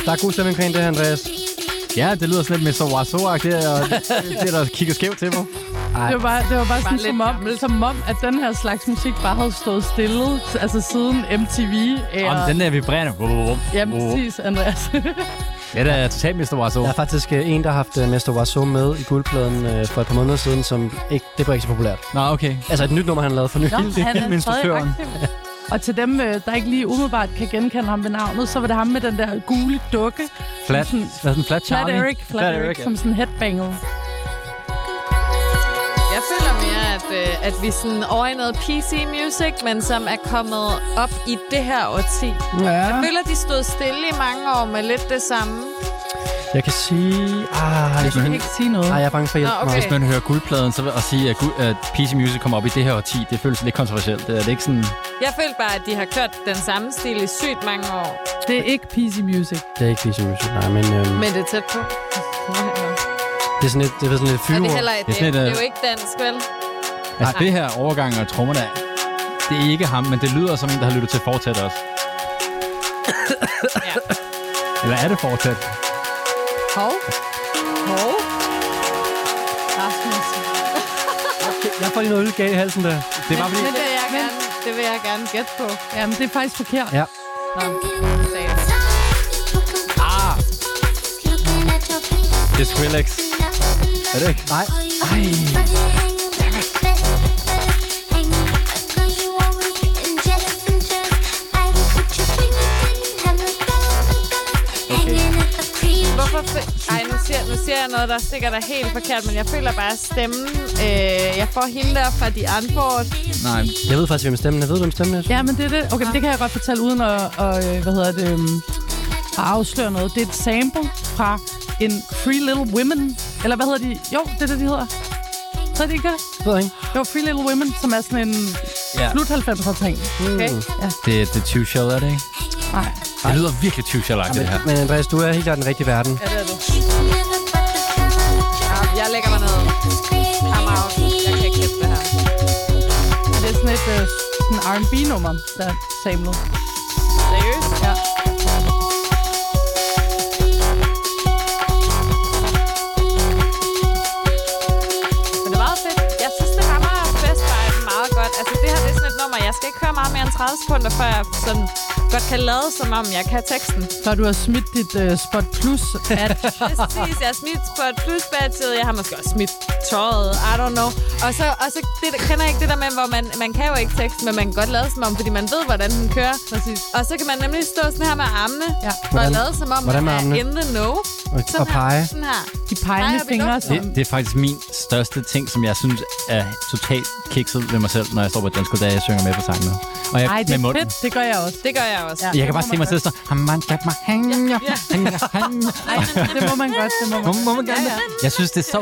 der er god stemning omkring det her, Andreas. Ja, det lyder sådan lidt Mr. Wasso-agtigt, og det er der kigger skævt til mig. Det var bare, det var bare sådan, lidt som om, som om, at den her slags musik bare havde stået stille, altså siden MTV. Om den der vibrerende. Ja, præcis, Andreas. Ja, det er totalt Mr. Wasso. Der er faktisk øh, en, der har haft øh, Mr. Wasso med i guldpladen øh, for et par måneder siden, som ikke, det var ikke så populært. Nå, okay. Altså et nyt nummer, han har lavet for nylig. Nå, han er stadig instruktøren. aktiv. Og til dem, øh, der ikke lige umiddelbart kan genkende ham ved navnet, så var det ham med den der gule dukke. Flat, Sådan- hvad er den? Flat Flat Charlie? Eric, Flat, Eric, ja. som sådan headbanger. Jeg føler mere, at, øh, at vi sådan over i noget PC music, men som er kommet op i det her årti. Ja. Jeg føler, de stod stille i mange år med lidt det samme. Jeg kan sige... Ah, jeg, kan ikke sige noget. Ej, jeg er bange for at hjælpe Nå, okay. Hvis man hører guldpladen, så vil jeg sige, at, guld, at PC Music kommer op i det her årti. Det føles lidt kontroversielt. Det er det ikke sådan... Jeg følte bare, at de har kørt den samme stil i sygt mange år. Det er ikke PC Music. Det er ikke PC Music, nej, men øhm, Men det er tæt på. det er sådan lidt, det er sådan lidt fyre. det er, heller, det, Det er det, et, det øh, er jo ikke dansk, vel? Altså, det her overgang og trommerne, det er ikke ham, men det lyder som en, der har lyttet til Fortet også. ja. Eller er det fortsat? Hov. Hov. Rasmus. Jeg får lige noget øl galt i halsen der. Det var fordi... Det vil jeg gerne, det vil jeg gerne gætte på. Jamen, det er faktisk forkert. Ja. Ah! Det er Skrillex. Er det ikke? Nej. Hvorfor? Fi- Ej, nu siger, nu siger jeg noget, der sikkert er helt forkert, men jeg føler bare, stemmen... Øh, jeg får hende der fra de Antwoord. Nej. Jeg ved faktisk, hvem stemmen er. Ved du, hvem stemmen er? Ja, men det er det. Okay, men det kan jeg godt fortælle uden at, og, øh, hvad hedder det, um, at afsløre noget. Det er et sample fra en Free Little Women. Eller hvad hedder de? Jo, det er det, de hedder. Så det ikke det? Ved jeg ikke. Jo, Free Little Women, som er sådan en Ja. slut 90'er ting. Okay. Det, det er Two Shell, er det ikke? Nej. Det lyder virkelig Two shell det her. Men Andreas, du er helt klart den rigtige verden. Ja, det er du. Ja, jeg lægger mig ned. I'm out. Jeg kan ikke gætte det her. Og det er sådan et øh, sådan R&B-nummer, der er samlet. Seriøst? Ja. Men det er meget fedt. Jeg synes, det rammer festviben meget godt. Altså, det her det er sådan et nummer. Jeg skal ikke høre meget mere end 30 sekunder, før jeg sådan godt kan lade, som om jeg kan teksten. Før du har smidt dit øh, Spot Plus at Præcis, jeg har smidt på et plusbattet. Jeg har måske også smidt tøjet. I don't know. Og så, og så det, der- kender jeg ikke det der med, hvor man, man kan jo ikke teksten, men man kan godt lade som om, fordi man ved, hvordan den kører. Præcis. Og så kan man nemlig stå sådan her med armene, Ja. og Hvordan- lade som om, hvordan man er in the know. Og, Sådan og pege. Her, sådan her. de pegende fingre. Det, det er faktisk min største ting, som jeg synes er totalt kikset ved mig selv, når jeg står på dansk, da jeg synger med på sangene. Og jeg, Ej, det med er fedt. Det gør jeg også. Det gør jeg også. Ja. Jeg kan bare se mig selv stå. "Hamman, jak mig, hanja, hanja, hanja." Ej, det må man godt. Det må man, Må, må man gerne Ja, det? Jeg synes, det er så.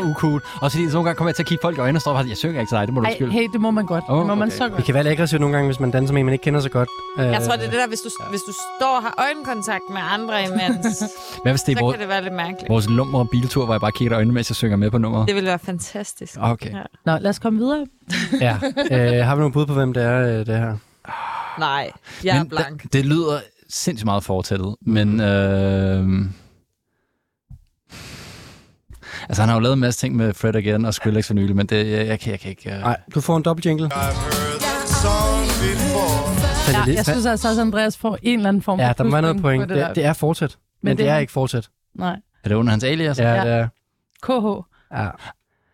Også fordi så nogle gange kommer jeg til at kigge folk i øjnene og står bare, jeg synger ikke til dig, det må du Ej, undskylde. hey, det må man godt. Åh, det må man okay. så Det godt. kan være lidt aggressivt nogle gange, hvis man danser med en, man ikke kender så godt. Øh, Jeg tror, det er det der, hvis du, hvis du står og har øjenkontakt med andre imens, Hvad hvis det så er vores, kan det være lidt mærkeligt. vores lumre biltur, hvor jeg bare kigger i øjnene, mens jeg synger med på nummeret? Det ville være fantastisk. Okay. Ja. Nå, lad os komme videre. Ja. Øh, har vi nogle bud på, hvem det er, øh, det her? Nej, jeg er Men blank. Det, det lyder sindssygt meget fortættet, men... Øh... Altså, han har jo lavet en masse ting med Fred again og Skrillex for nylig, men det, jeg, jeg, kan, jeg kan ikke... Uh... Nej, du får en dobbelt jingle. Ja, jeg synes altså også, at Andreas får en eller anden form for Ja, der må være noget point. på Det, det, det er fortsat. Men, men det, det er er- ikke fortsat. Nej. Er det under hans alias? Ja, Ja. det er. KH. Ja.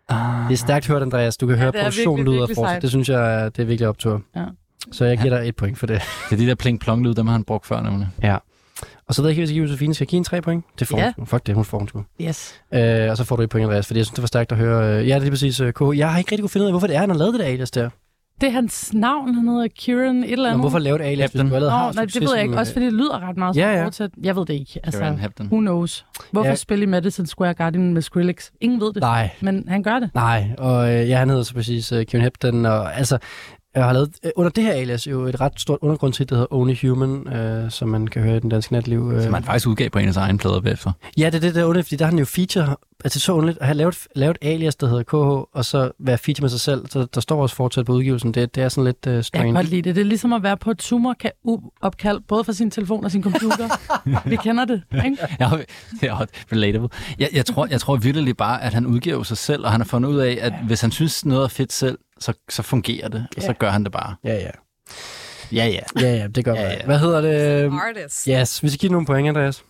Ah. Det er stærkt hørt, Andreas. Du kan høre, det er produktionen lyder fortsat. Det synes jeg, er- det er virkelig optur. Ja. Så jeg giver dig et point for det. Det er de der pling-plong-lyd, dem har han brugt før, nemlig. Og så ved jeg ikke, hvis jeg giver Josefine. Skal jeg give en tre point? Det får Ja. hun. Fuck det, hun får hun sgu. Yes. Øh, og så får du et point, Andreas, fordi jeg synes, det var stærkt at høre. Øh, ja, det er lige præcis øh, KH. Jeg har ikke rigtig kunne finde ud af, hvorfor det er, han har lavet det der alias der. Det er hans navn, han hedder Kieran et eller Men andet. hvorfor lave et alias, hvis du allerede Nå, har nej, det ved jeg ikke. Også fordi det lyder ret meget som Ja, ja. fortsat. Jeg ved det ikke. Altså, Kieran Hepton. who knows? Hvorfor Ja. ja. spille i Madison Square Garden med Skrillex? Ingen ved det. Nej, Men han gør det. nej. Og øh, ja, han hedder så præcis øh, Kevin Hepton. Og altså, jeg har lavet øh, under det her alias jo et ret stort undergrundshit, der hedder Only Human, øh, som man kan høre i den danske natliv. Øh. Som han faktisk udgav på en af sine egne plader bagefter. Ja, det er det, der er underligt, fordi der har han jo feature, altså så underligt, at have lavet, lavet alias, der hedder KH, og så være feature med sig selv, så der står også fortsat på udgivelsen, det, det er sådan lidt uh, Jeg kan strange. godt lide det. Det er ligesom at være på et Zoomer-opkald, både fra sin telefon og sin computer. Vi kender det, ikke? Ja, det er hot. relatable. Jeg, jeg, tror, jeg tror virkelig bare, at han udgiver sig selv, og han har fundet ud af, at hvis han synes noget er fedt selv, så, så fungerer det, og så Ja. gør han det bare. Ja, ja. Ja, ja. Ja, ja, det gør Ja, ja. Hvad hedder det? Artist. Yes, vi skal give nogle point, Andreas.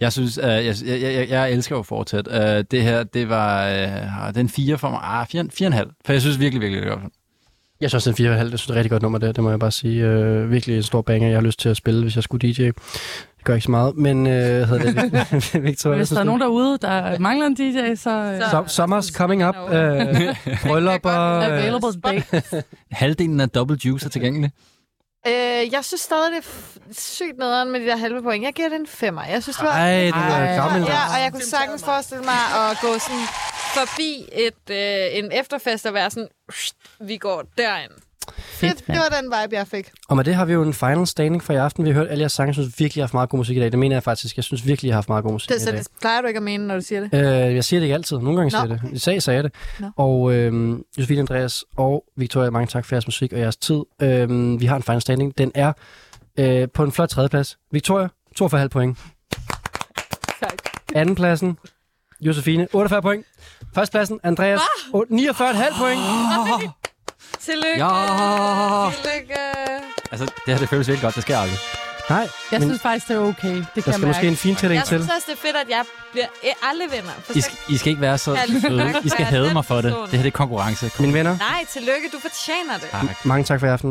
Jeg synes, uh, jeg, jeg, jeg, jeg elsker jo fortsat. Uh, det her, det var uh, den fire for mig. Ah, fire, fire og en halv. For jeg synes virkelig, virkelig, det er godt. Jeg synes også, den 4,5, jeg synes, det er et rigtig godt nummer, det, det må jeg bare sige. Øh, virkelig en stor banger, jeg har lyst til at spille, hvis jeg skulle DJ. Det gør ikke så meget, men øh, hedder det Victor, Hvis der er nogen derude, der mangler en DJ, så... Så- Som, Sommers coming up. Øh, bryllupper. øh, available day. Halvdelen af Double Juice er tilgængelig. Øh, jeg synes stadig, det er sygt nederen med de der halve point. Jeg giver det en femmer. Jeg synes, det var... Ej, det Ej. er gammel. Ja, og jeg kunne sagtens forestille mig at gå sådan forbi et, øh, en efterfest og være sådan, vi går derind. Fedt, det, var den vibe, jeg fik. Og med det har vi jo en final standing for i aften. Vi har hørt alle jeres sange. Jeg synes virkelig, jeg har haft meget god musik i dag. Det mener jeg faktisk. Jeg synes virkelig, jeg har haft meget god musik Det, i så dag. det plejer du ikke at mene, når du siger det. Øh, jeg siger det ikke altid. Nogle gange siger Nå. jeg det. I sag sagde jeg det. Nå. Og øh, Josefine Andreas og Victoria, mange tak for jeres musik og jeres tid. Øh, vi har en final standing. Den er øh, på en flot tredjeplads. Victoria, 42,5 point. Tak. Andenpladsen, Josefine, 48 point. Førstepladsen, Andreas, Ah! 49,5 point. Tillykke. Ja. Tillykke. Altså, det her det føles virkelig godt. Det sker aldrig. Nej, Jeg men synes faktisk, det er okay. Det kan der jeg skal måske mærke. en fintælling Jeg til. synes også, det er fedt, at jeg bliver aldrig vinder. For I, sk- I skal ikke være så Kan jeg søde. I skal hade mig for det. Det her det er konkurrence. Mine venner, Nej, tillykke. Du fortjener det. Tak. mange tak for i aften.